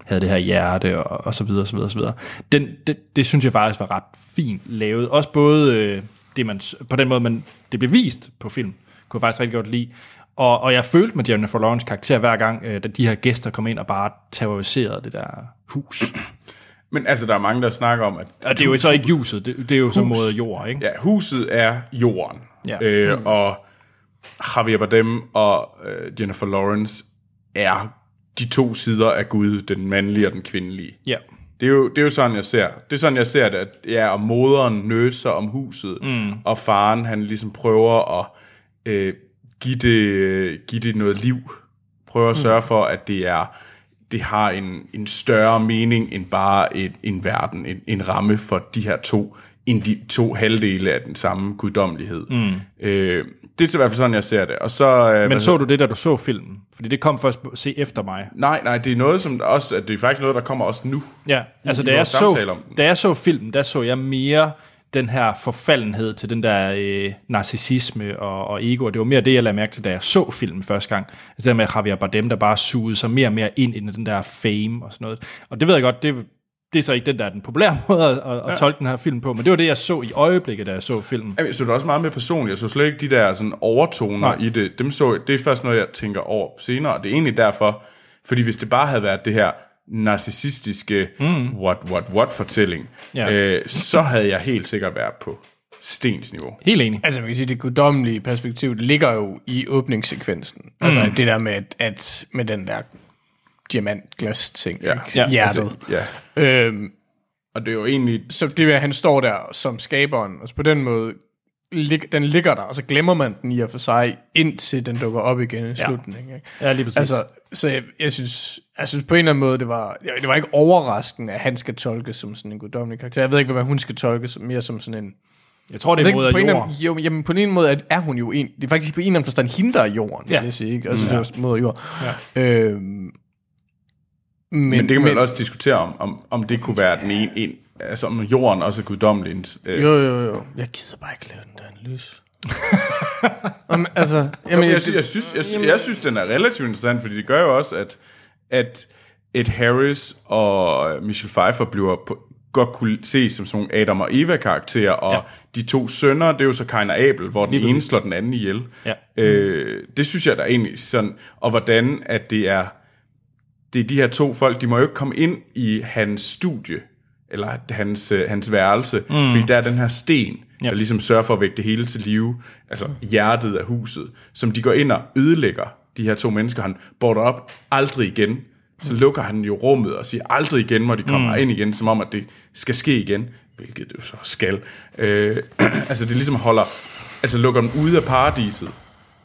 havde det her hjerte, og, og så videre, så videre, så videre. Den, det, det synes jeg faktisk var ret fint lavet. Også både øh, det, man, på den måde, man, det blev vist på film, kunne jeg faktisk rigtig godt lide. Og, og jeg følte med Jennifer Lawrence karakter hver gang, øh, da de her gæster kom ind og bare terroriserede det der hus. Men altså, der er mange, der snakker om, at Og det er jo så ikke huset, det, det er jo så mod jord, ikke? ja, huset er jorden. Ja. Øh, og Javier Bardem og øh, Jennifer Lawrence er de to sider af Gud, den mandlige og den kvindelige. Ja. Det er, jo, det er jo sådan, jeg ser. Det er sådan, jeg ser det, at ja, og moderen nøser om huset, mm. og faren, han ligesom prøver at øh, give, det, give det noget liv. Prøver at sørge for, at det er det har en, en større mening end bare et, en verden, en, en ramme for de her to, end de to halvdele af den samme guddommelighed. Mm. Øh, det er i hvert fald sådan, jeg ser det. Og så, øh, Men så du det, da du så filmen? Fordi det kom først se efter mig. Nej, nej, det er noget, som også, det er faktisk noget, der kommer også nu. Ja, altså da jeg, så, da jeg så filmen, der så jeg mere den her forfaldenhed til den der øh, narcissisme og, og ego, og det var mere det, jeg lagde mærke til, da jeg så filmen første gang. Altså det der med Javier Bardem, der bare sugede sig mere og mere ind i den der fame og sådan noget. Og det ved jeg godt, det, det er så ikke den der er den populære måde at, at, at tolke den her film på, men det var det, jeg så i øjeblikket, da jeg så filmen. Jamen, Jeg så det også meget mere personligt. Jeg så slet ikke de der sådan, overtoner Nej. Nej. i det. Dem så, det er først noget, jeg tænker over senere. Og det er egentlig derfor, fordi hvis det bare havde været det her narcissistiske mm. what, what, what fortælling, Ja. øh, så havde jeg helt sikkert været på Stens niveau. Helt enig. Altså man kan sige, det guddommelige perspektiv, det ligger jo i åbningssekvensen. Mm. Altså det der med, at, at med den der diamantglas ting, Ja. Ja. hjertet. Altså, ja. Øhm, Og det er jo egentlig... så det er, at han står der som skaberen, og så på den måde, lig, den ligger der, og så glemmer man den i og for sig, indtil den dukker op igen i slutningen. Ikke? Ja, lige præcis. Altså, så jeg, jeg, synes, jeg synes på en eller anden måde, det var, det var ikke overraskende, at han skal tolkes som sådan en guddommelig karakter. Jeg ved ikke, hvad hun skal tolkes mere som sådan en... jeg tror, det er moder ikke, på, en eller jord. anden, jo, jamen, på en eller anden måde er, hun jo en... Det er faktisk på en eller anden forstand hende, der er jorden, Ja. vil jeg sige. Ikke? Altså, det er moder jord. Ja. Øhm, men, Men, det kan man men, også diskutere om, om, om det kunne være den ene... En, altså om jorden også er guddommelig. Øh, Jo, jo, jo. Jeg gider bare ikke lave den der analyse. Om, altså, Jamen, jamen, jeg, jeg, jeg, synes, jeg, synes, jeg synes, den er relativt interessant, fordi det gør jo også, at, at Ed Harris og Michelle Pfeiffer bliver på, godt kunne ses som sådan nogle Adam og Eva-karakterer, og ja. de to sønner, det er jo så Kain og Abel, hvor den ene slår den anden ihjel. Ja. Øh, det synes jeg da egentlig sådan, og hvordan at det er, det er de her to folk, de må jo ikke komme ind i hans studie, eller hans, øh, hans værelse, mm. fordi der er den her sten, ja. der ligesom sørger for at vække det hele til live, altså hjertet af huset, som de går ind og ødelægger, de her to mennesker, han border op aldrig igen, så lukker han jo rummet og siger aldrig igen, må de komme mm. ind igen, som om, at det skal ske igen, hvilket det jo så skal. Øh, altså det ligesom holder, altså lukker dem ude af paradiset,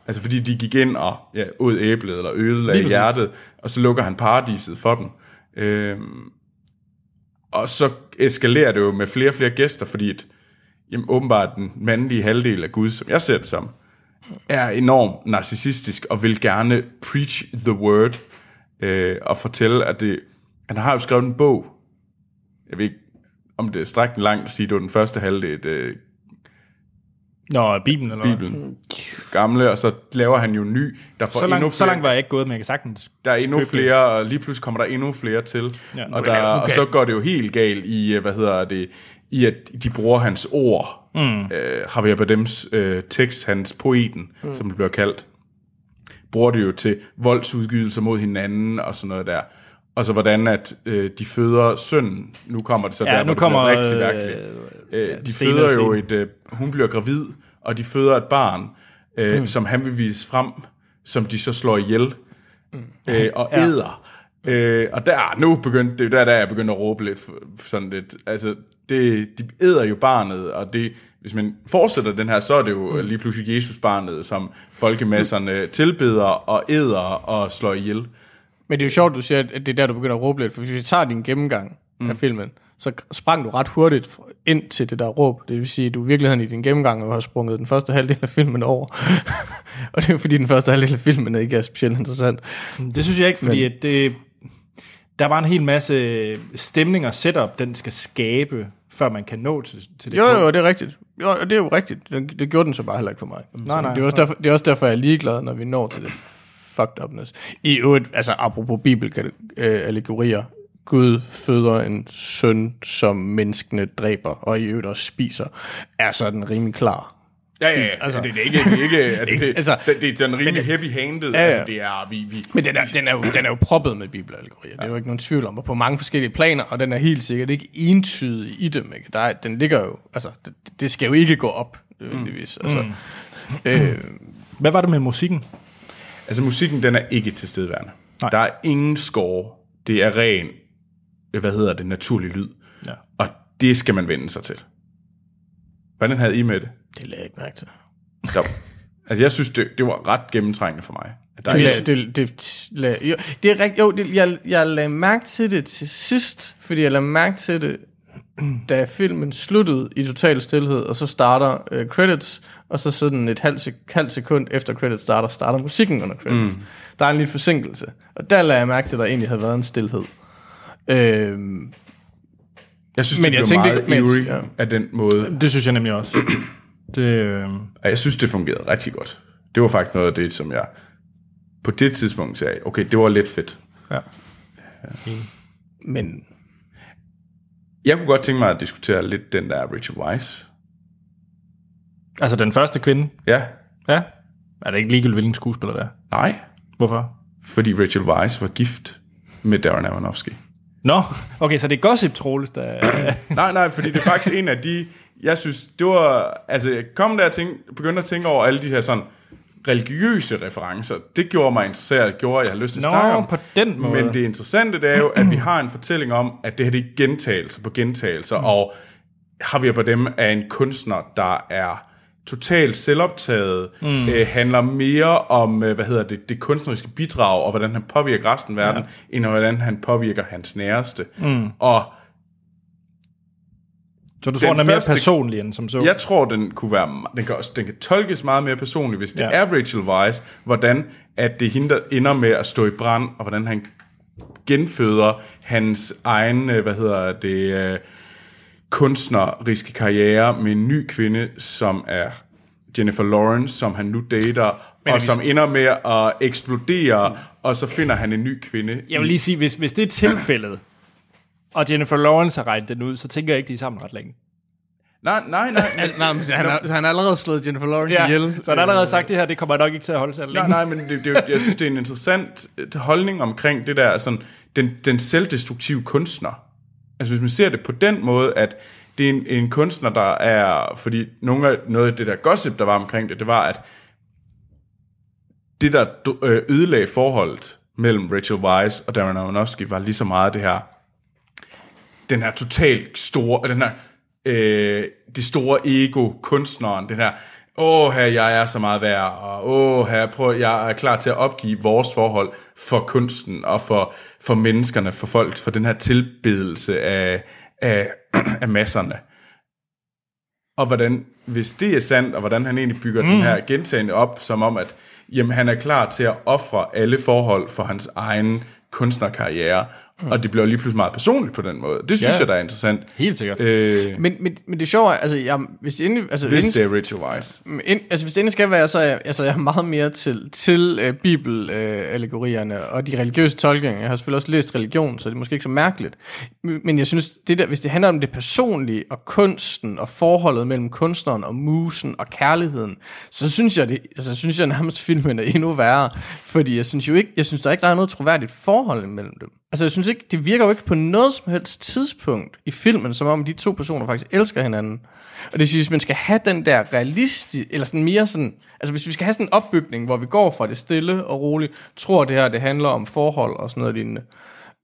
altså fordi de gik ind og ja, ud æblet, eller ødelagde hjertet, og så lukker han paradiset for dem. Øh, og så eskalerer det jo med flere og flere gæster, fordi et, jamen, åbenbart den mandlige halvdel af Gud, som jeg ser det som, er enormt narcissistisk og vil gerne preach the word øh, og fortælle, at det... Han har jo skrevet en bog. Jeg ved ikke, om det er strækken langt at sige, det var den første halvdel øh, Nå, Bibelen eller? Bibelen. Gamle, og så laver han jo en ny. Der får Så endnu langt, så flere- langt var jeg ikke gået, men jeg kan sagtens der er endnu flere, og lige pludselig kommer der endnu flere til. Ja, og, der, nu og så går det jo helt galt i, øh, hvad hedder det, i at de bruger hans ord. Mm. Øh, Javier Bardems øh, tekst, hans poeten, mm. som det bliver kaldt, bruger det jo til voldsudgydelser mod hinanden og sådan noget der. Og så hvordan at øh, de føder sønnen, nu kommer det så Ja, der, nu det kommer, bliver rigtig øh, værkeligt. Øh, de føder jo et, øh, hun bliver gravid, og de føder et barn, øh, mm. som han vil vise frem, som de så slår ihjel øh, og Ja. æder. Øh, og der, nu begyndte, det er der, der jeg begyndte at råbe lidt, sådan lidt, altså, det, de æder jo barnet, og det, hvis man fortsætter den her, så er det jo mm. lige pludselig Jesus barnet, som folkemasserne tilbeder og æder og slår ihjel. Men det er jo sjovt, du siger, at det er der, du begynder at råbe lidt, for hvis vi tager din gennemgang mm. af filmen, så sprang du ret hurtigt ind til det der råb. Det vil sige, at du i virkeligheden i din gennemgang har sprunget den første halvdel af filmen over. og det er fordi, den første halvdel af filmen ikke er specielt interessant. Det synes jeg ikke, fordi at det, der er bare en hel masse stemning og setup, den skal skabe, før man kan nå til, til det Jo, jo, det er rigtigt. Jo, det er jo rigtigt. Det, det gjorde den så bare heller ikke for mig. Nej, nej. det, er også derfor, det er også derfor, jeg er ligeglad, når vi når til det fucked upness. I øvrigt, altså apropos bibel-allegorier, Gud føder en søn, som menneskene dræber, og i øvrigt også spiser, er sådan rimelig klar. Ja, ja, ja. Altså- Altså, det, det, er ikke, det er ikke, altså, det, altså- det, det, det er rimelig det- heavy-handed. Ja, ja. Altså, det er, vi, vi, Men den er, den er, jo, den er jo proppet med bibelallegorier. Det er jo ikke nogen tvivl om, og på mange forskellige planer, og den er helt sikkert ikke entydig i dem. Ikke? Der er, den ligger jo, altså, det, det skal jo ikke gå op, nødvendigvis. Altså, øh, Hvad var det med musikken? Altså musikken, den er ikke tilstedeværende. Nej. Der er ingen score. Det er ren, hvad hedder det, naturlig lyd. Ja. Og det skal man vende sig til. Hvordan havde I med det? Det lagde jeg ikke mærke til. Der, altså jeg synes, det, det var ret gennemtrængende for mig. At der Det, er, det, det, det, lag, jo, det er rigtigt. Jo, det, jeg, jeg lagde mærke til det til sidst, fordi jeg lagde mærke til det, da filmen sluttede i total stillhed, og så starter øh, credits, og så sådan et halvt, sek- halvt sekund efter credits starter, starter musikken under credits. Mm. Der er en lille forsinkelse. Og der lagde jeg mærke til, at der egentlig havde været en stillhed. Øhm, jeg synes, men det jeg blev tænkte meget eerie ja. af den måde. Det synes jeg nemlig også. Det, øh, Og jeg synes, det fungerede rigtig godt. Det var faktisk noget af det, som jeg på det tidspunkt sagde, okay, det var lidt fedt. ja. men Jeg kunne godt tænke mig at diskutere lidt den der Richard Weisz. Altså den første kvinde. Ja, Ja. Er det ikke ligegyldigt, hvilken skuespiller det er? nej, Hvorfor? fordi Richard Weisz var gift med Darren Aronofsky. Nå, okay, så det er Gossip Troels, der... Nej, nej, fordi det er faktisk en af de, jeg synes, det var, altså jeg kom der og tænkte, begyndte at tænke over alle de her sådan religiøse referencer. Det gjorde mig interesseret, gjorde, at jeg har lyst til at Nå, snakke om. på den måde. Men det interessante, det er jo, at vi har en fortælling om, at det her det er gentagelser på gentagelser, mm. og Javier Bardem er en kunstner, der er totalt selvoptaget, mm. øh, handler mere om, øh, hvad hedder det, det kunstneriske bidrag, og hvordan han påvirker resten af verden, ja. end hvordan han påvirker hans næreste. Mm. Og så du tror, den den er mere første- personlig end som så? jeg tror, den kunne være, den kan, også, den kan tolkes meget mere personligt, hvis det Ja. er Rachel Weisz, hvordan at det hende, der ender med at stå i brand, og hvordan han genføder hans egen, øh, hvad hedder det, øh, kunstneriske karriere med en ny kvinde, som er Jennifer Lawrence, som han nu dater, og som ender med at eksplodere, og så finder han en ny kvinde. Jeg vil lige sige, hvis, hvis det er tilfældet, og Jennifer Lawrence har regnet den ud, så tænker jeg ikke, de er sammen ret længe. Nej, nej, nej. Nej, men han har, så han har allerede slået Jennifer Lawrence Ja, ihjel. så han har allerede sagt, at det her det kommer nok ikke til at holde sig Nej, længe. nej, men det, det, jeg synes, det er en interessant øh, holdning omkring det der, sådan, den, den selvdestruktive kunstner. Altså hvis man ser det på den måde, at det er en, en kunstner, der er, fordi nogle af, noget af det der gossip, der var omkring det, det var, at det, der øh, ødelagde forholdet mellem Rachel Weisz og Darren Aronofsky, var lige så meget det her, den her totalt store, den her, øh, det store ego, kunstneren, den her, åh her, jeg er så meget værd, og åh her, prøv, jeg er klar til at opgive vores forhold for kunsten, og for, for menneskerne, for folk, for den her tilbedelse af, af, af masserne. Og hvordan, hvis det er sandt, og hvordan han egentlig bygger mm. den her gentagende op, som om, at jamen, han er klar til at ofre alle forhold for hans egen kunstnerkarriere, mm. og det bliver lige pludselig meget personligt på den måde. Det synes Ja. jeg, der er interessant. Helt sikkert. Øh, Men, men, men det sjove er, altså, jeg, hvis det endelig, altså, hvis endelig, det er Rachel Weisz. ind, altså, hvis det endelig skal være, så er jeg, altså, jeg er meget mere til, til øh, bibelallegorierne og de religiøse tolkninger. Jeg har selvfølgelig også læst religion, så det er måske ikke så mærkeligt. Men jeg synes, det der, hvis det handler om det personlige og kunsten og forholdet mellem kunstneren og musen og kærligheden, så synes jeg, det, altså, synes jeg nærmest filmen er endnu værre. Fordi jeg synes jo ikke, jeg synes der ikke, der er noget troværdigt forhold mellem dem. Altså jeg synes ikke, det virker jo ikke på noget som helst tidspunkt i filmen, som om de to personer faktisk elsker hinanden. Og det synes, hvis man skal have den der realistiske, eller sådan mere sådan, altså hvis vi skal have sådan en opbygning, hvor vi går fra det stille og roligt, tror det her, det handler om forhold og sådan noget lignende,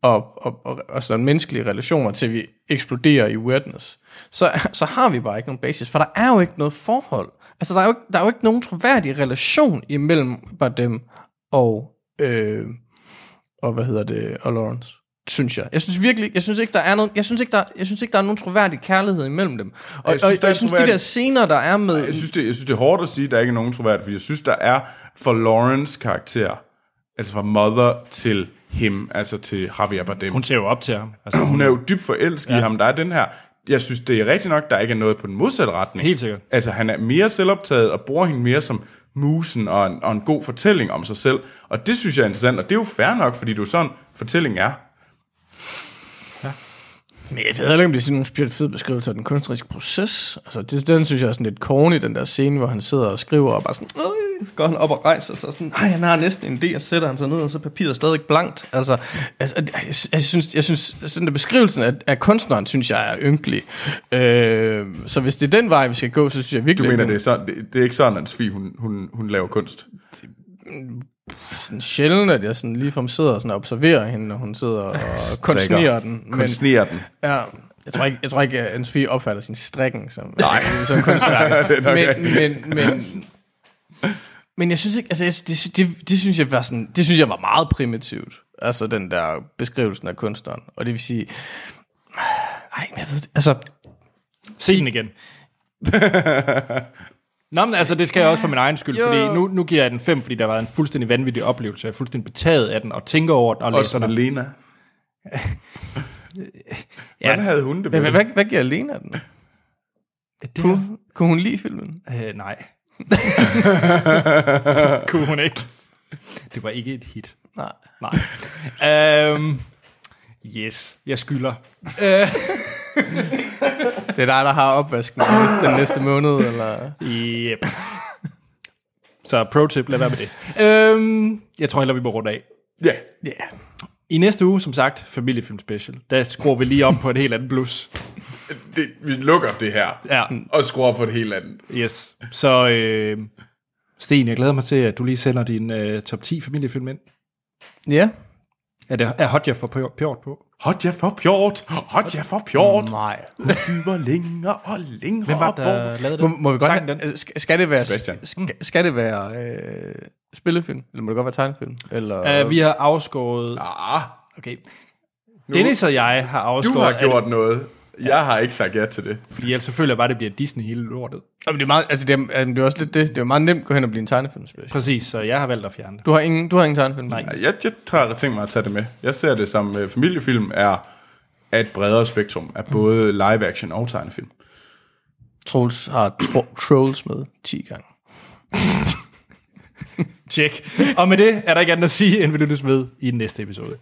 og, og, og, og sådan menneskelige relationer, til vi eksploderer i weirdness, så, så har vi bare ikke nogen basis, for der er jo ikke noget forhold. Altså der er jo ikke, der er jo ikke nogen troværdig relation imellem bare dem og, øh, og hvad hedder det, og Lawrence synes jeg. Jeg synes virkelig, jeg synes ikke der er noget, jeg synes ikke der, jeg synes ikke der er nogen troværdig kærlighed imellem dem. Og jeg synes, og, jeg synes de troværdig- der scener der er med Jeg synes, det, jeg synes, det er hårdt at sige, at der ikke er nogen troværdighed, fordi jeg synes, der er for Lawrence karakter, altså fra Mother til him, altså til Javier Bardem. Hun ser jo op til ham. Altså, hun er jo dybt forelsket ja. i ham. Der er den her... Jeg synes, det er rigtigt nok, der ikke er noget på den modsatte retning. Helt sikkert. Altså, han er mere selvoptaget og bruger hende mere som musen og en, og en god fortælling om sig selv. Og det synes jeg er interessant, og det er jo fair nok, fordi det er sådan, fortælling er. Men jeg ved ikke, om det er sådan en specielt fed beskrivelse af den kunstneriske proces. Altså, det, den synes jeg er sådan lidt corny, den der scene, hvor han sidder og skriver, og bare sådan, øh, går han op og rejser sig sådan, ej, han har næsten en idé, og sætter han sig ned, og så er papiret stadig blankt. Altså, altså jeg, jeg, jeg, synes, jeg synes, sådan der beskrivelsen af, af kunstneren, synes jeg er ynkelig. Øh, så hvis det er den vej, vi skal gå, så synes jeg virkelig, Du mener, det er, sådan, det, det er ikke sådan, at Sofie, hun, hun, hun laver kunst? Sådan sjældent, at jeg sådan ligefrem sidder og sådan observerer hende, når hun sidder og kunstnerer den. Men, Kunstnerer den. Ja, jeg tror ikke, jeg tror ikke at Anne-Sophie opfatter sin strikken som, Nej. som kunstværk. Nok men, men, men, men jeg synes ikke, altså jeg- det, det, det, synes jeg var sådan, det synes jeg var meget primitivt. Altså den der beskrivelsen af kunstneren. Og det vil sige, nej, men jeg ved det, altså, Se den igen. Nå, men altså, det skal jeg også for min egen skyld, Jo. fordi nu, nu giver jeg den 5, fordi der var en fuldstændig vanvittig oplevelse. Jeg er fuldstændig betaget af den, og tænker over den, og læser den. Lena. Hvordan havde hun det hvad, med hvad, hvad giver Lena den? Det Kunne, kunne hun lide filmen? Øh, nej. Kunne hun ikke. Det var ikke et hit. Nej. Nej. Um, yes, jeg skylder. Det er dig, der har opvasken den næste, den næste måned, eller? Yep. Så pro tip, lad være med det. Um, jeg tror heller, vi må runde af. Ja. Yeah. I næste uge, som sagt, familiefilm special. Der skruer vi lige om på et helt andet blus. Det, vi lukker det her. Ja. Og skruer på et helt andet. Yes. Så øh, Sten, jeg glæder mig til, at du lige sender din øh, top 10 familiefilm ind. Ja. Er det er Hot Jeff for Pjort på? Hot ja for pjort, hot ja for pjort. Nej. Flyver længere og længere Hvem var det, der lavede Må, den? må vi godt have, den? øh, skal, skal det være Sebastian. Skal, skal det være øh, spillefilm eller må det godt være tegnefilm eller Uh, vi har afskåret... Ah, Okay. Dennis og jeg har du afskåret... har gjort noget. Jeg har ikke sagt ja til det. Fordi ellers så føler jeg bare, at det bliver Disney hele lortet. Jamen, det er meget altså det er, det er også lidt det det er jo meget nemt at gå hen og blive en tegnefilm special. Præcis, så jeg har valgt at fjerne det. Du har ingen du har ingen tegnefilm. Nej. Jeg, jeg har tænkt mig at tage det med. Jeg ser det som uh, familiefilm er er et bredere spektrum af både live action og tegnefilm. Trolls har tro, Trolls med 10 gange. Tjek. Og med det er der ikke andet at sige, end vi lyttes ved i næste episode.